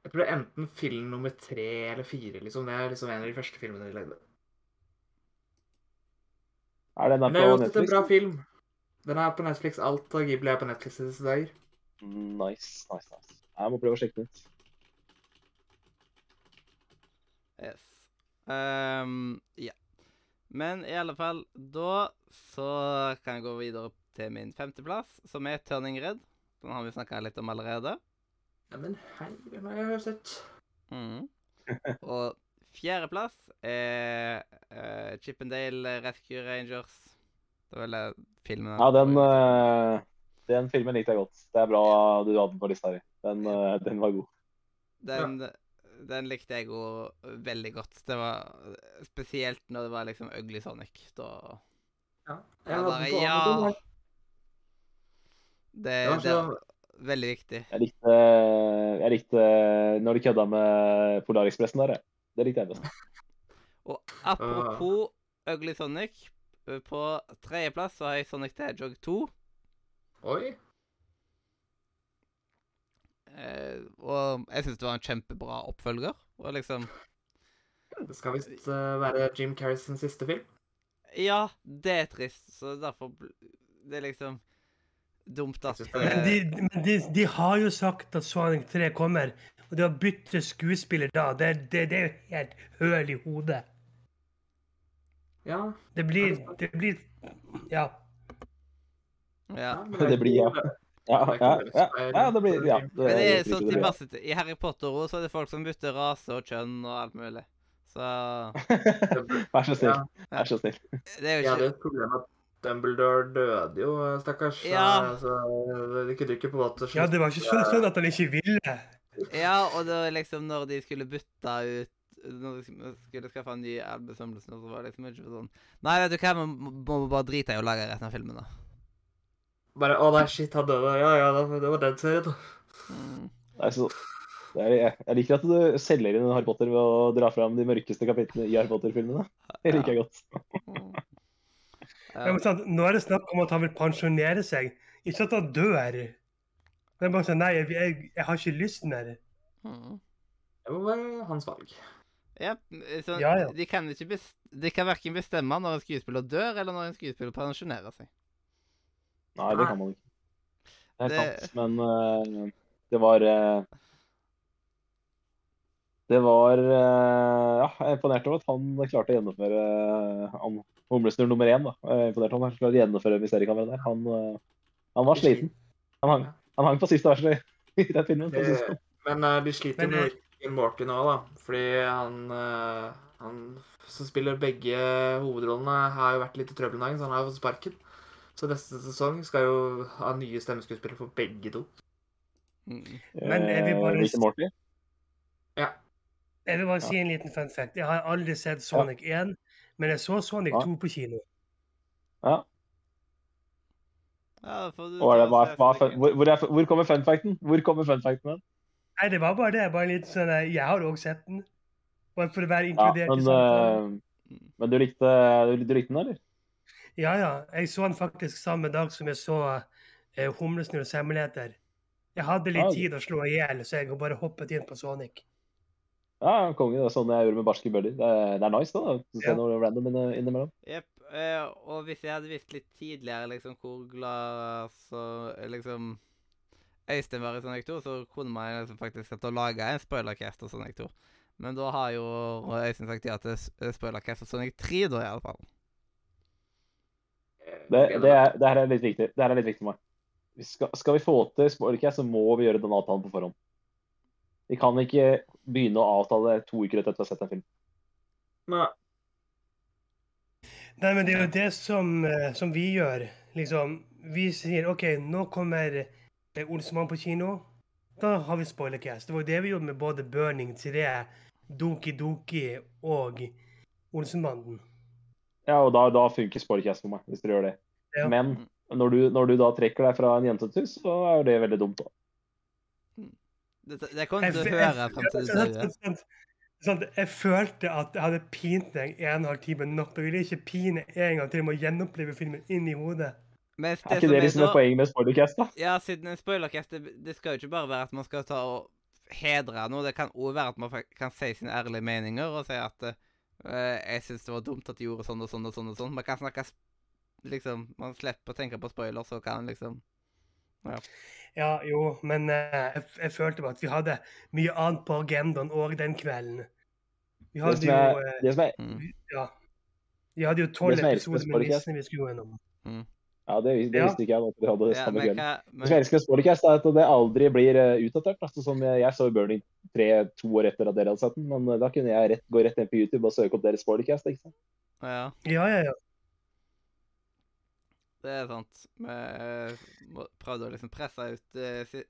Jeg tror det er enten film nummer tre eller fire, liksom. Det er liksom en av de første filmene de lagde. Er den der Men det er på jo en bra film. Den er på Netflix. Alt av Ghibli er på Netflix i disse dager. Nice, nice, nice. Jeg må prøve å sjekke den ut. Yes. Um, ja. Men i alle fall, da så kan jeg gå videre til min femteplass, som er Turning Red. Den har vi snakka litt om allerede. Ja, men hei, den har jeg sett. Mm. Og fjerdeplass er uh, Chippendale Rescue Rangers. Det var vel filmen Ja, den, uh, den filmen likte jeg godt. Det er bra du hadde den på lista di. Den, uh, den var god. Den, den likte jeg jo veldig godt. Det var spesielt når det var liksom Ugly Sonic. Da Ja. Jeg Jeg bare Ja! Det, Det var det er veldig viktig. Jeg likte, jeg likte når de kødda med Polarekspressen der, jeg. Det likte jeg best. Og apropos Ugly Sonic, på tredjeplass så har jeg Sonic the Hedgehog 2. Oi. Eh, og jeg syns det var en kjempebra oppfølger. Og liksom Det skal visst eh, være Jim Carreys sin siste film. Ja, det er trist, så derfor Det er liksom dumt at det Men de, de, de har jo sagt at Sonic 3 kommer, og det å bytte skuespiller da, det, det, det er jo helt høl i hodet. Ja. Det blir Det blir Ja. Ja. Det blir ja. Ja, ja, ja, ja, det blir ja. Det, Men det er sånn blir til masse I Harry Potter også, så er det folk som bytter rase og kjønn og alt mulig. Så Vær så snill. Ja. Vær så snill. det er jo ikke... Ja, det er et problem at Dumbledore døde jo, stakkars. Ja. Så de kunne ikke på en måte ja, det var ikke sånn, sånn at han ikke ville. Ja, og det var liksom når de skulle bytte ut Når de skulle skaffe en ny albesømmelse, så var det liksom ikke sånn Nei, vet du hva, vi må bare drite i å lage resten av filmen, da. Bare Å nei, shit, han døde. Ja ja, det var den serien. Mm. Er så, det er, jeg, jeg liker at du selger inn Harry Potter ved å dra fram de mørkeste kapitlene i Harry Potter-filmene. Det liker jeg godt. Mm. Ja, sant, nå er det snakk om at han vil pensjonere seg, ikke at han dør. Men bare sånn Nei, jeg, jeg, jeg har ikke lyst mer. Mm. Det må være hans valg. Ja, så Ja, ja. De kan ikke de kan verken bestemme når en skuespiller dør, eller når en skuespiller pensjonerer seg. Nei, det kan man ikke. Det er Det- sant. Men uh, det var uh, Det var uh, Ja, jeg er imponert over at han klarte å gjennomføre uh, han, Humlesnurr nummer én. da. Jeg er imponert over at han klarte å gjennomføre mysteriekammeret der. Han, han var sliten. Han hang, han hang på siste verset i den filmen. På å si det sånn. Men de sliter Men, med Morty nå, da. Fordi han, han som spiller begge hovedrollene, har jo vært litt i trøbbel en dag, så han har jo fått sparken. Så neste sesong skal jo ha nye stemmeskuespillere for begge to. Mm. Men jeg vil bare Eh. Ja. Jeg vil bare si en liten fun fact. Jeg har aldri sett Sonic 1, Men jeg så Sonic 2 på kino. Ja. Ja, det, hva, hva, hvor, hvor, er, hvor kommer funfacten? Hvor kommer funfacten hen? Nei, det var bare det. Bare litt sånn eh, Jeg har også sett den. Bare for å være Ja, inkludert men, i samtalen. eh, men du likte, du, du likte den, eller? Ja, ja. Jeg så den faktisk samme dag som jeg så eh, Humlesnurrs hemmeligheter. Jeg hadde litt ja. tid å slå i hjel, så jeg bare hoppet inn på Sonic. Ja, konge. Det er sånn jeg gjorde med barske bøller. Det, det er nice, da. å Se Ja. noe random innimellom. Jepp. Uh, og hvis jeg hadde visst litt tidligere liksom hvor glad så eh, liksom Øystein var i Sonic 2, så kunne man liksom faktisk sett å lage en spoilercast av Sonic 2. Men da har jo Øystein sagt ja til eh, spoilercast av Sonic 3, da, i alle fall. Eh, Det, det, er, det her er litt viktig. Det her er litt viktig for meg. Skal, skal vi få til Spoilercast, så må vi gjøre den avtalen på forhånd. Vi kan ikke begynne å avtale to uker etter at vi har sett en film. Nei, Nei, men det er jo det som, eh, som vi gjør. Liksom, vi sier OK, nå kommer eh, Olsemann på kino. Da har vi spoilercast. Det var jo det vi gjorde med både Burning 3, Doki Doki og Olsenbanden. Ja, og da, da funker Spoilercast for meg, hvis dere gjør det. Ja. Men når du, når du da trekker deg fra en jentetur, så er jo det veldig dumt. da. Det, det kommer du til å Jeg- høre frem til du Jeg følte at jeg hadde pint deg en og en halv time nok. Da ville jeg ikke pine en gang til med å gjenoppleve filmen inn i hodet. Det Er ikke som det liksom et poeng med Spoilercast, da? Ja, siden en spoilercast, det, det skal jo ikke bare være at man skal ta og hedre noe. Det kan òg være at man kan si sine ærlige meninger og si at eh, jeg syns det var dumt at de gjorde sånn og sånn og sånn. og sånn. Man kan snakke liksom Man slipper å tenke på spoiler, så kan liksom Ja, ja, jo, men eh, jeg, jeg følte bare at vi hadde mye annet på agendaen òg den kvelden. Vi Det hadde som jo er, eh, det som er, mm. Ja. Vi hadde jo tolv Det episoder med listene vi skulle gå gjennom. Ja, det, det visste ikke jeg. at vi hadde det ja, samme men. Det men, jeg elsker Spoilercast, er at det aldri blir eh, utdatert. da. Sånn som jeg, jeg så Burning 3 to år etter at dere hadde sett den, men eh, da kunne jeg rett, gå rett inn på YouTube og søke opp deres Spoilercast. ikke sant? ja, Ja, ja, ja. det er sant. Vi eh, prøvde å liksom presse ut eh,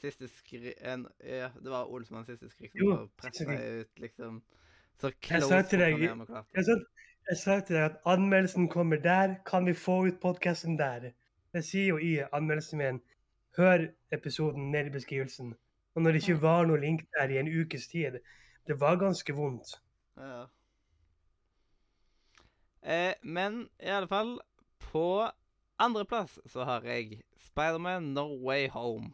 siste skri... En, ja, det var Olsmanns siste skrik som siste ut liksom Så Jeg close sa til deg-. Jeg sa, jeg sa til deg at anmeldelsen kommer der. Kan vi få ut podkasten der? Jeg sier jo i anmeldelsen min Hør episoden ned i beskrivelsen. Og når det ikke var noe link der i en ukes tid Det var ganske vondt. Ja. Eh, men i alle fall På andreplass så har jeg Spiderman No Way Home.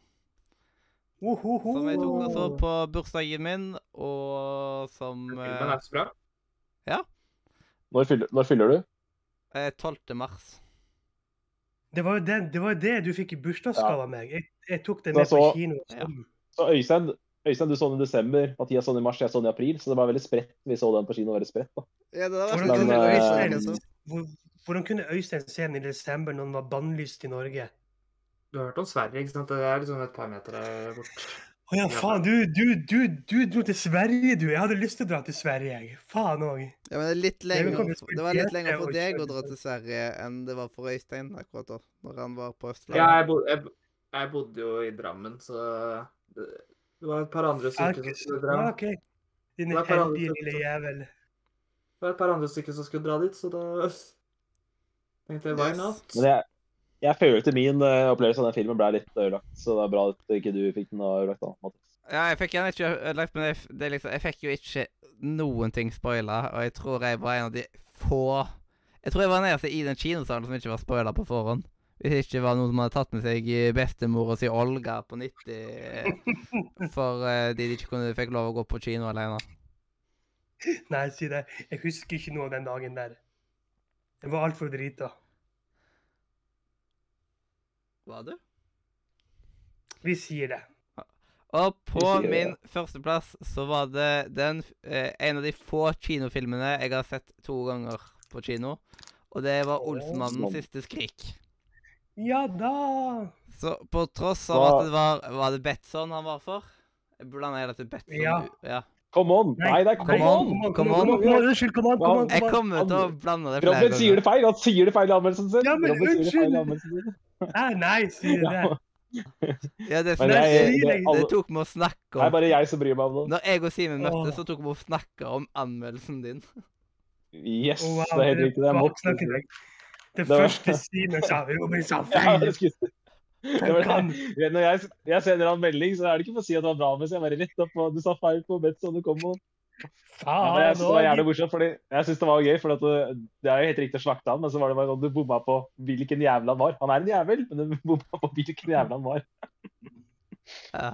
Ohoho. Som jeg tok og så på bursdagen min, og som Filmen eh, er så bra. Når fyller, når fyller du? eh, 12. mars. Det var jo det, det, var det du fikk i bursdagsgave av meg. Jeg, jeg tok den med med på kino. Ja. sånn. Så Øystein, Øystein, du så den i desember, Mathias så den i mars, jeg så den i april. Så det var veldig spredt. Vi så den på kino veldig spredt. da. Ja, det Hvordan Men, kunne, eh, Øystein, hvor, hvordan kunne Øystein se den i desember når den var bannlyst i Norge? Du har hørt om Sverige, ikke sant? Det er liksom et par meter eh, bort. Å ja, faen, du, du, du, du dro til Sverige, du. Jeg hadde lyst til å dra til Sverige, jeg. Faen òg. Ja, men det, er litt lenger, det var litt lenger for deg å dra til Sverige enn det var for Øystein akkurat da, når han var på Ja, Østlandet. jeg, bod, jeg, jeg bodde jo i Drammen, så det, det var et par andre stykker som skulle dra. Ja, OK. Din heldige lille jævel. Det var et par andre stykker som skulle dra dit, så da tenkte jeg why Yes. not? Men jeg følte min eh, opplevelse av den filmen ble litt ødelagt. Så det er bra at ikke du fikk den ødelagt. da, Mathis. Ja, jeg fikk den ikke ødelagt, men jeg, det er liksom, jeg fikk jo ikke noen ting spoila, og jeg tror jeg var en av de få Jeg tror jeg var den eneste i den kinosalen som ikke var spoila på forhånd. Hvis det ikke var noen som hadde tatt med seg bestemora si Olga på 90 for eh, de de ikke kunne, fikk lov å gå på kino alene. Nei, si det. Jeg husker ikke noe av den dagen der. Jeg var altfor drita. Var du? Vi sier det. Og på min førsteplass så var det den eh, en av de få kinofilmene jeg har sett to ganger på kino. Og det var Olsenmannens siste skrik. Ja da! Så på tross av at det var Var det Betson han var for? Jeg blanda hele til Betson. Ja. ja. Come on! Nei, det er come, on! on. Come on, Unnskyld, come on, come on. Jeg kommer til å blande det flere Robin sier ganger. det feil! Han sier det feil i anmeldelsen sin! Ja, men unnskyld. Nei, nei, sier det. Ja, det, er jeg, det, det. det tok vi å snakke om. det er bare jeg som bryr meg om det. Når jeg og Simen møttes, så tok vi å snakke om anmeldelsen din. Yes, Wow, det er helt riktig. Det er baksnakker. Det Det første Simen sa, Robin sa Ja, feil. Ja, var. Når jeg, jeg sender han melding, så er det ikke for å si at det var bra, men jeg bare rett opp og du sa feil på Betz og du kom og ja, jeg synes det var jævlig morsomt, fordi jeg synes det var gøy, for det, det er jo helt riktig å slakte han, men så var det bare sånn du bomma på hvilken jævel han var. Han er en jævel, men du bomma på hvilken jævel han var. Ja.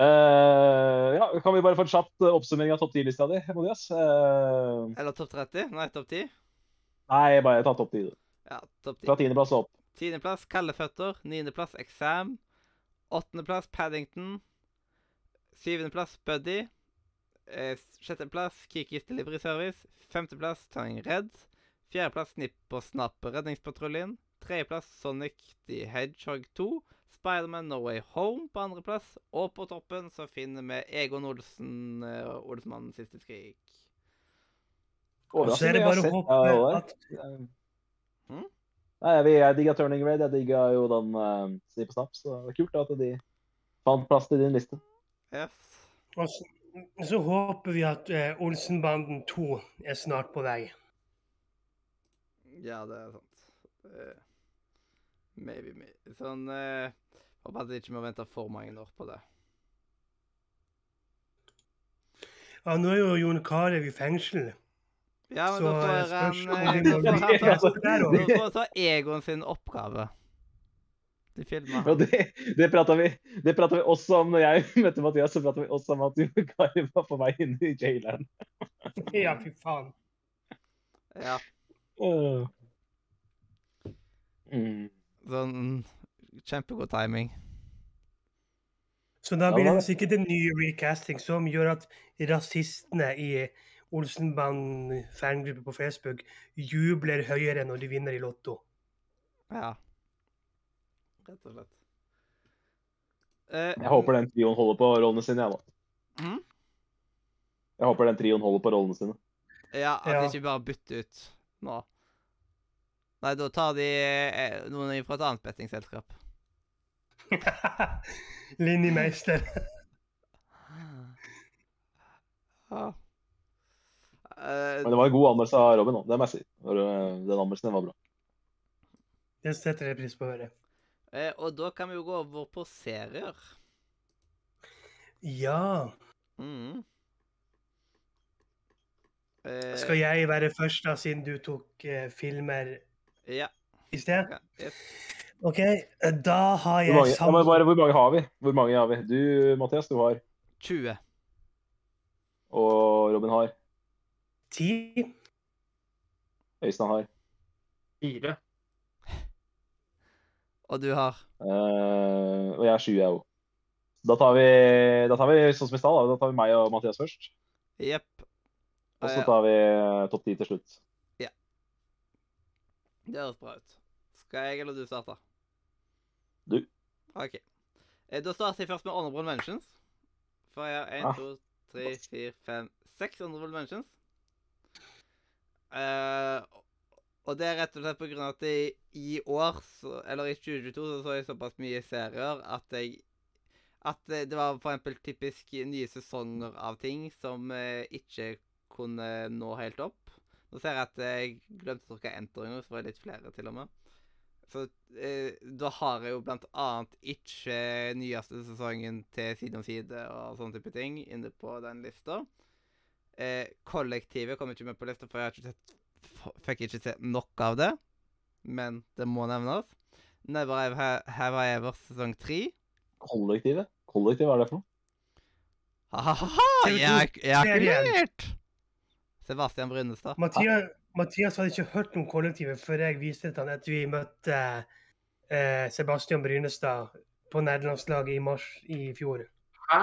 Uh, ja, kan vi bare få en kjapp oppsummering av topp 10-lista di, Modias? Uh, Eller topp 30? Nei, topp 10? nei, bare ta topp 10. Ja, topp 10. Fra tiendeplass og opp. Tiendeplass Kalde føtter. Niendeplass Exam. Åttendeplass Paddington. Syvendeplass Buddy. Eh, Sjetteplass Kikis Delivery Service. Femteplass Turning Red. Fjerdeplass Snipp og Snapp Redningspatruljen. Tredjeplass Sonic the Hedgehog 2. Spiderman No Way Home på andreplass. Og på toppen så finner vi Egon Olsen, uh, Olsmannens siste skrik. Og så er det bare å håpe at Nei, jeg, jeg digga Turning Red. Jeg digga jo den uh, Snipp og Snapp, så det var kult da, at de fant plass til din liste. Yes. Så, håper vi at uh, Olsenbanden 2 er snart på vei. Ja, det er sant. Uh, maybe, maybe. Sånn uh, Håper at jeg ikke må vente for mange år på det. Ja, nå er jo Jon Carew i fengsel. Ja, men Så, da får han Da får han ta Egon sin oppgave. De filmer Og det, det prata vi, vi også om når jeg møtte Mathias. Så prata vi også om at Jon Kari var på vei inn i jaileren. Ja, fy faen. Ja. Uh. Mm. Sånn Kjempegod timing. Så da blir det det sikkert en ny recasting som gjør at rasistene i Olsenband-fangruppe på Facebook jubler høyere når de vinner i Lotto. Ja. Rett og slett. Uh, Jeg håper den trioen holder på rollene sine, jeg, da. Mm? Jeg håper den trioen holder på rollene sine. Ja, at Ja. de ikke bare bytter ut nå. Nei, da tar de eh, noen fra et annet bettingselskap. Linjemeister. ah. uh, Men det var en god anmeldelse av Robin òg, det må jeg si. Den anmeldelsen var bra. Det setter jeg pris på å høre. Eh, og da kan vi jo gå over på serier. Ja. Mm. Eh, Skal jeg være først, da, siden du tok eh, filmer Ja. i sted? ja, yep. OK, eh, da har Hvor jeg mange, sammen... bare, hvor mange har vi? Hvor mange har vi? Du, Mathias, du har. 20. Og Robin har. 10. Øystein har. Fire. Og du har Uh, og jeg er sju, jeg òg. Da tar vi da tar vi sånn som i stad. Da. da tar vi meg og Mathias først. Jepp. Og så tar vi eh, topp ti til slutt. Ja. Det høres bra ut. Skal jeg eller du starte? Du. OK. Eh, Da starter jeg først med honorable mentions. For jeg har én, Ah. to, tre, fire, fem, seks honorable mentions. Eh, og det er rett og slett på grunn av at jeg, i år, så, eller i 2022, så så jeg såpass mye serier at jeg At det, var for eksempel typisk nye sesonger av ting som eh, ikke kunne nå helt opp. Nå ser jeg at jeg glemte å trykke enter en så var det litt flere til og med. Så eh, da har jeg jo blant annet ikke nyeste sesongen til Side om side og sånne type ting inne på den lista. Eh, kollektivet kommer ikke med på lista, for jeg har ikke sett, fikk ikke sett nok av det. Men det må nevnes. Never Have, Ha- Have I Ever sesong tre. Kollektivet? Kollektiv, hva er det for noe? Ha-ha-ha! Jeg jeg har ikke Sebastian Brynestad. Mathias, Mathias hadde ikke hørt om kollektivet før jeg viste det til han etter vi møtte eh, Sebastian Brynestad på nederlandslaget i mars i fjor. Hæ?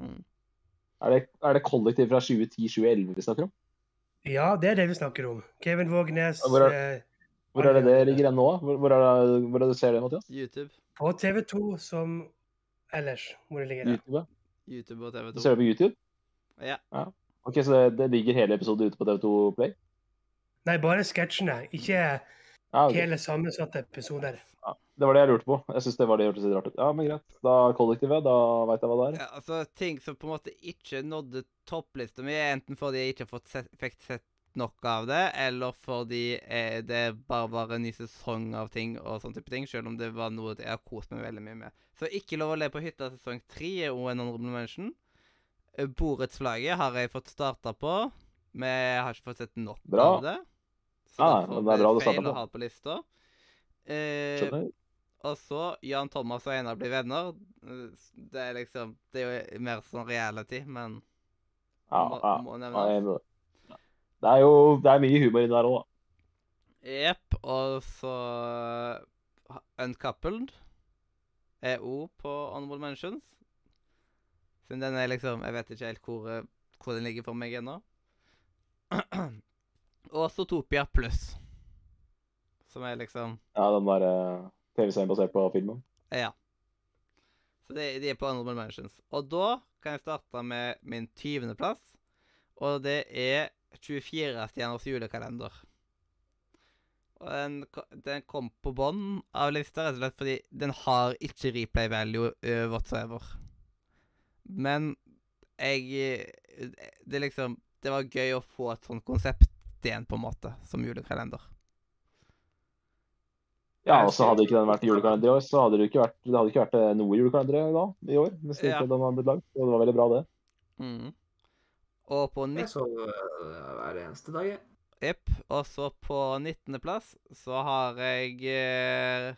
Mm. Er det, er det kollektiv fra 2010-2011 vi snakker om? Ja, det er det vi snakker om. Kevin Vågnes Hvor eh, Hvor er det det ligger hen nå? Hvor, hvor, er det, hvor er det du ser det, Mathias? YouTube. på TV2 som ellers, hvor det ligger. YouTube? ja. YouTube og TV2. Du ser det på YouTube? Ja. Ok, Så det, det ligger hele episoden ute på TV2 Play? Nei, bare sketsjene. Ikke Ja, okay. hele sammensatte episoder. ja, det var det jeg lurte på. Jeg syns det var det hørtes litt rart ut. Ja, men greit. Da kollektivet, da veit jeg hva det er. Ja, altså, ting som på en måte ikke nådde topplista mi, enten fordi jeg ikke sett, fikk sett nok av det, eller fordi eh, det bare var en ny sesong av ting og sånn type ting, selv om det var noe jeg har kost meg veldig mye med. Så Ikke lov å le på hytta sesong tre er også en honorable mention. Eh, Borettslaget har jeg fått starta på, men jeg har ikke fått sett nok Bra. av det. Så Ah, det er bra du å på. på lista. Eh, Skjønner. Og så Jan Thomas og Einar blir venner. Det er liksom Det er jo mer sånn reality, men Ja, må, ja. må er. Det er jo det er mye humor inni der òg, da. Jepp. Og så uh, Uncoupled er òg på Honorable Mentions. Siden den er liksom Jeg vet ikke helt hvor, hvor den ligger for meg ennå. og Zootopia Pluss. Som er liksom Ja, den bare... eh, TV-serien basert på filmen. Ja. Så det, de er på honorable mentions. Og da kan jeg starte med min 20. plass. Og det er 24 stjerners julekalender. Og den, den kom på bånn av lista rett og slett fordi den har ikke replay value uh, whatsoever. Men jeg eh, Det liksom Det var gøy å få et sånt konsept igjen, på en måte, som julekalender. Ja, og så hadde ikke den vært julekalender i år, så hadde det ikke vært, det hadde ikke vært eh, noe julekalender da, i år. Hvis ikke Ja. den hadde blitt lagd. Og det var veldig bra, det. Mm. Og på Jeg 19. så øh, hver eneste dag, jeg. Jepp. Og så på 19. plass så har jeg eh,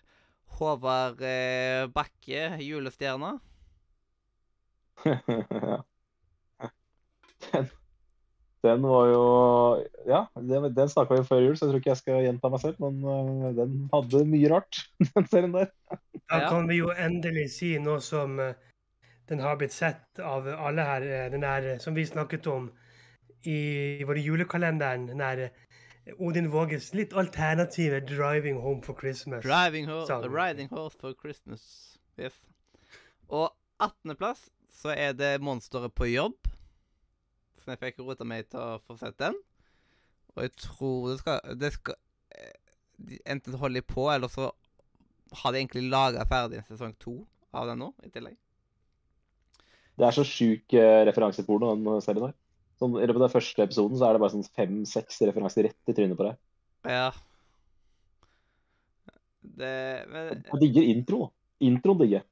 Håvard eh, Bakke, julestjerna. ja. Den, var jo Ja, den, den snakka vi før jul, så jeg tror ikke jeg skal gjenta meg selv. Men øh, den hadde mye rart, den serien der. Da kan vi jo endelig si noe som eh, den har blitt sett av alle her. eh, Den der eh, som vi snakket om i vår julekalenderen. Den der eh, Odin Våges litt alternative 'Driving Home for Christmas'. Driving ho Sang. Riding Horse for Christmas. Yes. Og 18. plass så er det Monsteret på jobb. Så jeg fikk rota meg til å få sett den. Og jeg tror det skal, det skal eh, Enten holder de på, eller så har de egentlig laga ferdig en sesong to av den nå, i tillegg. Det er så sjuk uh, referanseporno, den serien her. Sånn, I løpet av den første episoden så er det bare sånn fem-seks referanser rett i trynet på deg. Ja. Det Men Og digger intro. Introen digger.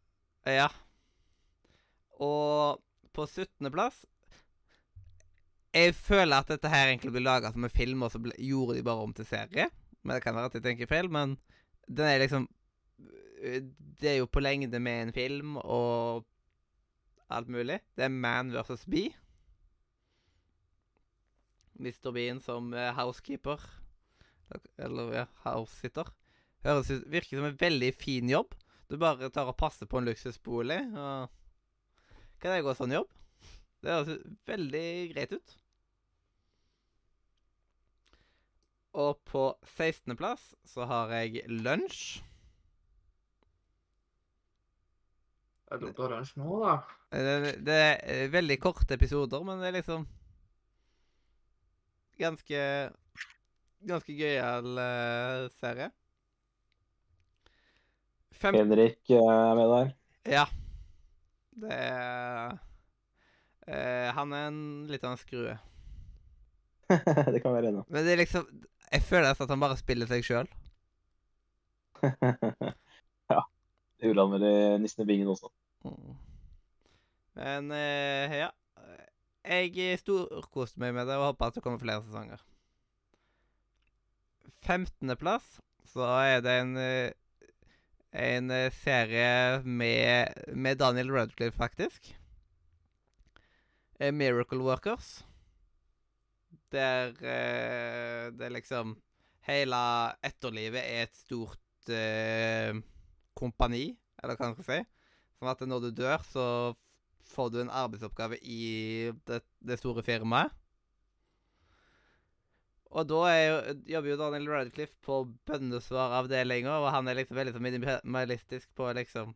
Ja. Og på 17. plass Jeg føler at dette her egentlig ble laga som en film, og så ble, gjorde de bare om til serie. Men det kan være at jeg tenker feil, men den er liksom Det er jo på lengde med en film og alt mulig. Det er Man versus Bee. Mr. Bean som eh, housekeeper. Eller ja, housesitter. Høres ut Virker som en veldig fin jobb. Du bare tar og passer på en luksusbolig, og Kan det gå sånn jobb? Det høres veldig greit ut. Og på 16. plass så har jeg Lunsj. Jeg på lunsj nå, da. Det, det er eh, veldig korte episoder, men det er liksom Ganske Ganske gøyal uh, serie. Fem, Henrik eh, er med der. Ja. Det er uh, Han er en litt av en skrue. det kan være enig. Men det er liksom Jeg føler at han bare spiller seg sjøl. ja. Det gjorde han vel i Nissen i bingen også. Men eh, ja. Jeg storkoste meg med det og håper at det kommer flere sesonger. 15. plass så er det en eh, en eh, serie med, med Daniel Radcliffe, faktisk. Miracle Workers. Der uh, det er liksom Hele etterlivet er et stort uh, kompani, eller hva man skal si. Sånn at når du dør, så får du en arbeidsoppgave i det, det store firmaet. Og da er jo, jobber jo Daniel Radcliffe på bønnesvaravdelinga, og han er liksom veldig så minimalistisk på liksom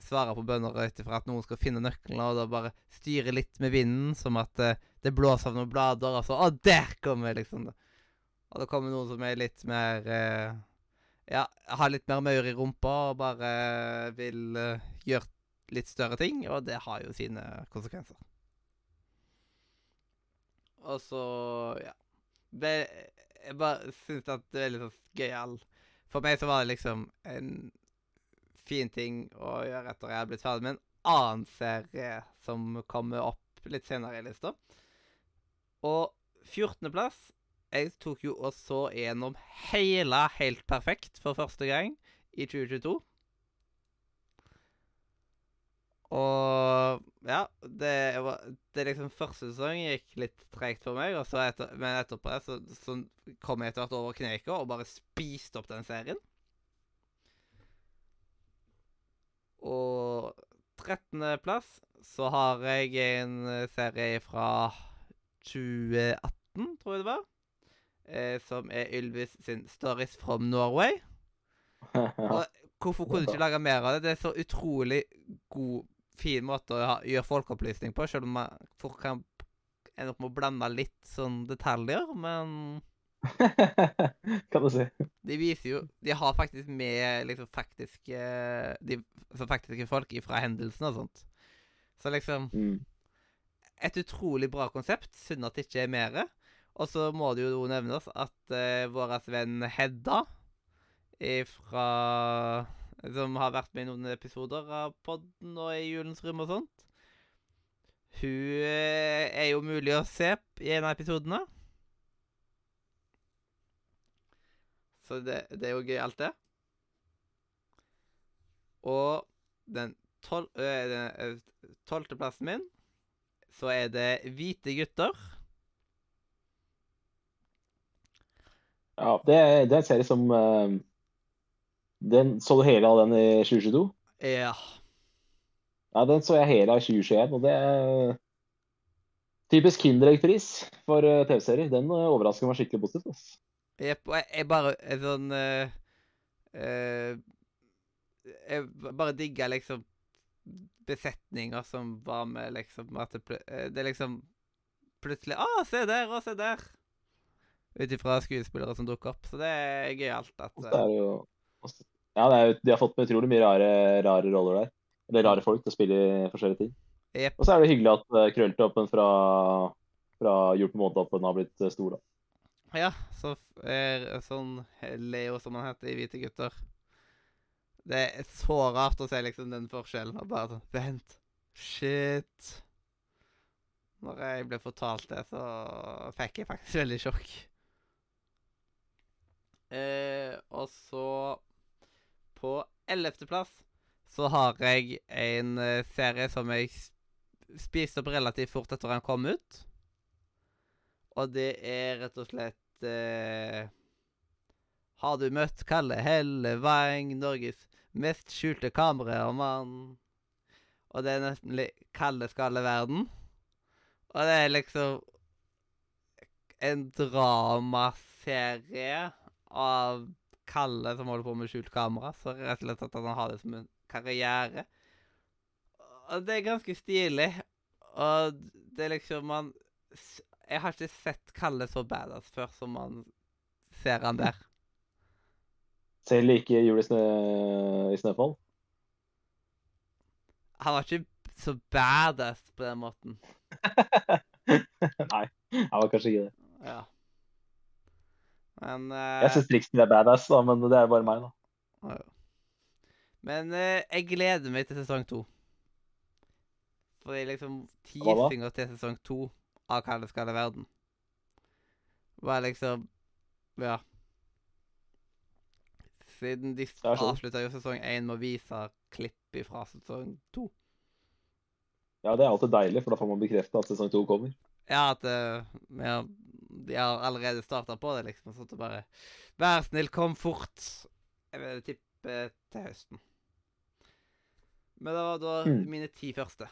svare på bønner ut ifra at noen skal finne nøklene, og da bare styre litt med vinden, som at eh, det blåser av noen blader, og så Å, der kommer liksom det! Og det kommer noen som er litt mer eh, ja, har litt mer maur i rumpa og bare vil eh, gjøre litt større ting, og det har jo sine konsekvenser. Og så, ja det, Jeg bare syns at det er litt sånn gøyal For meg så var det liksom en fin ting å gjøre etter jeg hadde blitt ferdig med en annen serie som kommer opp litt senere i lista. Og 14.-plass Jeg tok jo og så gjennom hele Helt perfekt for første gang i 2022. Og ja, det var det liksom Første sesong gikk litt tregt for meg, etter, men etterpå så, så kom jeg etter hvert over kneika og bare spiste opp den serien. Og 13.-plass så har jeg en serie fra 2018, tror jeg det var. Eh, som er Ylvis sin 'Stories from Norway'. Og hvorfor kunne du ikke lage mer av det? Det er så utrolig god, fin måte å ha, gjøre folkeopplysning på, selv om man fort kan ende opp med å blande litt sånn detaljer, men kan du si. de viser jo De har faktisk med liksom faktiske de, så faktiske folk fra hendelsen og sånt. Så liksom Mm. Et utrolig bra konsept. Synd at det ikke er mer. Og så må det jo nevnes at uh, vår venn Hedda ifra Som har vært med i noen episoder av podden og i Julens rom og sånt. Hun eh, er jo mulig å se i en av episodene. Så det, det er jo gøy, alt det. Og den tolvteplassen øh, den, øh, tolvteplassen min, så er det Hvite gutter. Ja, det, det er en serie som uh, den, Så du hele av den i 2022? Ja. Ja, den så jeg hele av i 2021, og det er typisk Kinderegg-pris for eh, TV-serier. Den eh, overrasker meg skikkelig positivt. ass. Jeg, jeg, jeg bare er sånn uh, uh, Jeg bare digger liksom besetninger som var med, liksom. At det, øh, det liksom plutselig Å, se der, å, se der! Ut ifra skuespillere som dukker opp. Så det er gøyalt at Og så øh, er jo Ja, det er de har fått med utrolig mye rare, rare roller der. Eller rare folk til å spille i forskjellige ting. Yep. Og så er det hyggelig at uh, Krølltoppen fra, fra Hjort på månetoppen har blitt eh, stor, da. Ja, så er sånn Leo, som han heter i Hvite gutter. Det er så rart å se liksom den forskjellen. Og bare sånn Vent. Shit. Når jeg ble fortalt det, så fikk jeg faktisk veldig sjokk. Eh, og så På ellevteplass så har jeg en eh, serie som jeg spiste opp relativt fort etter den kom ut. Og det er rett og slett eh, Har du møtt Kalle Hellevang, Norges mest skjulte kameramann? Og det er nemlig Kalle Skalle Verden. Og det er liksom en dramaserie av Kalle som holder på med skjult kamera. Så rett og slett at han har det som en karriere. Og det er ganske stilig. Og det er liksom man Jeg har ikke sett Kalle så badass før som man ser han der. Selv ikke Jul i, snø, i Snøfall. Han var ikke så badass på den måten. Nei, han var kanskje ikke det. Ja. Men uh... Jeg syns Triksen er badass, da, men det er bare meg, da. ja. Men uh, jeg gleder meg til sesong to. For liksom er liksom teasinger til sesong to av Kalle Skalle Verden var liksom Ja. Siden de Jeg avslutta jo sesong én med å vise klipp fra sesong to. Ja, det er alltid deilig, for da får man bekrefta at sesong to kommer. Ja, at vi ja, de har allerede starta på det, liksom. Sånn at det bare Vær snill, kom fort. Jeg vil tippe til høsten. Men det var da Mm. mine ti første.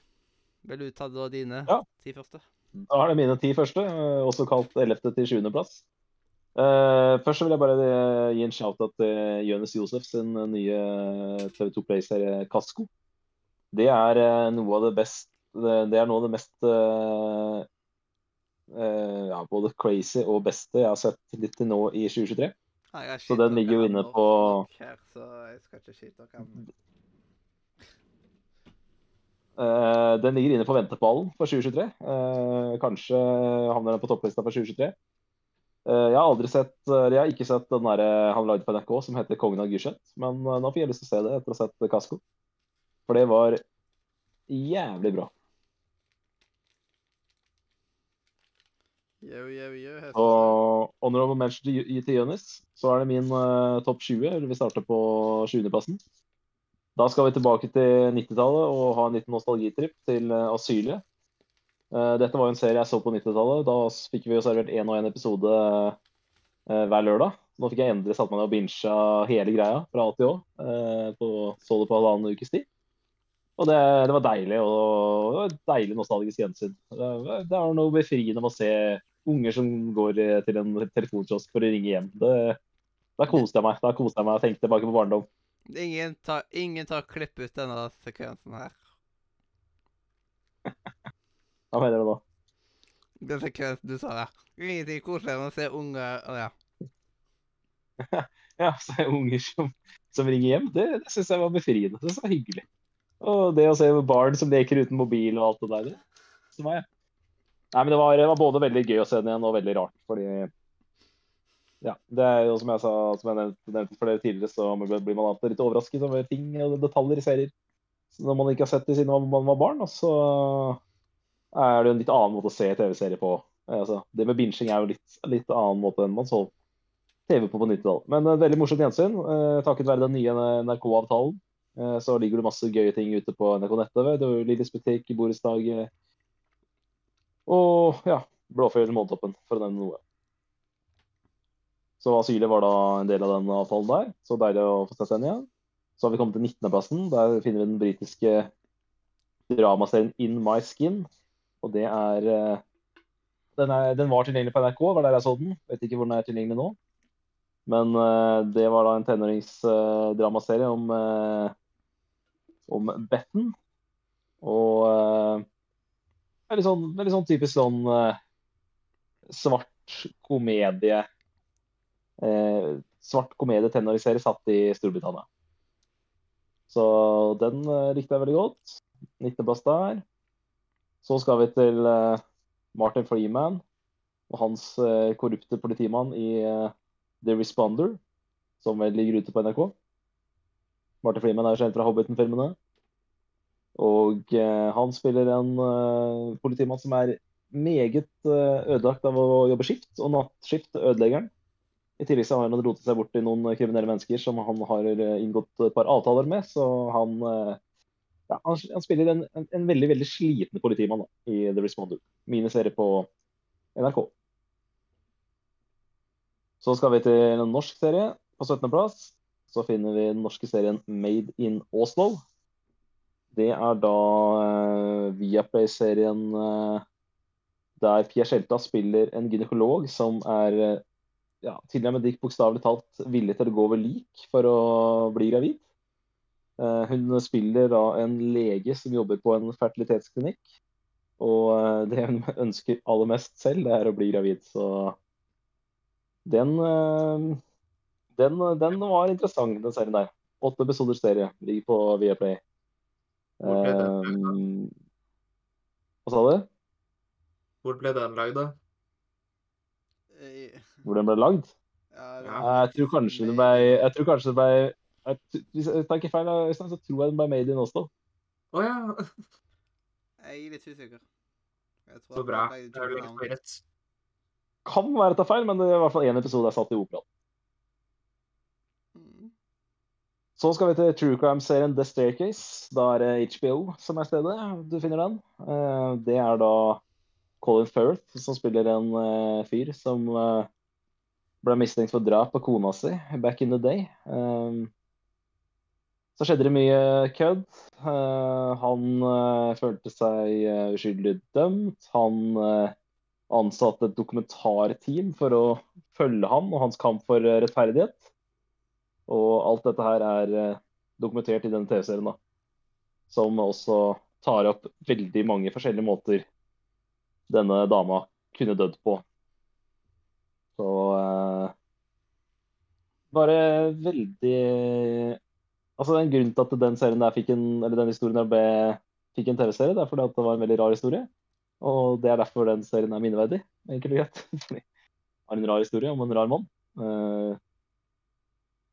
Vil du ta da dine Ja. ti første? Da er det mine ti første, eh, også kalt 11. til 7. plass. Eh, først så vil jeg bare eh, gi en shout-out til Jonis Josef sin nye TV2 Play-serie Kasko. Det er eh, noe av det best Det er noe av det mest uh, uh, ja, både crazy og beste jeg har sett litt til nå i 2023. Nei, Så den ligger jo inne på- Her, så jeg skal ikke skyte dere. Eh, den ligger inne på venteballen for 2023. Eh, kanskje havner den på topplista for 2023. Eh, jeg har aldri sett, jeg har ikke sett den der eh, han lagde på NRK som heter 'Kongen av Gulset', men eh, nå fikk jeg lyst til å se det etter å ha sett Kasko. For det var jævlig bra. Yo, yo, yo. Og honorable mention til til Jonis, så er det min uh, topp 20. eller Vi starter på 20.-plassen. Da skal vi tilbake til 90-tallet og ha en liten nostalgitripp til uh, Asylie. Eh, dette var jo en serie jeg så på 90-tallet. Da fikk vi jo servert én og én episode eh, hver lørdag. Nå fikk jeg endelig satt meg ned og bincha hele greia fra A til Å. eh, så det på halvannen ukes tid. Og det, det var deilig. og det var deilig nostalgisk gjensyn. Det, det er noe befriende med å se unger som går til en telefonkiosk for å ringe hjem. Det, da koste jeg meg. Da koste jeg meg og tenkte tilbake på barndom. Ingen tar, ingen tar klipp ut denne sekvensen her. Hva mener du nå? så sekvensen du sa det. Ingenting koseligere enn å se unge ja. Ja, så er det unger som, som ringer hjem. Det, det syns jeg var befriende. Det var hyggelig. Og det å se barn som leker uten mobil og alt det der, det var jeg Nei, men det var, det var både veldig gøy å se den igjen og veldig rart, fordi Ja, det er jo som jeg sa, som jeg nevnte, nevnte for dere tidligere, så blir man alltid litt overrasket over ting og detaljer i serier Så når man ikke har sett det siden man var barn, og så er det en litt annen måte å se TV-serier på. Altså, det med binging er jo litt, litt annen måte enn man så TV på på 90-tallet. Men uh, veldig morsomt gjensyn. Uh, takket være den nye NRK-avtalen uh, så ligger det masse gøye ting ute på NRK nett-TV. Det var Lillis butikk, borettslag uh, og ja, Blåfjell Månetoppen, for å nevne noe. Så Asylet var da en del av den avtalen der. Så deilig å få sett den igjen. Så har vi kommet til 19.-plassen. Der finner vi den britiske dramaserien In My Skin. Og det er eh, den, er, den var tilgjengelig på NRK, var der jeg så den. Vet ikke hvor den er tilgjengelig nå. Men eh, det var da en tenåringsdramaserie om, eh, om Betten. Og det er litt sånn, litt sånn typisk sånn svart komedie eh, Svart komedie tenåringsserie satt i Storbritannia. Så den likte jeg veldig godt. 19.-plass der. Så skal vi til eh, Martin Freeman og hans eh, korrupte politimann i eh, The Responder, som vel ligger ute på NRK. Martin Freeman er kjent fra Hobbiten-filmene. Og han spiller en politimann som er meget ødelagt av å jobbe skift, og nattskift ødelegger han. I tillegg så har han rotet seg bort i noen kriminelle mennesker som han har inngått et par avtaler med, så han ja, han, han spiller en, en, en veldig veldig sliten politimann da, i The Responder. Miniserie på NRK. Så skal vi til en norsk serie. På 17.-plass så finner vi den norske serien Made in Oslo. Det er da uh, Viaplay-serien uh, der Pia Skjelta spiller en gynekolog som er uh, ja, tilnærmet bokstavelig talt villig til å gå over lik for å bli gravid. Eh, hun spiller da en lege som jobber på en fertilitetsklinikk. Og eh, det hun ønsker aller mest selv, det er å bli gravid. Så den, eh, den, den var interessant, den serien der. Åtte episoder serie ligger på Viaplay. Um, hva sa du? Hvor ble den lagd, da? Eh, Hvor den ble lagd? Ja, Jeg tror kanskje det ble Jeg tror kanskje det ble jeg, Hvis jeg tar ikke feil, Øystein, så tror jeg den ble made in Oslo. Å ja. Jeg er litt usikker. Så bra. det Kan være jeg tar feil, men det er i hvert fall én episode jeg satt i operaen. Mm. Så skal vi til True Crime-serien The Staircase. Da er det HBO som er stedet du finner den. Eh, Det er da Colin Firth som spiller en eh, fyr som eh, ble mistenkt for drap på kona si back in the day. Så skjedde det mye kødd. Eh, Han eh, følte seg eh, uskyldig dømt. Han ansatte et dokumentarteam for å følge han og hans kamp for rettferdighet. Og alt dette her er dokumentert i denne TV-serien, da. Som også tar opp veldig mange forskjellige måter denne dama kunne dødd på. Så eh, bare veldig Altså, en grunn til at den serien der fikk en, eller den historien der ble, fikk en TV-serie, det er fordi at det var en veldig rar historie. Og det er derfor den serien er minneverdig, enkelt og greit. Fordi det har en rar historie om en rar mann. Uh,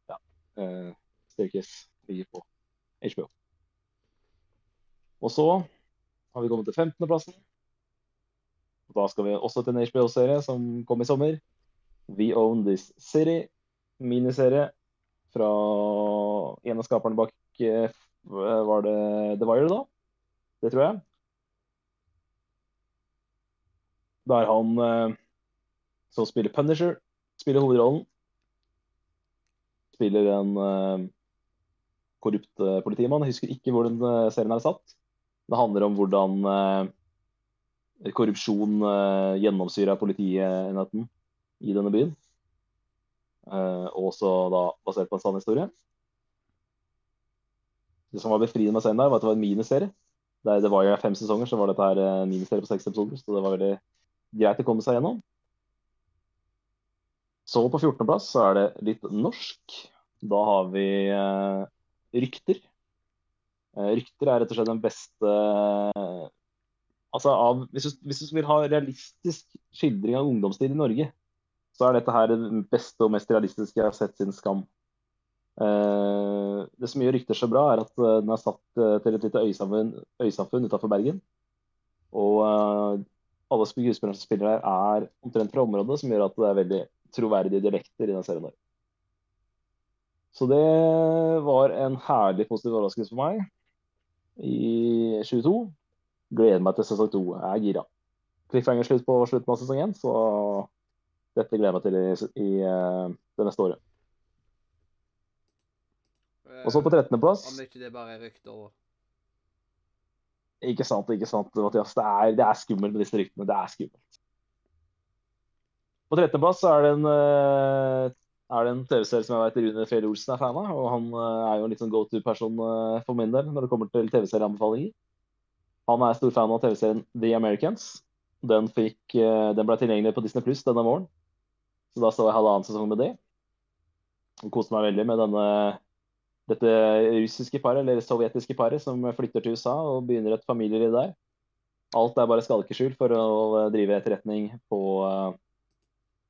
ja. Uh, Staircase ligger på HBO. Og så har vi kommet til 15.-plassen. Da skal vi også til en HBO-serie som kom i sommer. We Own This City. Miniserie fra en av skaperne bak eh, Var det The Wire, da? Det tror jeg. Der han eh, som spiller Punisher, spiller hovedrollen. Spiller en korrupt politimann. Jeg husker ikke hvor den serien er satt. Det handler om hvordan korrupsjon gjennomsyrer politienheten i denne byen. Og også da basert på en sann historie. Det som var befriende med serien der, var at det var en miniserie. Det, det var jo fem sesonger, så var dette her en miniserie på seks episoder. Så det var veldig greit å komme seg gjennom. Så på 14.-plass så er det litt norsk. Da har vi eh, Rykter. Eh, rykter er rett og slett den beste Altså av, hvis, du, hvis, du, vil ha realistisk skildring av ungdomstid i Norge, så er dette her det beste og mest realistiske jeg har sett siden Skam. Uh, det som gjør Rykter så bra, er at uh, den er satt uh, til et lite øysamfunn, øysamfunn utenfor Bergen. Og alle skuespillerne som spiller her, er omtrent fra området, som gjør at det er veldig troverdige dialekter i den serien der. Så det var en herlig positiv overraskelse for meg i 22. Gleder meg til sesong 2. Jeg er gira. Cliffhanger slutt på slutten av sesong 1, så dette gleder jeg meg til i, i uh, det neste året. Og så på 13.-plass Om ikke det bare er rykter? Ikke sant, ikke sant, Mathias. Det er, det er skummelt med disse ryktene. Det er skummelt. På 13.-plass er det en, eh, er det en TV-serie som jeg vet Rune Fjell Olsen er fan av. Og han eh, er jo en litt sånn go to-person eh, for min del når det kommer til TV-serieanbefalinger. Han er stor fan av TV-serien The Americans. Den, fikk, den ble tilgjengelig på Disney Pluss denne våren. Så da så jeg halvannen sesong med det. Og koste meg veldig med denne, dette russiske paret, eller sovjetiske paret, som flytter til USA og begynner et familieliv der. Alt er bare skalkeskjul for å drive etterretning på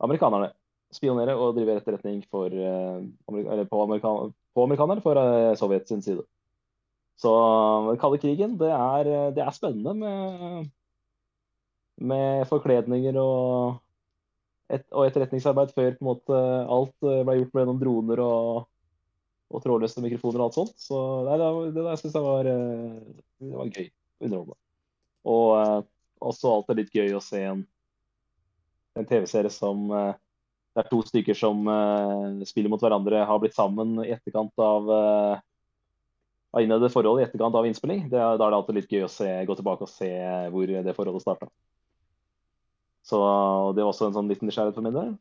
amerikanerne. Spionere og drive etterretning for, uh, på, amerikan på, amerikanerne for uh, Sovjet sin side. Så den kalde krigen, det er, det er spennende med, med forkledninger og, et, og, etterretningsarbeid før måte alt ble gjort noen droner og, og trådløse mikrofoner og alt sånt. Så det, det, det syns jeg var, det var gøy. Underholdende. Og også alltid litt gøy å se en en TV-serie som eh, det er to stykker som spiller mot hverandre, har blitt sammen i etterkant av av innledet forhold i etterkant av innspilling. Da er det alltid litt gøy å se, gå tilbake og se hvor det forholdet starta. Så det var også en sånn liten nysgjerrighet for min del.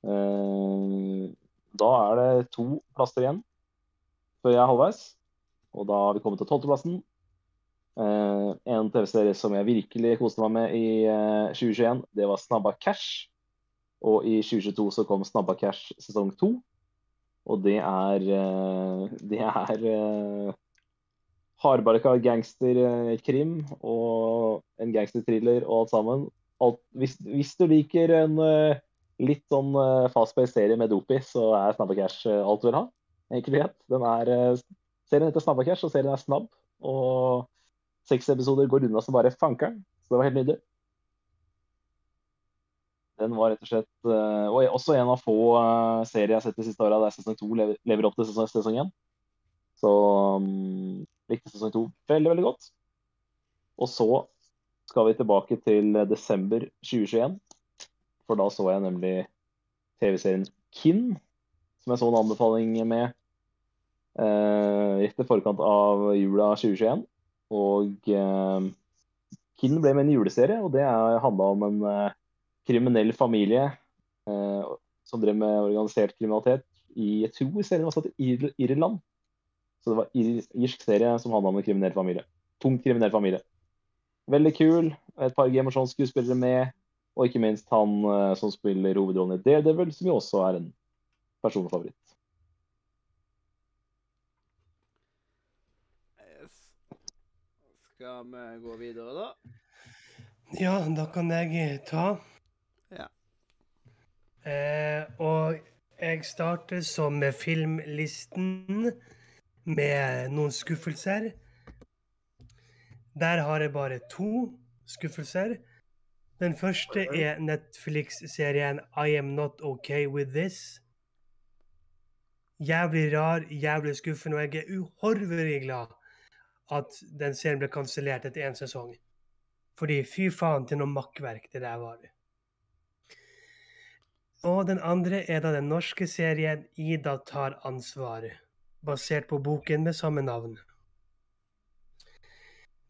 Uh, da er det to plasser igjen før jeg er halvveis. Og da har vi kommet til tolvteplassen. Eh, en TV-serie som jeg virkelig koste meg med i eh, 2021, det var Snabba Cash. Og i 2022 så kom Snabba Cash sesong to. Og det er eh, Det er uh, hardbarka gangsterkrim og en gangsterthriller og alt sammen. Alt, hvis, hvis, du liker en litt sånn fast-paced serie med dop i, så er Snabba Cash alt du vil ha. Enkelhet. Den er, serien heter Snabba Cash, og serien er snabb. Og Seks episoder går unna som bare fankeren. Så det var helt nydelig. Den var rett og slett uh, Og også en av få uh, serier jeg har sett de siste åra der sesong to lever, lever, opp til sesong én. Så um, likte sesong to veldig, veldig godt. Og så skal vi tilbake til desember 2021. For da så jeg nemlig TV-serien Kin, som jeg så en anbefaling med rett i forkant av jula 2021. Og eh, Kinn ble med en juleserie, og det handla om en eh, kriminell familie eh, som drev med organisert kriminalitet i jeg tror serien var satt i Irland. Så det var irsk serie som handla om en kriminell familie. Tungt kriminell familie. Veldig kul. Et par Game of Thrones-skuespillere med. Og ikke minst han eh, som spiller hovedrollen i Daredevil, som jo også er en personfavoritt. Yes. Skal vi gå videre, da? Ja, da kan jeg ta. Ja. Eh, og jeg starter som med filmlisten med noen skuffelser. Der har jeg bare to skuffelser. Den første er Netflix-serien I Am Not Okay With This. Jævlig rar, jævlig skuffende, og jeg er uhorvelig glad at den serien ble kansellert etter én sesong. Fordi fy faen til noe makkverk det der var. Og den andre er da den norske serien Ida tar ansvar, basert på boken med samme navn.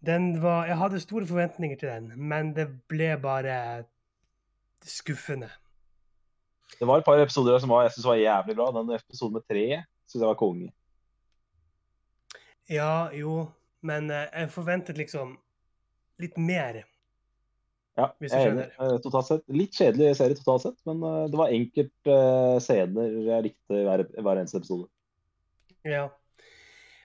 Den var Jeg hadde store forventninger til den, men det ble bare skuffende. Det var et par episoder som var, jeg synes var jævlig bra. Den episoden med treet syns jeg var konge. Ja, jo, men eh, jeg forventet liksom litt mer. Ja, Hvis jeg er skjønner. Eh, Totalt sett. Litt kjedelig serie totalt sett, men eh, det var enkelte eh, scener jeg likte hver, hver eneste episode. Ja.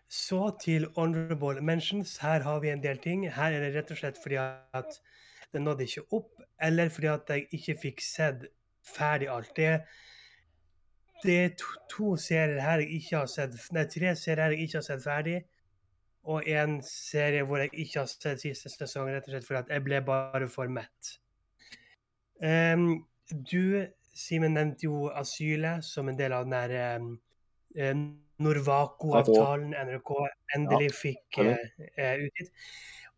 Så til honorable mentions. Her har vi en del ting. Her er det rett og slett fordi at det nådde ikke opp, eller fordi at jeg ikke fikk sett ferdig alt. Det, det er to, to serier her jeg ikke har sett Nei, tre serier her jeg ikke har sett ferdig. Og en serie hvor jeg ikke har sett siste sesong, rett og slett fordi at jeg ble bare for mett. Um, du, Simen, nevnte jo asylet som en del av den der eh, Norvaco-avtalen NRK endelig fikk stemmer. eh, eh, utgitt.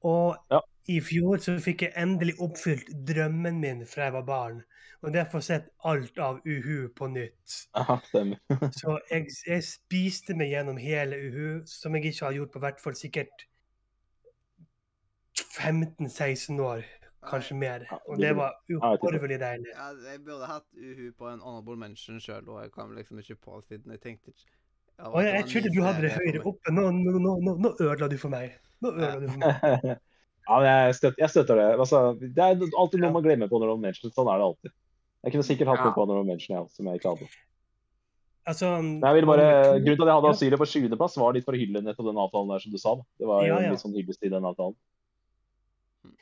Og Ja. i fjor så fikk jeg endelig oppfylt drømmen min fra jeg var barn. Og er få sett alt av Uhu på nytt. Aha. Så jeg, jeg spiste meg gjennom hele Uhu, som jeg ikke har gjort på hvert fall sikkert 15-16 år, kanskje mer. Og det var uhorvelig deilig. Ja, jeg burde hatt Uhu på en honorable mention sjøl, og jeg kom liksom ikke på siden jeg tenkte ikke ja, og jeg, jeg trodde du hadde det for høyere oppe. Nå, nå, nå, nå, nå ødela du for meg. Nå ødela du for meg. ja, men jeg støtter, jeg støtter det. Altså, det er alltid noe Ja. man glemmer på Honorable Mention. Sånn er det alltid. Jeg kunne sikkert hatt Ja. noe på Honorable Mention, jeg som jeg ikke hadde. Altså, Nei, jeg bare, grunnen til at jeg hadde Ja. på 20.-plass, var litt for å hylle nettopp den avtalen der, som du sa. Da. Det var Ja, ja. litt sånn hyllest i den avtalen.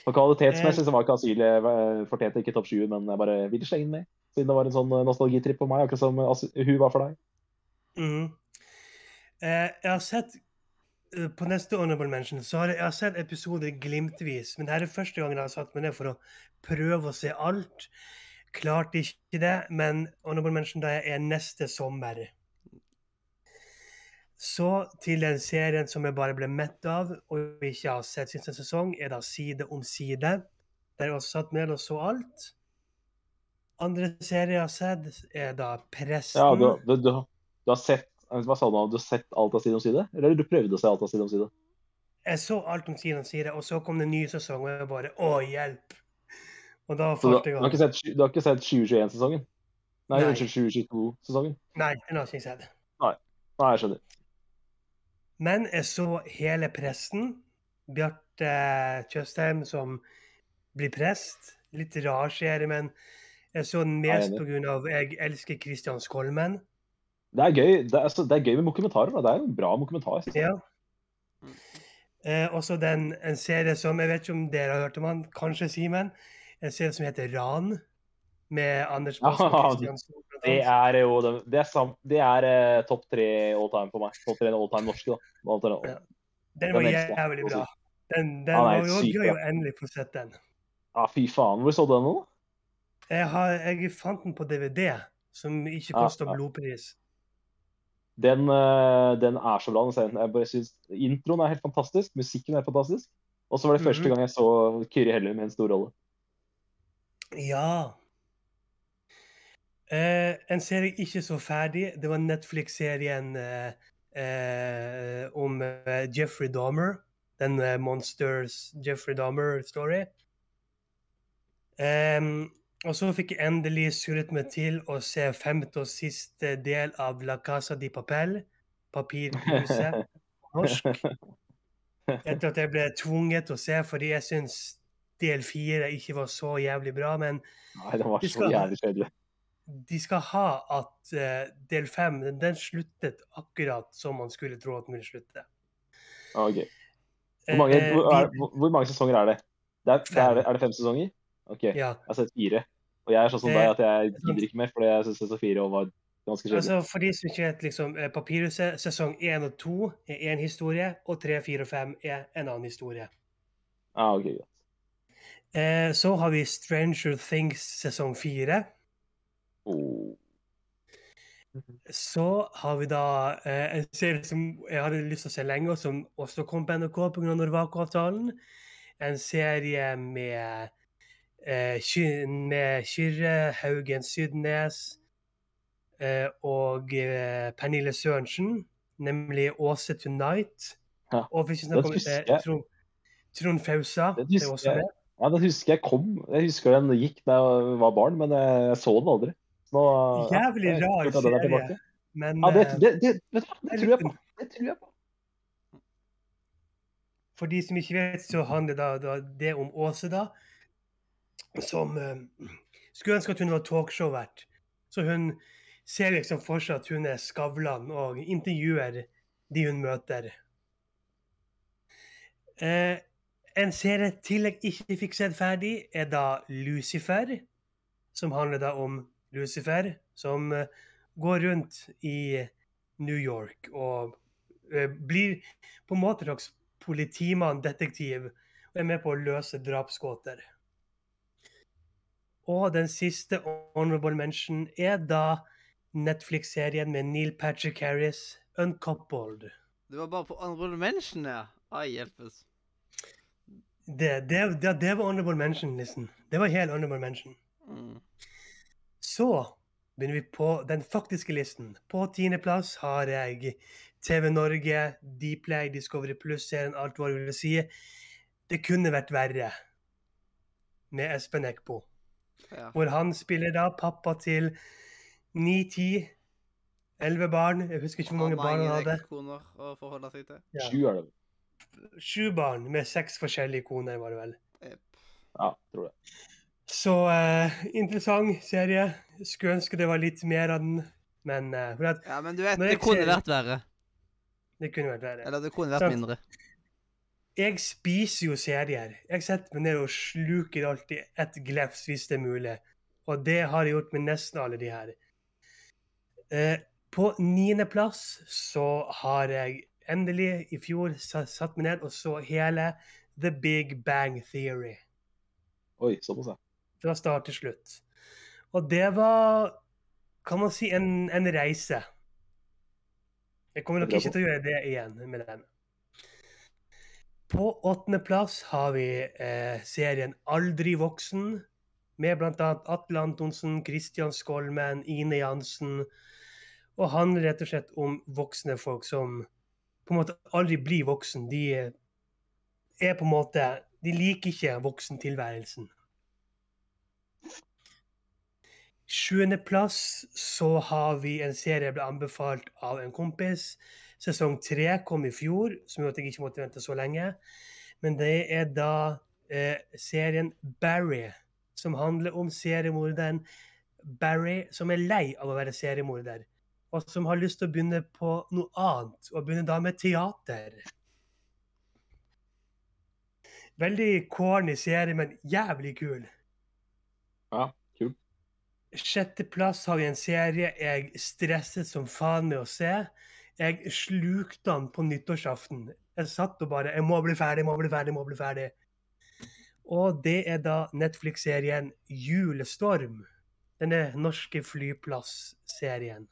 For kvalitetsmessig så var ikke asylet eh, fortjente ikke topp 20, men jeg bare ville slenge den med. Siden det var en sånn eh, nostalgitripp på meg, akkurat som hun var for deg. Mhm. Eh, jeg har sett eh, På neste Honorable Mention så har jeg, jeg har sett episoder glimtvis, men dette er første gangen jeg har satt meg ned for å prøve å se alt. Klarte ikke det, men Honorable Mention da er neste sommer. Så til den serien som jeg bare ble mett av og ikke har sett siste sesong, er da Side om side. Der jeg også satt med og så alt. Andre serie jeg har sett, er da Presten. Ja, du, du, du, du har sett hva sa du om Du har sett alt av Side om side? Eller du prøvde å se alt av Side om side? Jeg så alt om Side om side, og så kom det en ny sesong, og jeg bare Å, hjelp! Og da falt jeg har av. du har ikke sett 2021-sesongen? Nei, Nei. unnskyld, 2022-sesongen? Nei, den har ikke jeg sett. Nei, jeg skjønner. Men jeg så hele presten. Bjarte Tjøstheim som blir prest. Litt rar serie, men jeg så den mest pga. jeg elsker Christian Skolmen. Det er gøy det er, altså, det er gøy med dokumentarer. Da. Det er en bra dokumentar. Ja. Eh, også den, en serie som Jeg vet ikke om dere har hørt om han, kanskje Simen? En serie som heter Ran. Med Anders Baas og Ja, Christian Skolmen. Det er jo det, det er, sam, det er eh, topp tre all time for meg. Topp tre all time norske, da. Time- Ja. Den var jævlig bra. Den, den Han nei, var jo gøy å endelig få sett den. Ja, fy faen. Hvor så du den nå? Jeg, har, jeg fant den på DVD, som ikke Ja, ja. blodpris. Den, eh, den er så bra. Jeg bare synes, Introen er helt fantastisk. Musikken er fantastisk. Og så var det første Mhm. gang jeg så Kyrre Hellum i en stor rolle. Ja. Eh, en serie ikke så ferdig, det var Netflix-serien eh, eh, om Jeffrey Dahmer. Den Monsters Jeffrey Dahmer-story. Em, og så fikk jeg endelig surret meg til å se femte og siste del av La Casa di Papel. Papirhuset på norsk. Etter at jeg ble tvunget til å se, fordi jeg syns del fire ikke var så jævlig bra, men Nei, det var så skal- jævlig kjedelig. de skal ha at uh, del fem den, den sluttet akkurat som man skulle tro at den ville slutte. Okay. ok. Hvor mange, Eh, hvor, er, hvor, mange sesonger er det? det, er, det er, Fem. er det fem sesonger? OK. Jeg ja. har sett fire. Og jeg er sånn som deg at jeg gidder ikke mer, fordi jeg syns sesong fire var ganske kjedelig. Altså, for de som ikke vet, liksom, eh, Papirhuset sesong én og to er én historie, og tre, fire og fem er en annen historie. Ah, ok, greit. Eh, så har vi Stranger Things sesong fire. Oh. Så har vi da eh, en serie som jeg hadde lyst til å se lenge, og som også kom på NRK pga. Norvako-avtalen En serie med, eh, Ky- med Kyrre Haugen Sydnes eh, og eh, Pernille Sørensen, nemlig Åse Tonight. Ja, Og hvis vi snakker om eh. Trond, Trond Fausa, det er husker også jeg. det. Ja, det husker jeg kom. Jeg husker den gikk da jeg var barn, men jeg så den aldri. Nå, ja, Jævlig det er rar er serie. Men Ja, det, eh, det, det, det tror jeg på. Det tror jeg på. For de som ikke vet, så handler det om Åse, da. Som uh, skulle ønske at hun var talkshow-vert. Så hun ser liksom for seg at hun er Skavlan og intervjuer de hun møter. Uh, en serie til jeg ikke fikk sett ferdig, er da Lucifer. Som handler da om Lucifer, som uh, går rundt i New York og blir på en måte slags politimann, detektiv, og er med på å løse drapsgåter. Og den siste honorable mention er da Netflix-serien med Neil Patrick Harris, 'Uncoupled'. Det var bare på honorable mention, ja. Ai, hjelpes. Det, det, det, det var honorable mention, liksom. Det var helt honorable mention. Mm. Så begynner vi på den faktiske listen. På tiendeplass har jeg TV Norge, Dplay, Discovery Pluss-serien, alt hva du vil si. Det kunne vært verre. Med Espen Eckbo. Ja. Hvor han spiller da pappa til ni, ti, elleve barn. Jeg husker ikke hvor mange barn han hadde. koner å forholde seg til. Ja. Sju er det. Sju barn med seks forskjellige koner, var det vel. Yep. Ja, tror det. Så uh, interessant serie. Skulle ønske det var litt mer av den, men uh, at Ja, men du vet, det kunne ser- vært verre. det kunne vært verre. Eller det kunne vært så, mindre. Jeg spiser jo serier. Jeg setter meg ned og sluker alltid ett glefs hvis det er mulig. Og det har jeg gjort med nesten alle de her. Eh, på niendeplass så har jeg endelig i fjor satt meg ned og så hele The Big Bang Theory. Oi, såpass, ja. Fra start til slutt. Og det var, kan man si, en, en reise. Jeg kommer nok ikke til å gjøre det igjen med den. På åttendeplass har vi eh, serien Aldri voksen, med bl.a. Atle Antonsen, Christian Skolmen, Ine Jansen. Og handler rett og slett om voksne folk som på en måte aldri blir voksen. De er på en måte De liker ikke voksentilværelsen. Sjuendeplass så har vi en serie jeg ble anbefalt av en kompis. Sesong tre kom i fjor, som gjorde at jeg ikke måtte vente så lenge. Men det er da eh, serien Barry, som handler om seriemorderen Barry, som er lei av å være seriemorder, og som har lyst til å begynne på noe annet, og begynne da med teater. Veldig corny serie, men jævlig kul. Ja, kul. Sjetteplass har vi en serie jeg stresset som faen med å se. Jeg slukte den på nyttårsaften. Jeg satt og bare Jeg må bli ferdig, må bli ferdig, må bli ferdig. Og det er da Netflix-serien Julestorm. Denne norske flyplass-serien.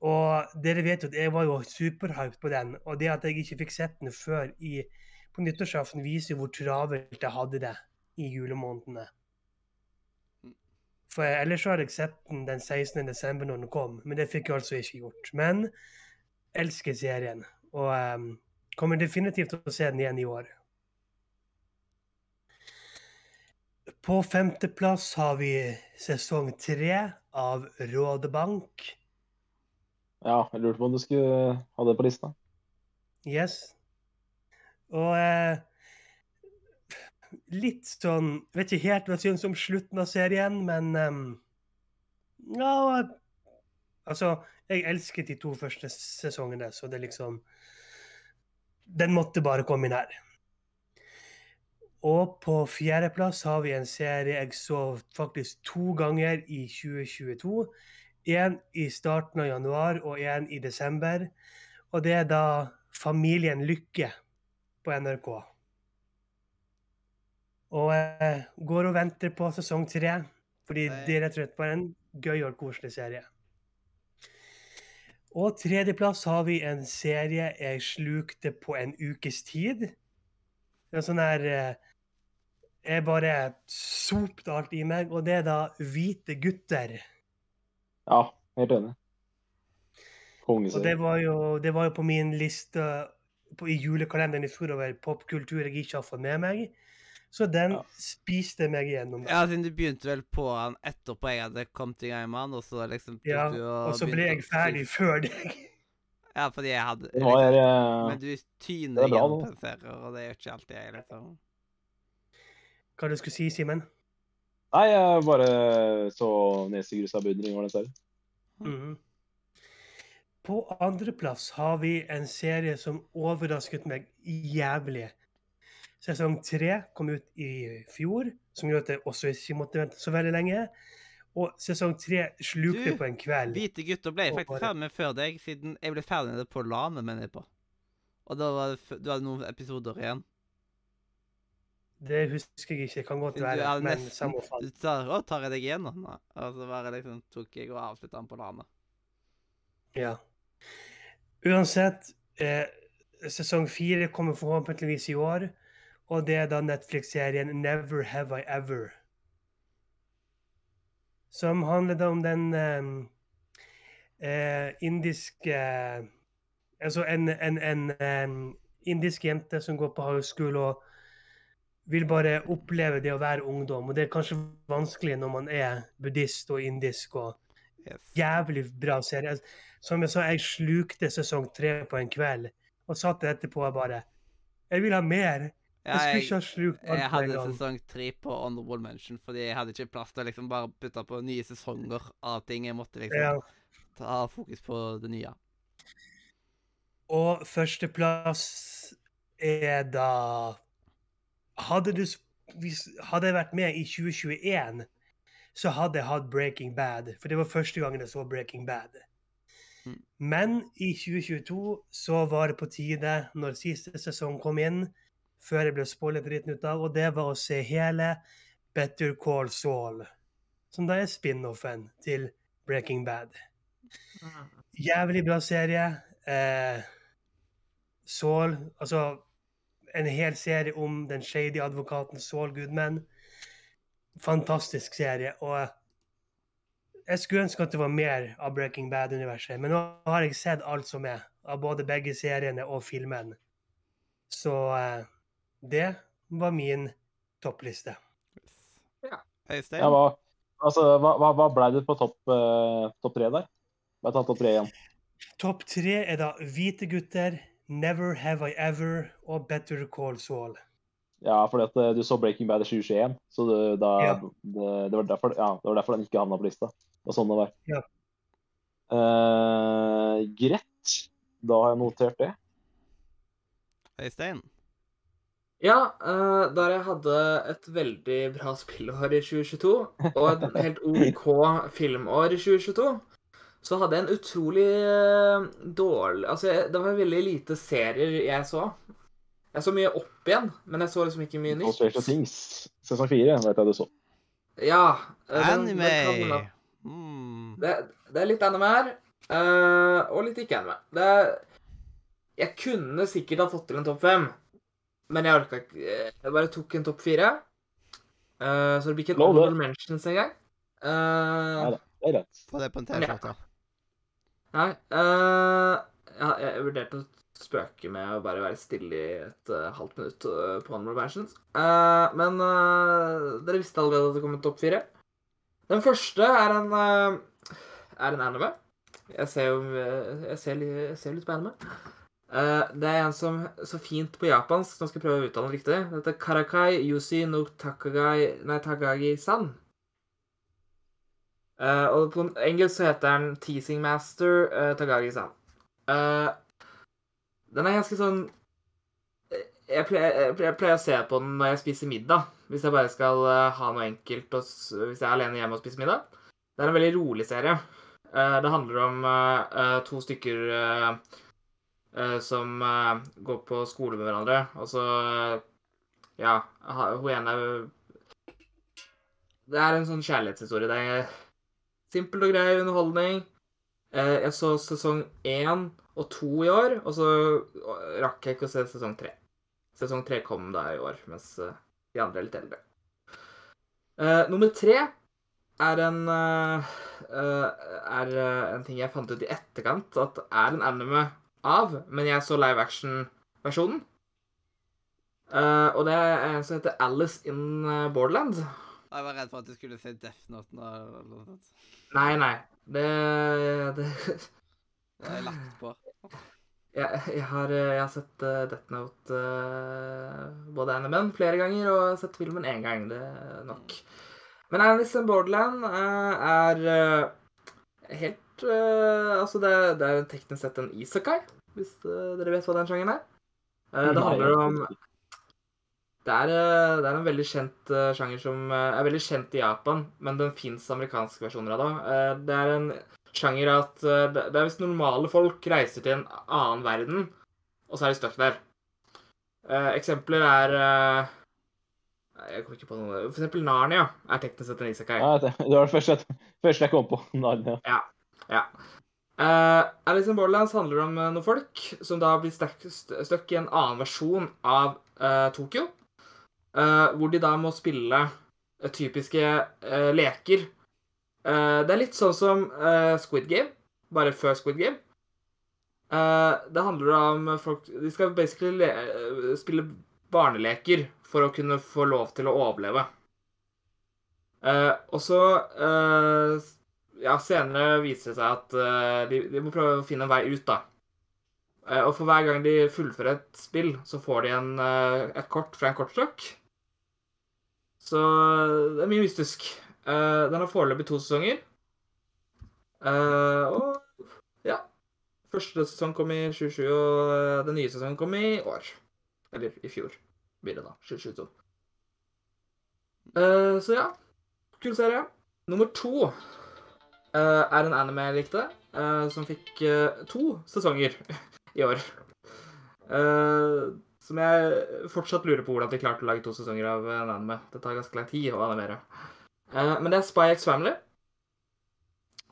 Og dere vet jo at jeg var jo superhyped på den. Og det at jeg ikke fikk sett den før i, på nyttårsaften, viser jo hvor travelt jeg hadde det i julemånedene. For ellers så hadde jeg sett den den 16. desember når den kom, men det fikk jeg altså ikke gjort. Men elsker serien, og um, kommer definitivt til å se den igjen i år. På femteplass har vi sesong tre av Rådebank. Ja, jeg lurte på om du skulle ha det på lista. Yes. Og eh, litt sånn Vet ikke helt hva jeg syns om slutten av serien, men um, Ja, altså Jeg elsket de to første sesongene, så det liksom Den måtte bare komme inn her. Og på fjerdeplass har vi en serie jeg så faktisk to ganger i 2022. Én i starten av januar og én i desember. Og det er da Familien Lykke på NRK. Og eh, går og venter på sesong tre, fordi Nei. det er rett og slett bare en gøy og koselig serie. Og tredjeplass har vi en serie jeg slukte på en ukes tid. Det er sånn her eh, Jeg bare sopte alt i meg, og det er da Hvite gutter. Ja, helt enig. Og det var jo, det var jo på min liste på, i julekalenderen i fjor over popkultur jeg ikke har fått med meg. Så den Ja. spiste meg igjennom. Ja, siden du begynte vel på han etterpå jeg hadde kommet i gang med han, og så liksom tok Ja, du og så ble jeg ferdig spise- før deg. Ja, fordi jeg hadde liksom, eh, Men du tyner igjen er gjennom serie, og det gjør ikke alltid jeg, liksom. Hva du skulle si, Simen? Nei, jeg bare så nesegrusa beundring over den serien. Mhm. På andreplass har vi en serie som overrasket meg jævlig. Sesong tre kom ut i fjor, som gjorde at jeg også ikke måtte vente så veldig lenge. Og sesong tre slukte Du, på en kveld. Hvite gutter ble jeg faktisk ferdig med før deg, siden jeg ble ferdig med det på LAN, mener jeg på. Og da var det, du hadde noen episoder igjen. Det husker jeg ikke. Kan godt være, hadde men samme fall. Du tar, 'Å, tar jeg deg igjen nå?' Nei. Og så bare liksom tok jeg og avslutta den på LAN. Ja. Uansett, eh, sesong fire kommer forhåpentligvis i år. Og det er da Netflix-serien Never Have I Ever. Som handler da om den eh, eh, indiske Altså en, en, en, en, indisk jente som går på high school og vil bare oppleve det å være ungdom. Og det er kanskje vanskelig når man er buddhist og indisk og Yes. jævlig bra serie. Som jeg sa, jeg slukte sesong tre på en kveld. Og satt etterpå og bare Jeg vil ha mer! Ja, Jeg jeg, ha jeg hadde sesong tre på Honorable Mention, fordi jeg hadde ikke plass til å liksom bare putte på nye sesonger av ting. Jeg måtte liksom Ja. ta fokus på det nye. Og førsteplass er da Hadde du Hadde jeg vært med i 2021, så hadde jeg hatt Breaking Bad. For det var første gangen jeg så Breaking Bad. Mm. Men i 2022 så var det på tide, når siste sesong kom inn, før jeg ble spoilet dritten ut av, og det var å se hele Better Call Saul. Som da er spin-offen til Breaking Bad. Jævlig bra serie. Eh, Saul Altså, en hel serie om den shady advokaten Saul Goodman. Fantastisk serie. Og jeg skulle ønske at det var mer av Breaking Bad-universet. Men nå har jeg sett alt som er, av både begge seriene og filmen. Så eh, det var min toppliste. Ja. Øystein? Ja, hva, altså, hva, hva, ble det på topp uh, topp tre der? Hva er topp tre igjen? Topp tre er da Hvite gutter, Never Have I Ever og Better Call Saul. Ja, fordi at eh, du så Breaking Bad i 2021, så det, da, Ja. det, det, var derfor, ja, det var derfor den ikke havna på lista. Det var sånn det var. Ja. Uh, greit. Da har jeg notert det. Øystein? Ja, eh, da jeg hadde et veldig bra spillår i 2022, og et helt OK filmår i 2022, så hadde jeg en utrolig eh, dårlig Altså, jeg, det var veldig lite serier jeg så. Jeg så mye opp igjen, men jeg så liksom ikke mye Og nytt. Stranger Things, sesong fire, vet jeg du så. Ja. eh, den- den Anime! kan man- Mm. Det, det er litt anime her, eh, og litt ikke anime. Det er, jeg kunne sikkert ha fått til en topp fem, men jeg orka ikke. Jeg bare tok en topp fire. Uh, så det blir ikke en honorable mentions engang. Uh, Neida. Det er greit. Få det på en. T-skjorte. nei Uh, ja, jeg vurderte å spøke med å bare være stille i et uh, halvt minutt uh, på honorable mentions. Eh, men eh, dere visste allerede at det kom en topp fire. Den første er en, eh, er en anime. Jeg ser jo eh, jeg ser, jeg ser litt på anime. Eh, det er en som så fint på japansk, nå skal jeg prøve å uttale det riktig. Det heter Karakai Yusi no Takagai Nei, Tagagi-san. Uh, og på engelsk så heter den Teasing Master uh, Tagagi-san. Uh, den er ganske sånn eh, jeg pleier, jeg pleier- å se på den når jeg spiser middag. Hvis jeg bare skal eh, ha noe enkelt, og, hvis jeg er alene hjemme og spiser middag. Det er en veldig rolig serie. Eh, det handler om eh, eh, to stykker eh, eh, som eh, går på skole med hverandre, og så eh, Ja, hun ene Det er en sånn kjærlighetshistorie. Det er simpel og grei underholdning. Eh, jeg så sesong én og to i år, og så rakk jeg ikke å se sesong tre. Sesong tre kom da i år, mens eh, de andre er litt eldre. Eh, nummer tre er en eh, eh, er eh, en ting jeg fant ut i etterkant at er en anime av, men jeg så live action-versjonen. Uh, og det er en som heter Alice in eh, Borderland. Jeg var redd for at du skulle se Death Note eller noe sånt. Nei, nei. Det, det Det har jeg lagt på. jeg, jeg, har, eh, jeg har sett uh, Death Note uh, både animen flere ganger, og jeg har sett filmen én gang. Det er nok. Men Alice in Borderland uh, er eh, eh, Altså, det, det er teknisk sett en isekai, hvis uh, dere vet hva den sjangeren er. Eh, det handler om. Det er, det er en veldig kjent sjanger som er veldig kjent i Japan, men den fins amerikanske versjoner av det. Det er en sjanger at det det er hvis normale folk reiser til en annen verden, og så er de stuck der. Eksempler er Jeg kom ikke på noe. For eksempel Narnia er teknisk sett en isekai. Ja, det, det var det første jeg, første jeg kom på. Narnia. Ja. Uh, Alice in Borderlands handler om eh, noen folk som da blir stuck, i en annen versjon av uh, Tokyo. Uh, hvor de da må spille typiske leker. Det er litt sånn som Squid Game, bare før Squid Game. Det handler om folk De skal basically le spille barneleker for å kunne få lov til å overleve. Og så ja, senere viser det seg at uh, de, de må prøve å finne en vei ut, da. Uh, og for hver gang de fullfører et spill, så får de en, uh, et kort fra en kortstokk. Så det er mye mystisk. Den har foreløpig to sesonger. Og ja. Første sesong kom i 2020, og den nye sesongen kom i år. Eller i fjor blir det, da. 2022. Eh, så ja. Kul serie. Nummer to er en anime jeg likte, eh, som fikk eh, to sesonger i år. Eh, som jeg fortsatt lurer på hvordan de klarte å lage to sesonger av en anime. Det tar ganske lang tid å animere. Eh, men det er Spy X Family.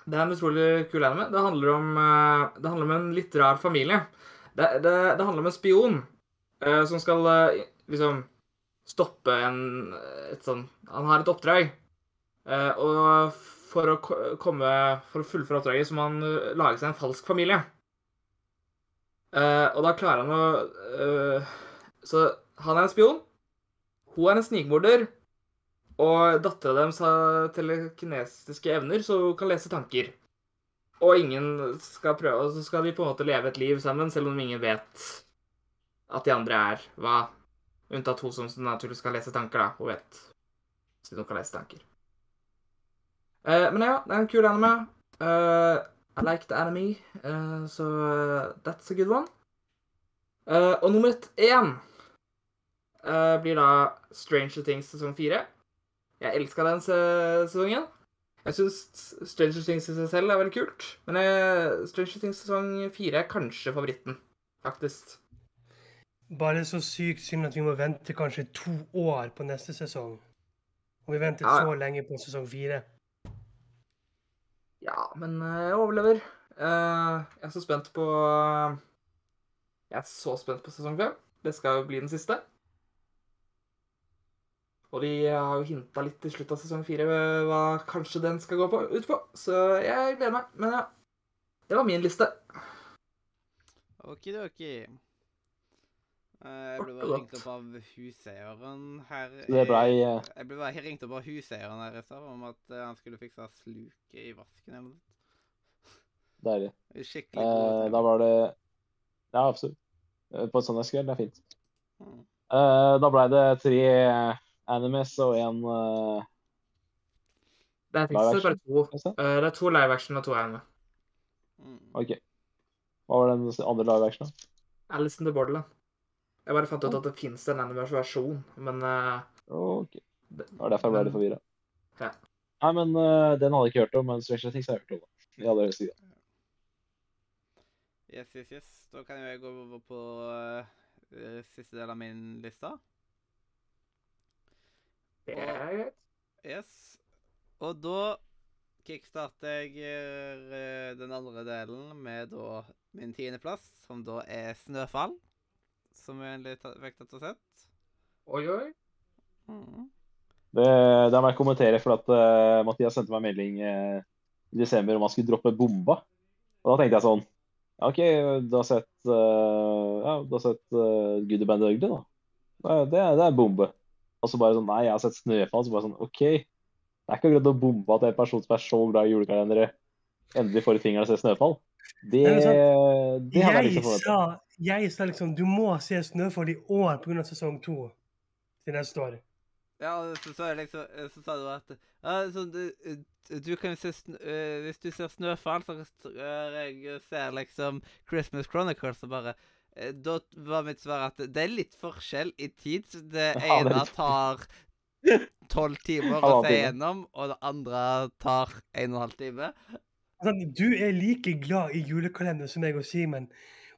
Det er en utrolig kul anime. Det handler om, eh, det handler om en litt rar familie. Det, det, det handler om en spion uh, som skal uh, liksom stoppe en et sånn Han har et oppdrag. Uh, og for å ko- komme For å fullføre oppdraget så må han eh, lage seg en falsk familie. Uh, og da klarer han å uh, Så han er en spion. Hun er en snikmorder. Og dattera deres har telekinesiske evner, så hun kan lese tanker. Og ingen skal prøve Og så skal de på en måte leve et liv sammen, selv om ingen vet at de andre er hva. Unntatt hun som naturligvis skal lese tanker, da. Hun vet siden hun kan lese tanker. Eh, men ja, det er en kul anime. Uh, I like the anime, uh, så eh, that's a good one. Og nummer én blir da Stranger Things sesong fire. Jeg elska den se sesongen. Jeg syns Stranger Things i seg selv er veldig kult, men Stranger Things sesong fire er kanskje favoritten, faktisk. Bare så sykt synd at vi må vente kanskje to år på neste sesong. Og vi ventet Ja. så lenge på sesong fire. Ja, men eh, jeg overlever. Eh, jeg er så spent på Jeg er så spent på sesong fem. Det skal jo bli den siste. Og de har jo hinta litt til slutt av sesong fire hva kanskje den skal gå på, ut på. Så jeg gleder meg. Men ja, det var min liste. Okidoki. Uh, jeg ble bare ringt opp av huseieren her. Så det ble i- eh, Jeg ble bare ringt opp av huseieren her i stad om at eh, han skulle fikse sluket i vasken eller noe. deilig. Skikkelig Eh, god da var det Ja, absolutt. på på sånt søndagskveld. Det er fint. Mm. Eh, da ble det tre animes og én uh, Det er faktisk bare to. Eh, det er to live action og to anime. Mm. OK. Hva var den andre live actionen? Alice in the Borderland. Jeg bare fant ut at det fins en animersversjon, men uh, OK. det, var derfor jeg ble litt forvirra. Ja. Nei, men uh, den hadde jeg ikke hørt om, men Stranger Things har jeg hørt om. da. I aller høyeste grad. Yes, yes, yes. Da kan jeg gå over på uh, siste del av min liste. det er greit. Yes. Og da kickstarter jeg den andre delen med da min tiendeplass, som da er Snøfall. Som vi endelig fikk og sett. Oi, oi. Mm. Det, det må jeg kommentere, for at uh, Mathias sendte meg en melding uh, i desember om han skulle droppe bomba. Og da tenkte jeg sånn ja, OK, du har sett, uh, ja, du har sett uh, Goody Band Ugly, da. Det, er- det, er- bombe. Og så bare sånn Nei, jeg har sett Snøfall. Så bare sånn OK. Det er ikke akkurat å bombe at en person som er så glad i julekalendere, endelig får i fingeren og ser Snøfall. Det, det, det hadde jeg Jeg forventa. sa, jeg sa liksom du må se Snøfall i år pga. sesong to til neste år. Ja, så, sa, liksom, så sa du at ja, sånn, du, du kan se snø, eh, Hvis du ser Snøfall, så ser jeg ser liksom Christmas Chronicles og bare eh, Da var mitt svar at det er litt forskjell i tid. Det ene tar tolv timer å se gjennom, og det andre tar en og en halv time. Altså, du er like glad i julekalender som jeg og Simen.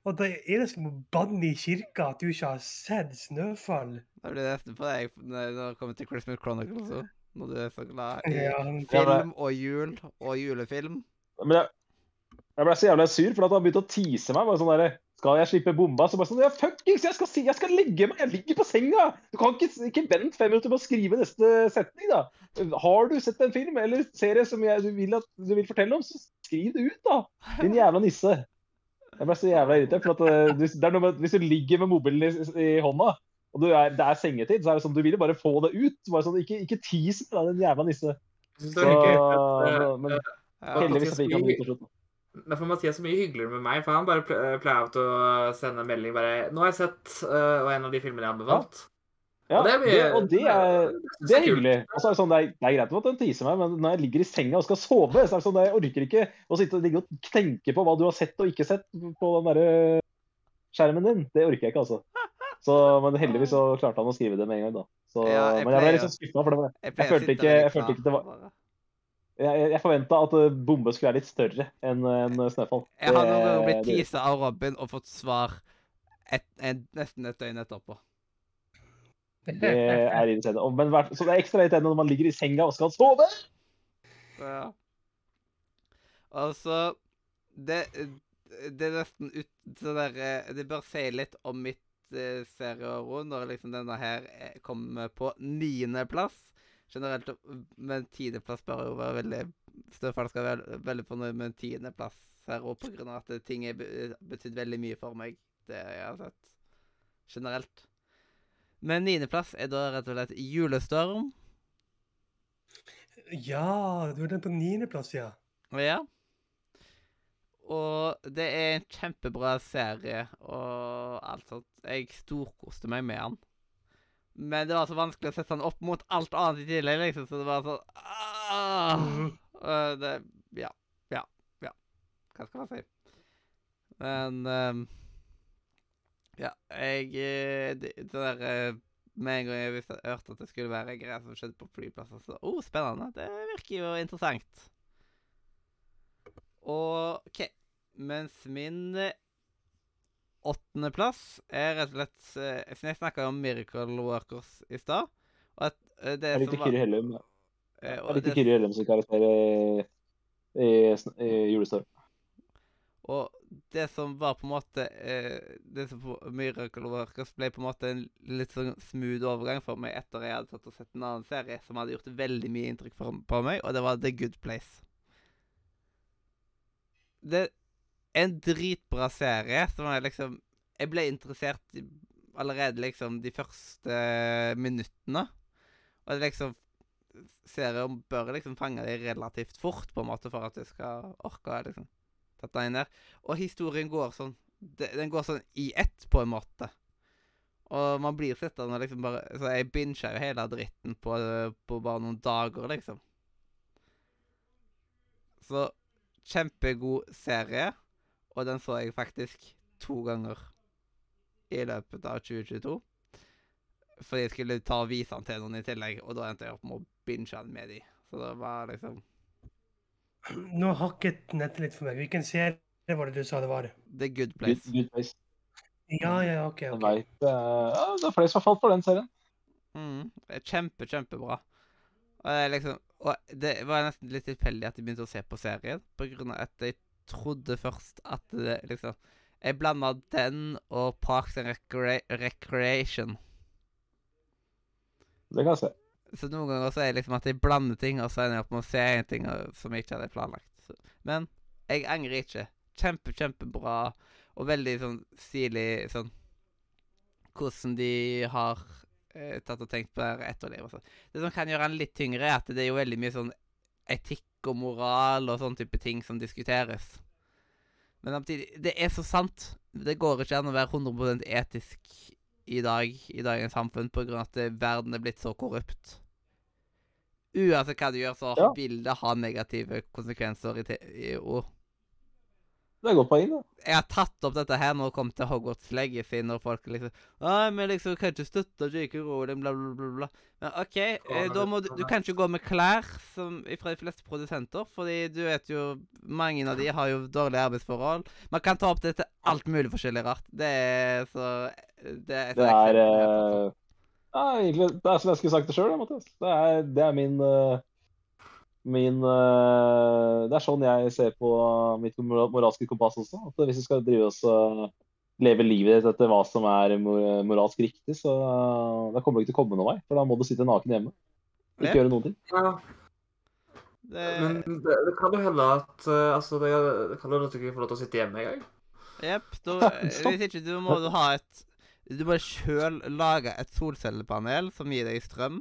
Og det er det som å banne i kirka at du ikke har sett Snøfall. Da blir det nesten på deg når det kommer til Christmas Chronicles òg. Når du er så glad i Ja, film og jul og julefilm. Men jeg, jeg ble så jævla sur, for at han begynte å tease meg. Bare sånn der, Skal jeg slippe bomba? Så bare sånn, ja, fuckings, jeg skal, jeg skal legge meg! Jeg ligger på senga! Du kan ikke, ikke vente fem minutter på å skrive neste setning, da. Har du sett en film eller serie som jeg, du, vil at, du vil fortelle om, så skriv det ut, da. Din jævla nisse. Jeg ble så jævla irritert. for at eh, du, det er noe med, Hvis du ligger med mobilen i, i hånda, og du er, det er sengetid, så er det sånn, du vil jo bare få det ut. Bare sånn, Ikke, ikke tease meg, den jævla nisse. Jeg synes Så, det var men Ja. heldigvis fikk han det til slutt. Men for Mathias er mye hyggeligere med meg, for han bare pleier å sende en melding bare 'Nå har jeg sett uh, og en av de filmene jeg anbefalt'. Ja, Og det er det, og det er, det er hyggelig. Og så er det sånn, det er, det er greit at den teaser meg, men når jeg ligger i senga og skal sove, så er det sånn, jeg orker ikke å sitte og ligge og tenke på hva du har sett og ikke sett på den derre skjermen din. Det orker jeg ikke, altså. Så, men heldigvis så klarte han å skrive det med en gang, da. Så, Ja, jeg men jeg ble litt sånn skuffa, for det var, Jeg, jeg, følte ikke- jeg følte ikke det var- jeg, jeg, forventa at eh, bombe skulle være litt større enn en Snøfall. Jeg har noen blitt teasa av Robin og fått svar et, et, nesten et døgn etterpå. Det er irriterende. Men, så det er ekstra irriterende når man ligger i senga og skal sove. Ja. Altså det, det er nesten ut så der, eh, Det bør si litt om mitt eh, serieår når liksom denne her eh, kommer på niendeplass. Generelt, men tiendeplass bør jo være veldig Snøfall skal være veldig fornøyd med en tiendeplass her òg, av at ting har be- betydd veldig mye for meg, det jeg har sett. Generelt. Men niendeplass er da rett og slett Julestorm. Ja, du er den på niendeplass, ja. Ja. Og det er en kjempebra serie og alt sånt. Jeg storkoste meg med han. Men det var så vanskelig å sette han opp mot alt annet i tillegg, liksom, så det var sånn ah! Mhm. Det Ja. Ja. Ja. Hva skal man si? Men ehm, Ja, jeg eh, Det, det der eh, Med en gang jeg hørte at det skulle være greier som skjedde på flyplasser, så Å, spennende. Det virker jo interessant. OK. Mens min eh, åttendeplass er rett og slett jeg snakka om Miracle Workers i stad og at det er som var- Kyrre Hellum. likte det- Kyrre Hellum som karakter i, i, i Julestorm. Og det som var på en måte eh, Det som på Miracle Workers ble på en måte en litt sånn smooth overgang for meg etter jeg hadde tatt og sett en annen serie som hadde gjort veldig mye inntrykk for, på meg, og det var The Good Place. Det er en dritbra serie som jeg liksom Jeg ble interessert allerede liksom de første minuttene. Og det liksom Serien bør liksom fange deg relativt fort, på en måte, for at du skal orke liksom den inn der. Og historien går sånn Den går sånn i ett, på en måte. Og man blir sittende og liksom bare Så jeg binger jo hele dritten på, på bare noen dager, liksom. Så kjempegod serie, og den så jeg faktisk to ganger i løpet av 2022. Fordi jeg skulle ta og vise den til noen i tillegg, og da endte jeg opp med å binge den med de. Så det var liksom Nå hakket nettet litt for meg. Hvilken serie var det du sa det var? The Good Good, Place. good place. Ja, ja, OK. okay. ok. vet, eh, det er flere som har falt for den serien. Mm, kjempe, kjempebra. Og det, liksom, og det var nesten litt tilfeldig at jeg begynte å se på serien, på grunn av at jeg trodde først at det liksom Jeg blanda den og Parks and Recre Recreation. Det kan jeg se. Så noen ganger så er det liksom at jeg blander ting, og så ender jeg opp med å se en ting som jeg ikke hadde planlagt. Så, men jeg angrer ikke. Kjempe, kjempebra, og veldig sånn stilig sånn Hvordan de har eh, tatt og tenkt på etterliv og sånn. Det som kan gjøre den litt tyngre, er at det er jo veldig mye sånn etikk og moral og sånn type ting som diskuteres. Men samtidig, det er så sant. Det går ikke an å være 100% etisk i dag, i dagens samfunn, av at eh, verden er blitt så korrupt. Uansett hva du gjør, så Ja. vil det ha negative konsekvenser i, i ord. Det er godt poeng, da. Jeg har tatt opp dette her når det kommer til Hogwarts Legacy, når folk liksom Nei, men liksom kan ikke støtte J.K. Rowling, bla, bla, bla, bla. Men OK, eh, da må du Du kan ikke gå med klær som fra de fleste produsenter, fordi du vet jo Mange av de har jo dårlige arbeidsforhold. Man kan ta opp det til alt mulig forskjellig rart. Det er så Det er, så Det er eh, ja, egentlig, det er som jeg skulle sagt det sjøl, Mathias. Det er, det er min eh, Min eh, Det er sånn jeg ser på mitt moralske kompass også. At hvis du skal drive oss leve livet ditt etter hva som er moralsk riktig, så eh, da kommer du ikke til å komme noen vei. For da må du sitte naken hjemme. Ikke Ja. gjøre noen ting. Ja, Det, men det, det kan jo hende at eh, altså, det, det kan jo hende at du ikke får lov til å sitte hjemme engang. Jepp. Hvis ikke, du må du ha et Du må sjøl lage et solcellepanel som gir deg strøm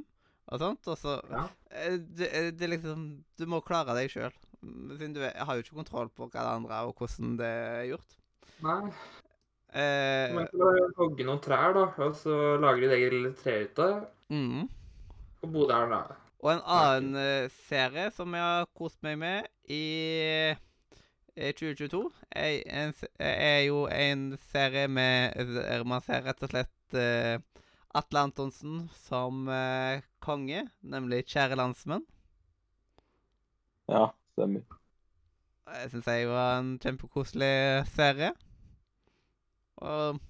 og sånt, og så Ja. Eh, det, eh, det liksom Du må klare deg sjøl. Siden du har jo ikke kontroll på hva det andre er, og hvordan det er gjort. Nei. Eh, Man kan hogge noen trær, da, og så lager de et eget lille trehytte mm. og bo der. da. Og en annen Nei. serie som jeg har kost meg med i, i 2022, er, en, er jo en serie med Man ser rett og slett eh, Atle Antonsen som eh, konge, nemlig 'Kjære landsmenn'. Ja, stemmer. Jeg syns jeg var en kjempekoselig serie. Og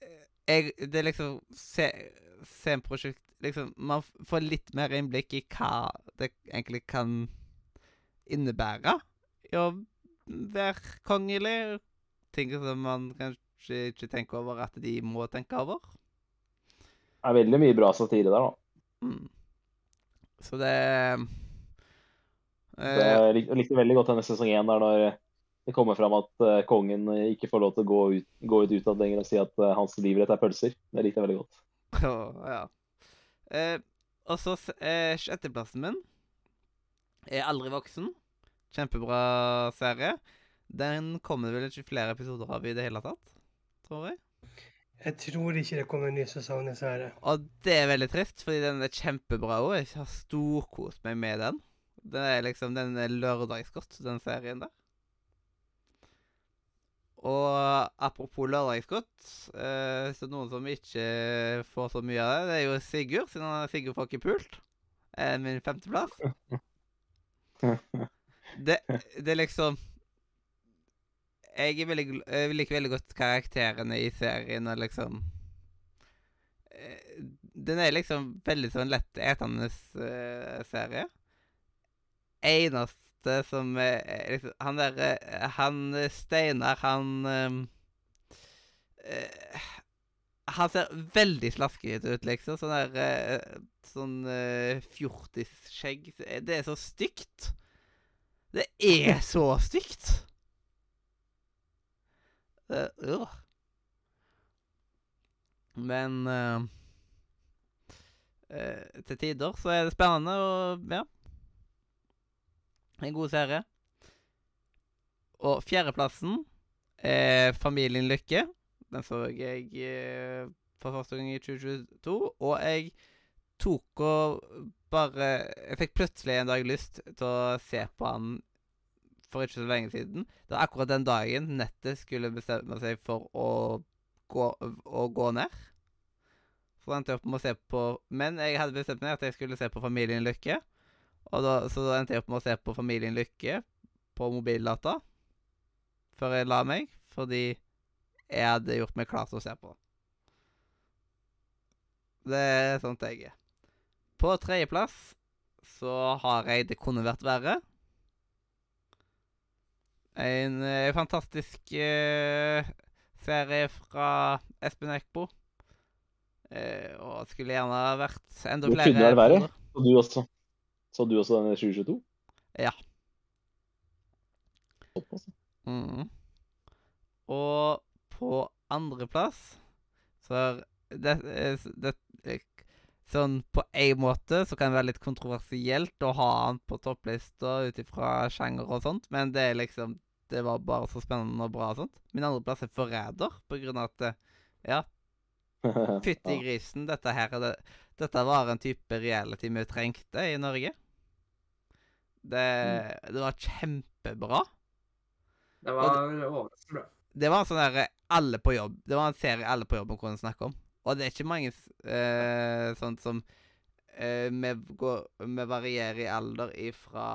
eh, jeg Det er liksom se, Sem-prosjekt liksom, Man får litt mer innblikk i hva det egentlig kan innebære i å være kongelig. Ting som man kanskje ikke tenker over at de må tenke over. Det er veldig mye bra satire der, da. Mm. Så det eh, Jeg lik- likte veldig godt denne sesong én, der når det kommer fram at uh, kongen ikke får lov til å gå ut, gå ut utad lenger og si at uh, hans livrett er pølser. Det likte jeg veldig godt. Ja. Eh, og så eh, sjetteplassen min er Aldri voksen. Kjempebra serie. Den kommer vel ikke flere episoder av i det hele tatt, tror jeg. Jeg tror ikke det kommer en ny sesong, dessverre. Og det er veldig trist, fordi den er kjempebra òg. Jeg har storkost meg med den. Det er liksom Den er lørdagsgodt, den serien der. Og apropos lørdagsgodt, eh, så noen som ikke får så mye av det, det er jo Sigurd, siden Sigurd får ikke pult. Eh, min femteplass. Det, det er liksom Jeg veldig jeg liker veldig godt karakterene i serien og liksom eh, Den er liksom veldig sånn lett etende eh, serie. Eneste som er liksom Han der eh, Han Steinar, han Han ser veldig slaskete ut, liksom. Sånn der Sånn uh, fjortisskjegg. Det er så stygt. Det er så stygt! Eh, øh. Men eh, eh, til tider så er det spennende og ja. En god serie. Og fjerdeplassen er Familien Lykke. Den så jeg for første gang i 2022. Og jeg tok og bare Jeg fikk plutselig en dag lyst til å se på han for ikke så lenge siden. Det var akkurat den dagen nettet skulle bestemme seg for å gå, å gå ned. Så endte jeg opp med å se på Men jeg hadde bestemt meg at jeg skulle se på Familien Lykke. Og da, så da endte jeg opp med å se på Familien Lykke på mobildata før jeg la meg, fordi jeg hadde gjort meg klar til å se på. Det er sånn jeg er. På tredjeplass så har jeg Det kunne vært verre. En eh, fantastisk eh, serie fra Espen Eckbo. Eh, og skulle gjerne vært enda Det flere kunne vært verre. Så du også, så du også den i 2022? Ja. Såpass. Mm. Og på andreplass så det, det, det Sånn på en måte så kan det være litt kontroversielt å ha han på topplista ut ifra sjanger og sånt, men det er liksom Det var bare så spennende og bra og sånt. Min andreplass er Forræder, på grunn av at eh, Ja, fytti grisen, dette her er det Dette var en type reality vi trengte i Norge. Det, det var kjempebra. Det var overraskende bra. Det var en sånn derre alle på jobb Det var en serie alle på jobben kunne snakke om. Og det er ikke mange eh, sånt som eh, vi, går, vi varierer i alder ifra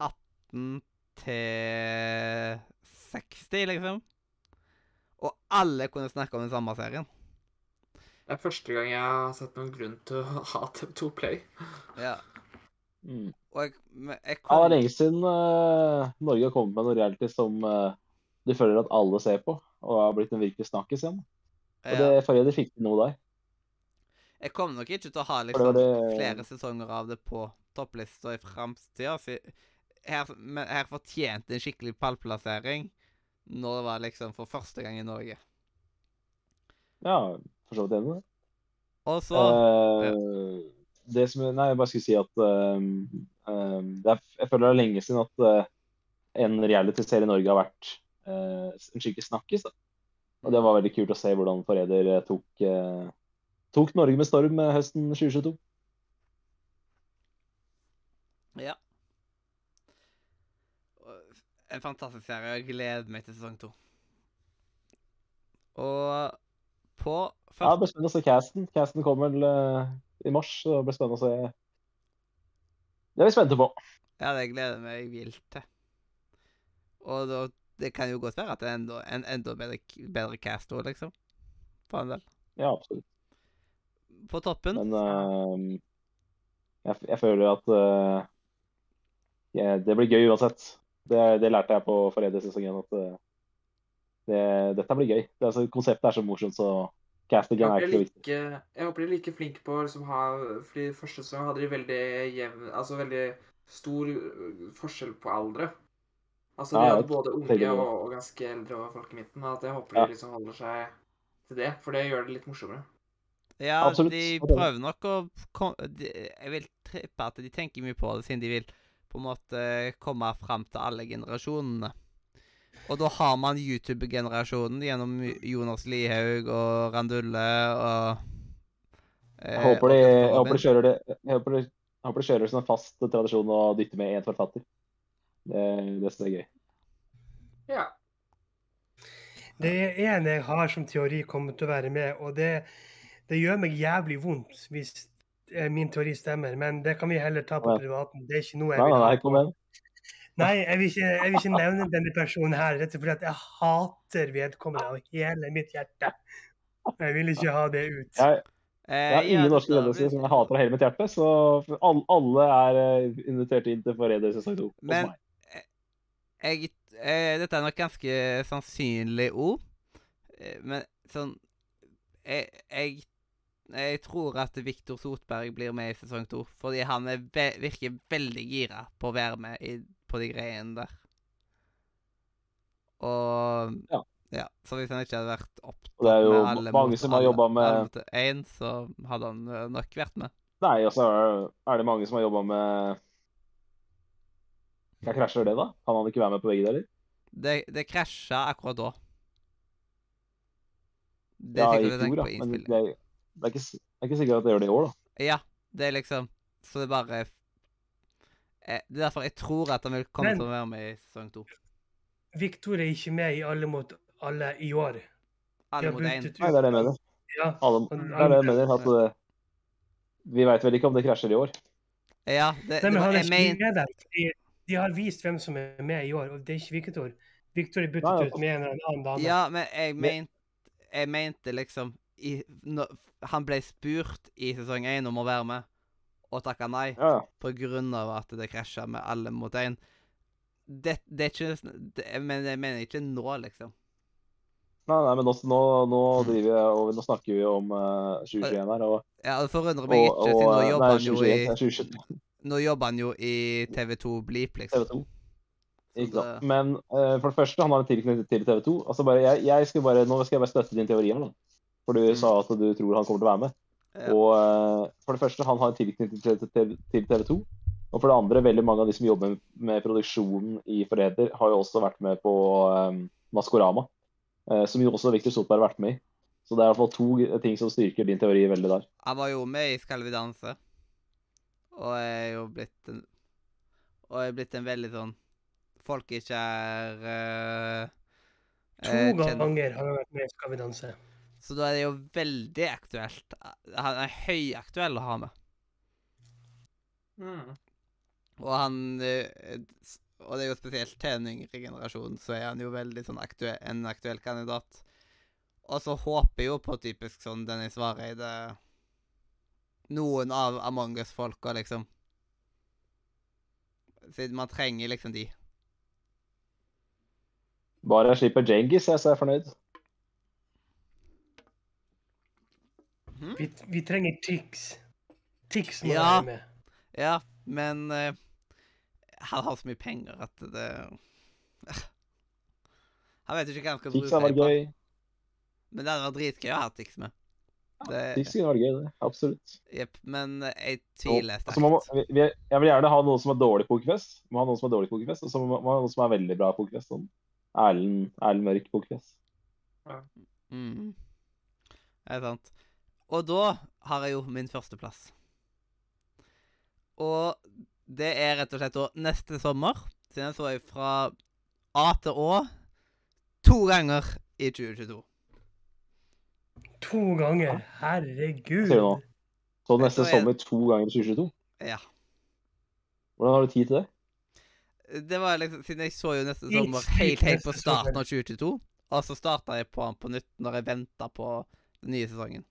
18 til 60, liksom. Og alle kunne snakke om den samme serien. Det er første gang jeg har sett noen grunn til å ha TV2 Play. Ja. Mm. Og jeg, jeg kom... Ja, det er lenge siden uh, Norge har kommet med noe reality som uh, de føler at alle ser på, og har blitt en virkelig snakkis igjen. Og ja, det forrige de fikk til noe der. jeg kommer nok ikke til å ha liksom, det det flere sesonger av det på topplista i framtida. Her, men her fortjente en skikkelig pallplassering når det var liksom for første gang i Norge. Ja, for så vidt enig i det. Og så Eh, det som, nei, jeg bare skulle si at ehm, det er, Jeg føler det er lenge siden at uh, en reality-serie i Norge har vært uh, en skikkelig snakkis. da. Og det var veldig kult å se hvordan Forræder eh, tok, eh, tok Norge med storm eh, høsten 2022. Ja. En fantastisk serie. Jeg gleder meg til sesong to. Og på Ja, det første blir spennende å se casten. Casten kommer vel eh, i mars, så det blir spennende å se. Det er vi spente på. Ja, det gleder jeg meg vilt til. Og da, det kan jo godt være at det er enda, en enda bedre, bedre cast òg, liksom. For en del. Ja, absolutt. På toppen Men uh, jeg, jeg føler at uh, ja, det blir gøy uansett. Det, det lærte jeg på forrige sesong igjen, at uh, det, dette blir gøy. Det, altså, konseptet er så morsomt, så castingen casting er ikke så viktig. like, jeg håper de er like flinke på å liksom ha fordi første sesong hadde de veldig jevn Altså veldig stor forskjell på aldre. Altså de hadde både unge og, og ganske eldre og folk i midten. At jeg håper de liksom holder seg til det, for det gjør det litt morsommere. Ja, Absolutt. de prøver nok å Jeg vil trippe at de tenker mye på det, siden de vil på en måte komme fram til alle generasjonene. Og da har man YouTube-generasjonen gjennom Jonas Lihaug og Randulle og eh, Jeg håper de, jeg håper de kjører det jeg håper de, jeg håper de kjører det som en fast tradisjon å dytte med én forfatter. Det, det syns jeg er gøy. Ja. Det er en jeg har som teori kommer til å være med, og det, det gjør meg jævlig vondt hvis eh, min teori stemmer, men det kan vi heller ta på Ja. privaten. Det er ikke noe jeg vil ha. nei, kom igjen. Nei, jeg vil ikke, jeg vil ikke nevne denne personen her, rett og slett jeg hater vedkommende av hele mitt hjerte. Jeg vil ikke ha det ut. Jeg, Eh, jeg har ingen norske ledelser som jeg hater av hele mitt hjerte, så alle, alle er eh, invitert inn til Forræder sesong to. hos meg. Jeg, eh, Dette er nok ganske sannsynlig ord, eh, men sånn jeg, jeg, jeg tror at Viktor Sotberg blir med i sesong to, fordi han er ve virker veldig gira på å være med i, på de greiene der. Og Ja. ja. Så hvis han ikke hadde vært opptatt Og det er jo alle mange som har jobba med- én, så hadde han eh, nok vært med. Nei, og så er, er det mange som har jobba med Hva krasjer det, da? Kan han ikke være med på begge deler? Det, det krasja akkurat da. Det Ja, i fjor, tenker Men det innspilling. er, det, er ikke, det er ikke sikkert at det gjør det i år, da. Ja, det er liksom Så det er bare eh, Det er derfor jeg tror at han vil komme Men- til å være med i sesong to. Victor er ikke med i Alle mot alle i år. Alle mot én. Nei, det er det jeg mener. Ja, Alle, Han- det er det jeg mener. At eh, vi veit vel ikke om det krasjer i år. Ja, det, Nei, det men var, han er ikke med der. fordi De har vist hvem som er med i år, og det er ikke Victor. Victor er byttet ut med en eller annen dame. ja, men jeg mente Jeg mente liksom i, når, Han ble spurt i sesong én om å være med, og takka nei Ja, ja. på grunn av at det krasja med alle mot én. Det, det er ikke det, Men jeg mener ikke nå, liksom. Nei, nei, men nå, nå, nå driver jeg, og nå snakker vi om uh, 2021 her. Og, Ja, Det forundrer meg ikke, siden nå jobber han jo i 2021, 2022, Nå jobber han jo i TV2 Bleep, liksom. TV 2. Ikke sant. det- Men uh, for det første, han har en tilknytning til TV 2. Altså bare, jeg, jeg skal bare, nå skal jeg bare støtte din teori her, da. For du Mm. sa at du tror han kommer til å være med. Ja. Og uh, for det første, han har en tilknytning til, til, til TV 2. Og for det andre, veldig mange av de som jobber med, med produksjonen i Forræder, har jo også vært med på um, Maskorama. Uh, som jo også Victor Solberg har vært med i. Så det er i hvert fall to ting som styrker din teori veldig der. Han var jo med i Skal vi danse. Og er jo blitt en Og er blitt en veldig sånn folkekjær uh, To ganger har han vært med i Skal vi danse. Så da er det jo veldig aktuelt. Han er høyaktuell å ha med. Mm. Og han eh, Og det er jo spesielt til den yngre generasjonen, så er han jo veldig sånn aktuell, en aktuell kandidat. Og så håper jeg jo på typisk sånn Dennis Vareide Noen av Among us-folka, liksom. Siden man trenger liksom de. Bare jeg slipper Djengis, så er jeg fornøyd. Hmm? Vi, vi trenger Tix. Tix må Ja. være med. Ja, men uh, han har så mye penger at det Han vet jo ikke hva han skal Tix bruke hadde det vært på. gøy. Men det hadde vært dritgøy å ha Tix med. Det, Tix kunne vært gøy, det. Absolutt. Jepp, men eh, jeg tviler altså, må, sterkt. vi, vi- jeg vil gjerne ha noen som er dårlig pokerfest. Må ha noen som er dårlig pokerfest, og så må man ha noen som er veldig bra pokerfest. Sånn Erlend, Erlend Mørk pokerfest. Mm. Det er sant. Og da har jeg jo min førsteplass. Og det er rett og slett da neste sommer. Siden jeg så jeg fra A til Å to ganger i 2022. To ganger. Herregud. Ser du nå? Så neste er- sommer to ganger i 2022. Ja. Hvordan har du tid til det? Det var liksom, Siden jeg så jo neste sommer helt, helt på starten av 2022, og så starta jeg på den på nytt når jeg venta på den nye sesongen.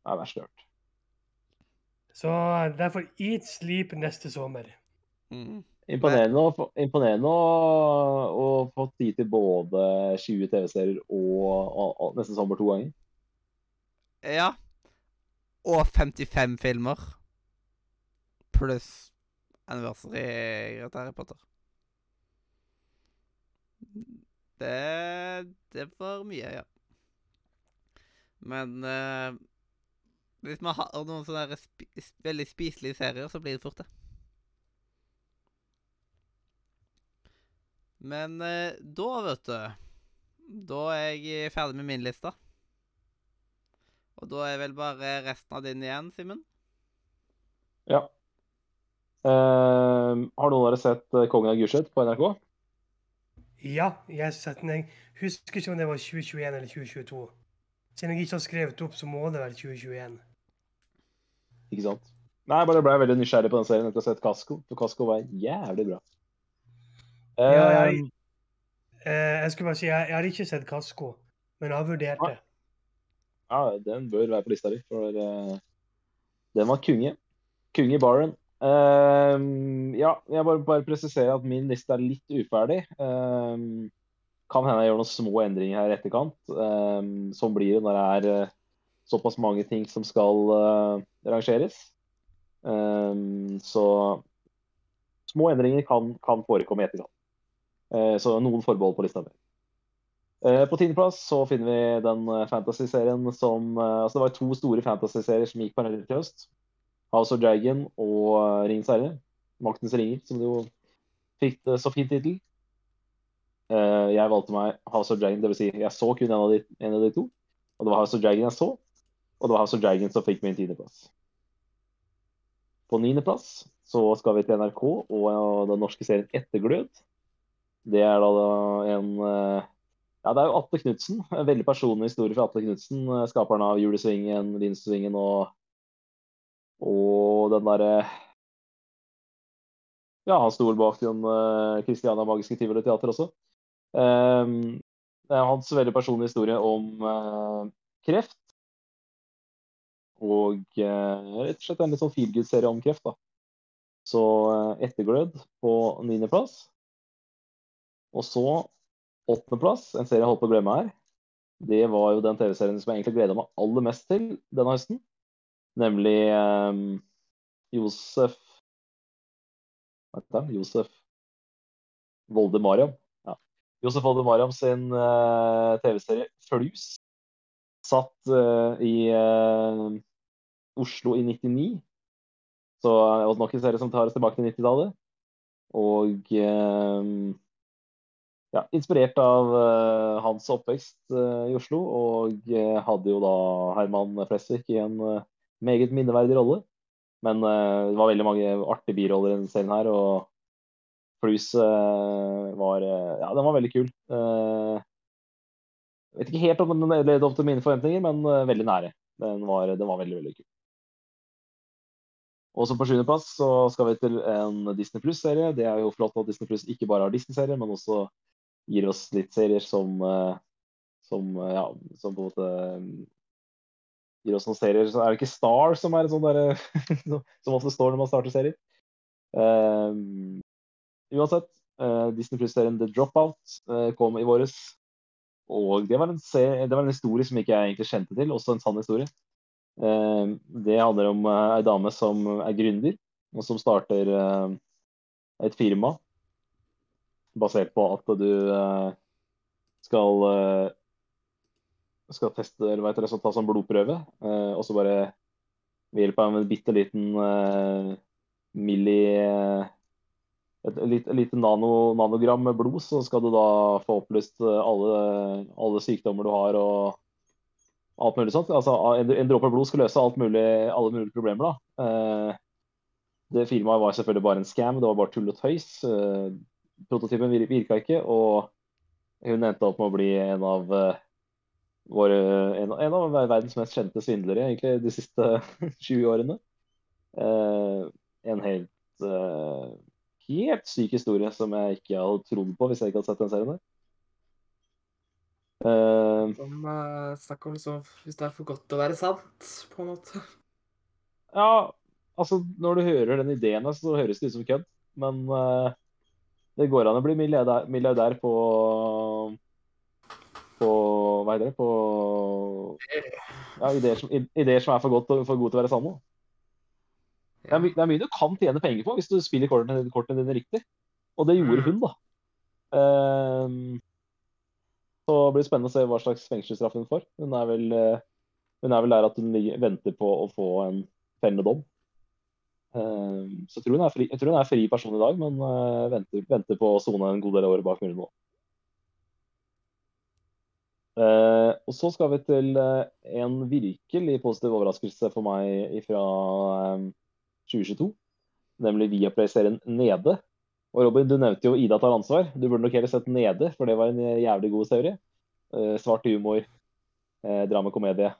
Det er verst hørt. Så derfor eat sleep neste sommer. Mm. Imponerende, å imponerende å få tid til både 20 TV-serier og, og, og neste sommer to ganger. Ja. Og 55 filmer. Pluss anniversary til Harry Potter. Det Det var mye, ja. Men uh, hvis man har noen sånne sp veldig spiselige serier, så blir det fort det. Men eh, da, vet du Da er jeg ferdig med min liste. Og da er vel bare resten av din igjen, Simen? Ja. Eh, har noen av dere sett eh, Kongen av Gulset på NRK? Ja, jeg har sett den. Jeg husker ikke om det var 2021 eller 2022. Siden jeg ikke har skrevet opp, så må det være 2021. Ikke sant? Nei, jeg bare ble veldig nysgjerrig på den serien etter å ha sett Kasko. For Kasko var jævlig bra. Eh, Ja, jeg- Eh, jeg skulle bare si, jeg, jeg har ikke sett Kasko, men jeg har vurdert det. ja, den bør være på lista di, for uh, den var kunge. Kunge i baren. Eh, ja, jeg bare, bare presiserer at min liste er litt uferdig. Uh, kan hende jeg gjør noen små endringer her i etterkant. Sånn blir det når det er eh, såpass mange ting som skal rangeres. Så små endringer kan, kan forekomme i etterkant. Eh, Så noen forbehold på lista mi. Eh, På tiendeplass så finner vi den eh, fantasy-serien som Altså det var to store fantasy-serier som gikk parallelt i høst. House of Dragon og Ringens herre. Maktens ringer, som det jo fikk så fin tittel. Jeg valgte meg House of Dragon, dvs. Si, jeg så kun en av, de, en av de to. Og det var House of Dragon jeg så, og det var House of Dragon som fikk min tiendeplass. På niendeplass så skal vi til NRK og den norske serien Etterglød. Det er da en eh, Ja, det er jo Atle Knutsen. En veldig personlig historie fra Atle Knutsen. Skaperen av Julesvingen, Linsvingen og, og den derre Ja, han sto bak den Kristiania Magiske Tivoli Teater også. Um, det er hans veldig personlige historie om kreft. Og rett og slett en litt sånn feelgood-serie om kreft. da. Så Etterglød på niendeplass. Og så åttendeplass, en serie jeg holdt på å glemme her. Det var jo den TV-serien som jeg egentlig gleda meg aller mest til denne høsten. Nemlig um, Josef Vent heter? Josef Volde Mariam. Ja. Josef Volde Mariam sin uh, TV-serie Flus. Satt uh, i uh, Oslo i 99. Så det var nok en serie som tar oss tilbake til 90-tallet. Og ja, inspirert av uh, hans oppvekst uh, i Oslo, og uh, hadde jo da Herman Flesvig i en meget minneverdig rolle. Men det var veldig mange artige biroller i denne serien her, og Flus var Ja, den var veldig kul. Jeg vet ikke helt om den levde opp til mine forventninger, men veldig nære. Den var, den var veldig, veldig kul. Også på sjuendeplass så skal vi til en Disney Pluss-serie. Det er jo flott at Disney Pluss ikke bare har Disney-serier, men også gir oss litt serier som, eh, som eh, ja, som på en måte mm, gir oss noen serier. Så er det ikke Star som er sånn derre Som ofte står når man starter serier. Um, uansett, uh, Disney Plus-serien The Dropout uh, kom i våres. Og det var, serie, det var, en historie som ikke jeg egentlig kjente til, også en sann historie. Uh, det handler om ei dame som er gründer, og som starter et firma basert på at du uh, skal uh, skal teste eller hva heter det, ta sånn blodprøve, uh, og så bare ved hjelp av en bitte liten milli et lite, nano, nanogram med blod, så skal du da få opplyst alle, alle sykdommer du har og alt mulig sånt. Altså, en, en dråpe blod skal løse mulig, alle mulige problemer. da. det firmaet var selvfølgelig bare en scam, det var bare tull og tøys prototypen virka ikke, og hun endte opp med å bli en av uh, våre, en, en, av verdens mest kjente svindlere egentlig de siste 20 årene. Uh, en helt uh, helt syk historie som jeg ikke hadde trodd på hvis jeg ikke hadde sett den serien der. Uh, som uh, Snakk om liksom, hvis det er for godt til å være sant, på en måte. Ja, altså når du hører den ideen, så høres det ut som kødd. Men uh, det går an å bli milliardær, milliardær på på Hva heter det? På ja, ideer, som, ideer som er for, godt, for gode til å være sanne. Det er, det er, mye du kan tjene penger på hvis du spiller kortene, kortene dine riktig. Og det gjorde mm. hun, da. Um, så det blir spennende å se hva slags fengselsstraff hun får. Hun er vel, uh, hun er vel der at hun venter på å få en fellende dom. Ehm, så jeg tror, hun er fri, jeg tror hun er fri person i dag, men eh, venter, venter på å sone en god del året bak muren nå. Uh, og så skal vi til uh, en virkelig positiv overraskelse for meg fra um, 2022. Nemlig Viaplay-serien Nede. Og Robin, du nevnte jo Ida tar ansvar. Du burde nok heller sett Nede, for det var en jævlig god serie. Uh, svart humor, dramakomedie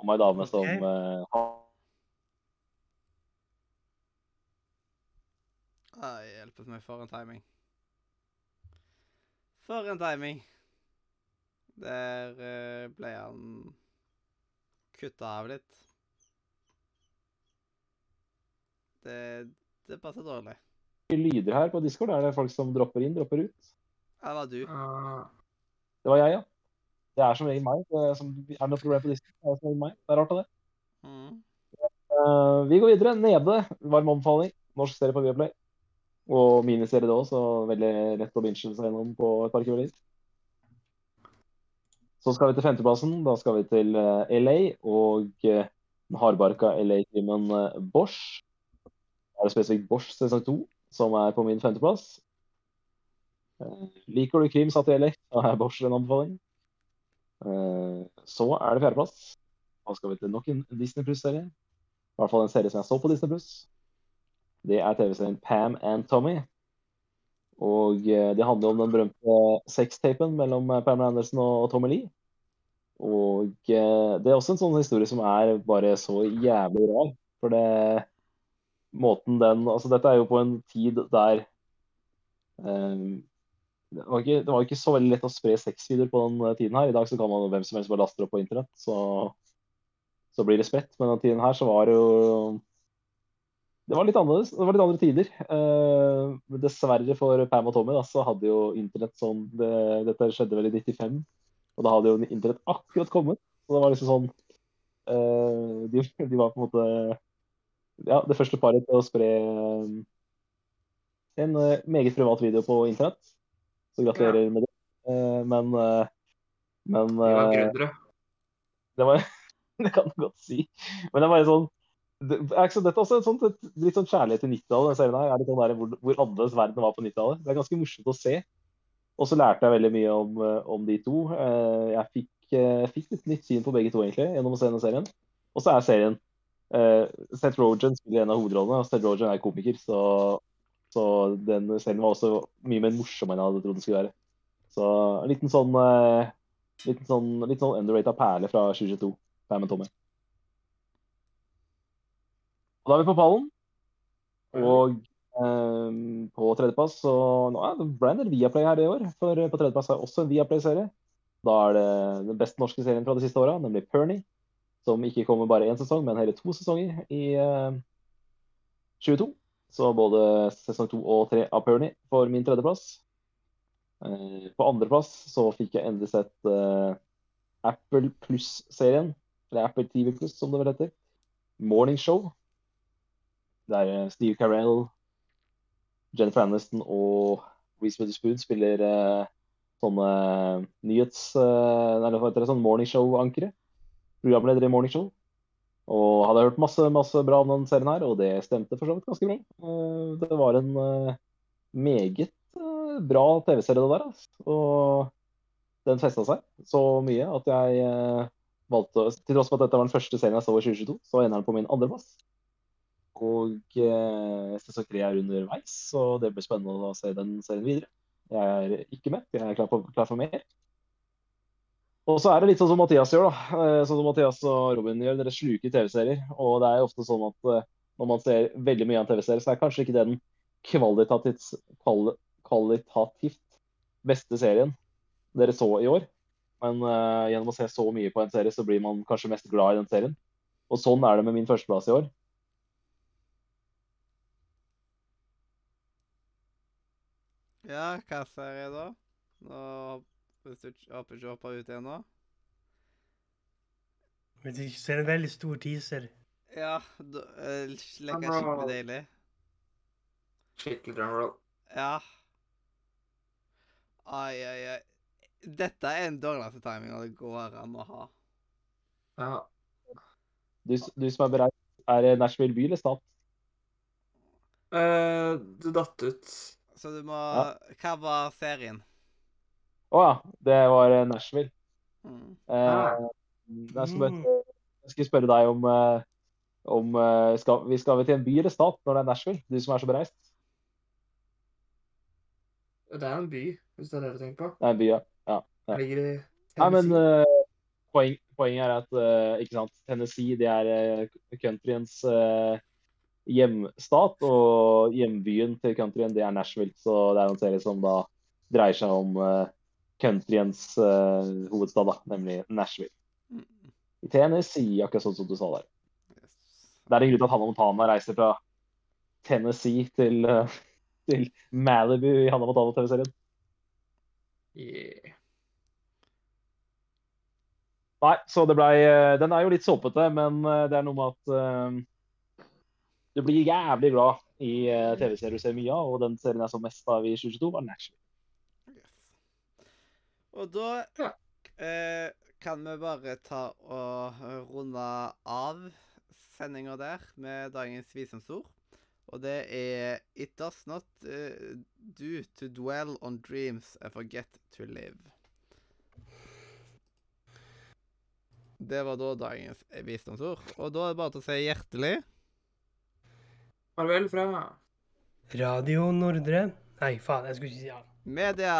om ei dame okay. som Ai, hjelpet meg. For en timing. For en timing. Der uh, ble han kutta av litt. Det, det passer dårlig. Lyder her på Discord. Er det folk som dropper inn, dropper ut? Det var du. Det var jeg, ja. Det er som regel meg. Det er, som, er noe problem på Discord? Det er som regel meg. Det er rart, det. Mm. Uh, vi går videre. Nede. Varm omfaling. Norsk serie på Viaplay. Og miniserie da, så veldig lett å binche seg gjennom på et par kvelder. Så skal vi til femteplassen. Da skal vi til eh, LA og uh, den hardbarka LA-filmen uh, Bosch. Det er spesifikt Bosch sesong 2 som er på min femteplass. Eh, liker du krim satt i LA, da er Bosch en anbefaling. Eh, så er det fjerdeplass. Da skal vi til nok en Disney Pluss-serie. I hvert fall en serie som jeg så på Disney Pluss. Det er TV-serien Pam and Tommy. Og eh, det handler om den berømte sextapen mellom Pam Pamela Anderson og Tommy Lee. Og eh, det er også en sånn historie som er bare så jævlig rar. For det måten den Altså, dette er jo på en tid der um, det, var ikke, det var ikke så veldig lett å spre sexvideoer på den eh, tiden her. I dag så kan man hvem som helst bare laste opp på internett, så, så blir det spredt. Men den tiden her så var det jo det var litt annerledes. Det var litt andre tider. Eh, dessverre for Pam og Tommy da, så hadde jo internett sånn det, Dette skjedde vel i 95. Og da hadde jo internett akkurat kommet. Og det var liksom sånn eh, de, de, var på en måte ja, det første paret til å spre eh, en eh, meget privat video på internett. Så gratulerer med det. Eh, men eh, men De var gründere. det var Det kan du godt si. Men det var bare sånn det, så, Dette er også sånt, et, litt sånn kjærlighet til 90-tallet. den serien her, er litt sånn hvor, hvor annerledes verden var på 90-tallet. Det er ganske morsomt å se. Og så lærte jeg veldig mye om, eh, om de to. Eh, Jeg fikk, eh, fikk litt nytt syn på begge to egentlig, gjennom å se denne serien. Og så er serien uh, Seth Rogen spiller en av hovedrollene, og Seth Rogen er komiker. Så, så den serien var også mye mer morsom enn jeg hadde trodd den skulle være. Så en liten sånn, uh, sånn, litt sånn underrated perle fra 2022. Pam and Tommy. Og da er vi på pallen. Og ehm, på tredjeplass så nå er det del Viaplay her i år. For på tredjeplass er også en Viaplay-serie. Da er det den beste norske serien fra de siste åra, nemlig Pernie. Som ikke kommer bare én sesong, men hele to sesonger i eh, 22. Så både sesong to og tre av Pernie får min tredjeplass. Eh, på andreplass så fikk jeg endelig sett eh, Apple Pluss-serien. Eller Apple TV Pluss, som det vel heter. Morning Show. Der er Steve Carell, Jennifer Aniston og Reece Witherspoon spiller uh, sånne nyhets... Uh, eller hva heter det? Sånn morning show-ankere. Programleder i morning show. Og hadde hørt masse masse bra om den serien her, og det stemte for så vidt ganske bra. Uh, det var en eh, meget eh, bra TV-serie, det der. Altså. Og den festa seg så mye at jeg eh, valgte Til tross for at dette var den første serien jeg så i 2022, så ender den på min andreplass. Og eh, sesong tre er underveis, så det blir spennende å se den serien videre. Jeg er ikke med, jeg er klar for, klar for mer. Og så er det litt sånn som Mathias gjør, da. Eh, Sånn som Mathias og Robin gjør. Dere sluker TV-serier. Og det er ofte sånn at eh, når man ser veldig mye av en TV-serie, så er kanskje ikke den kvalitativt, kvali- kvalitativt beste serien dere så i år. Men uh, gjennom å se så mye på en serie, så blir man kanskje mest glad i den serien. Og sånn er det med min førsteplass i år. Ja, hva ser jeg da? Nå, hvis du håper ikke hopper ut igjen nå? du ser er en veldig stor teaser. Ja, da uh, legger skikkelig deilig. Skikkelig drumroll. Ja. Ai, ai, ai. Dette er en dårligste timing det går an å ha. Ja. Du, du som er bereist, er det Nashville by eller stat? Uh, du datt ut. Så du må Ja. Hva var serien? Å ja, det var eh, Nashville. Mm. Eh, jeg, skal bare, jeg skulle spørre deg om, eh, om eh, skal, vi skal vi til en by eller stat når det er Nashville? Du som er så bereist. Det er en by, hvis det er det du tenker på. Det er en by, ja. Ja. Ligger i Nei, men uh, eh, poeng, poenget er at uh, ikke sant, Tennessee det er uh, countryens eh, hjemstat, og hjembyen til countryen det er Nashville. Så det er en serie som da dreier seg om uh, countryens uh, hovedstad, da, nemlig Nashville. Mm. I Tennessee, akkurat sånn som du sa der. Det er en grunn til at Hannah Montana reiser fra Tennessee til, uh, til Malibu i Hannah Montana-TV-serien. Yeah. Nei, så det blei Den er jo litt såpete, men eh, det er noe med at eh, du blir jævlig glad i uh, TV-serier du ser mye av, og den serien jeg så mest av i 2022, var Natural. Yes. Og da ja. uh, kan vi bare ta og runde av sendinga der med dagens visdomsord. Og det er It does not uh, do to dwell on dreams and forget to live. Det var da dagens visdomsord. Og da er det bare til å si hjertelig Farvel fra Radio Nordre Nei, faen, jeg skulle ikke si ja. Media.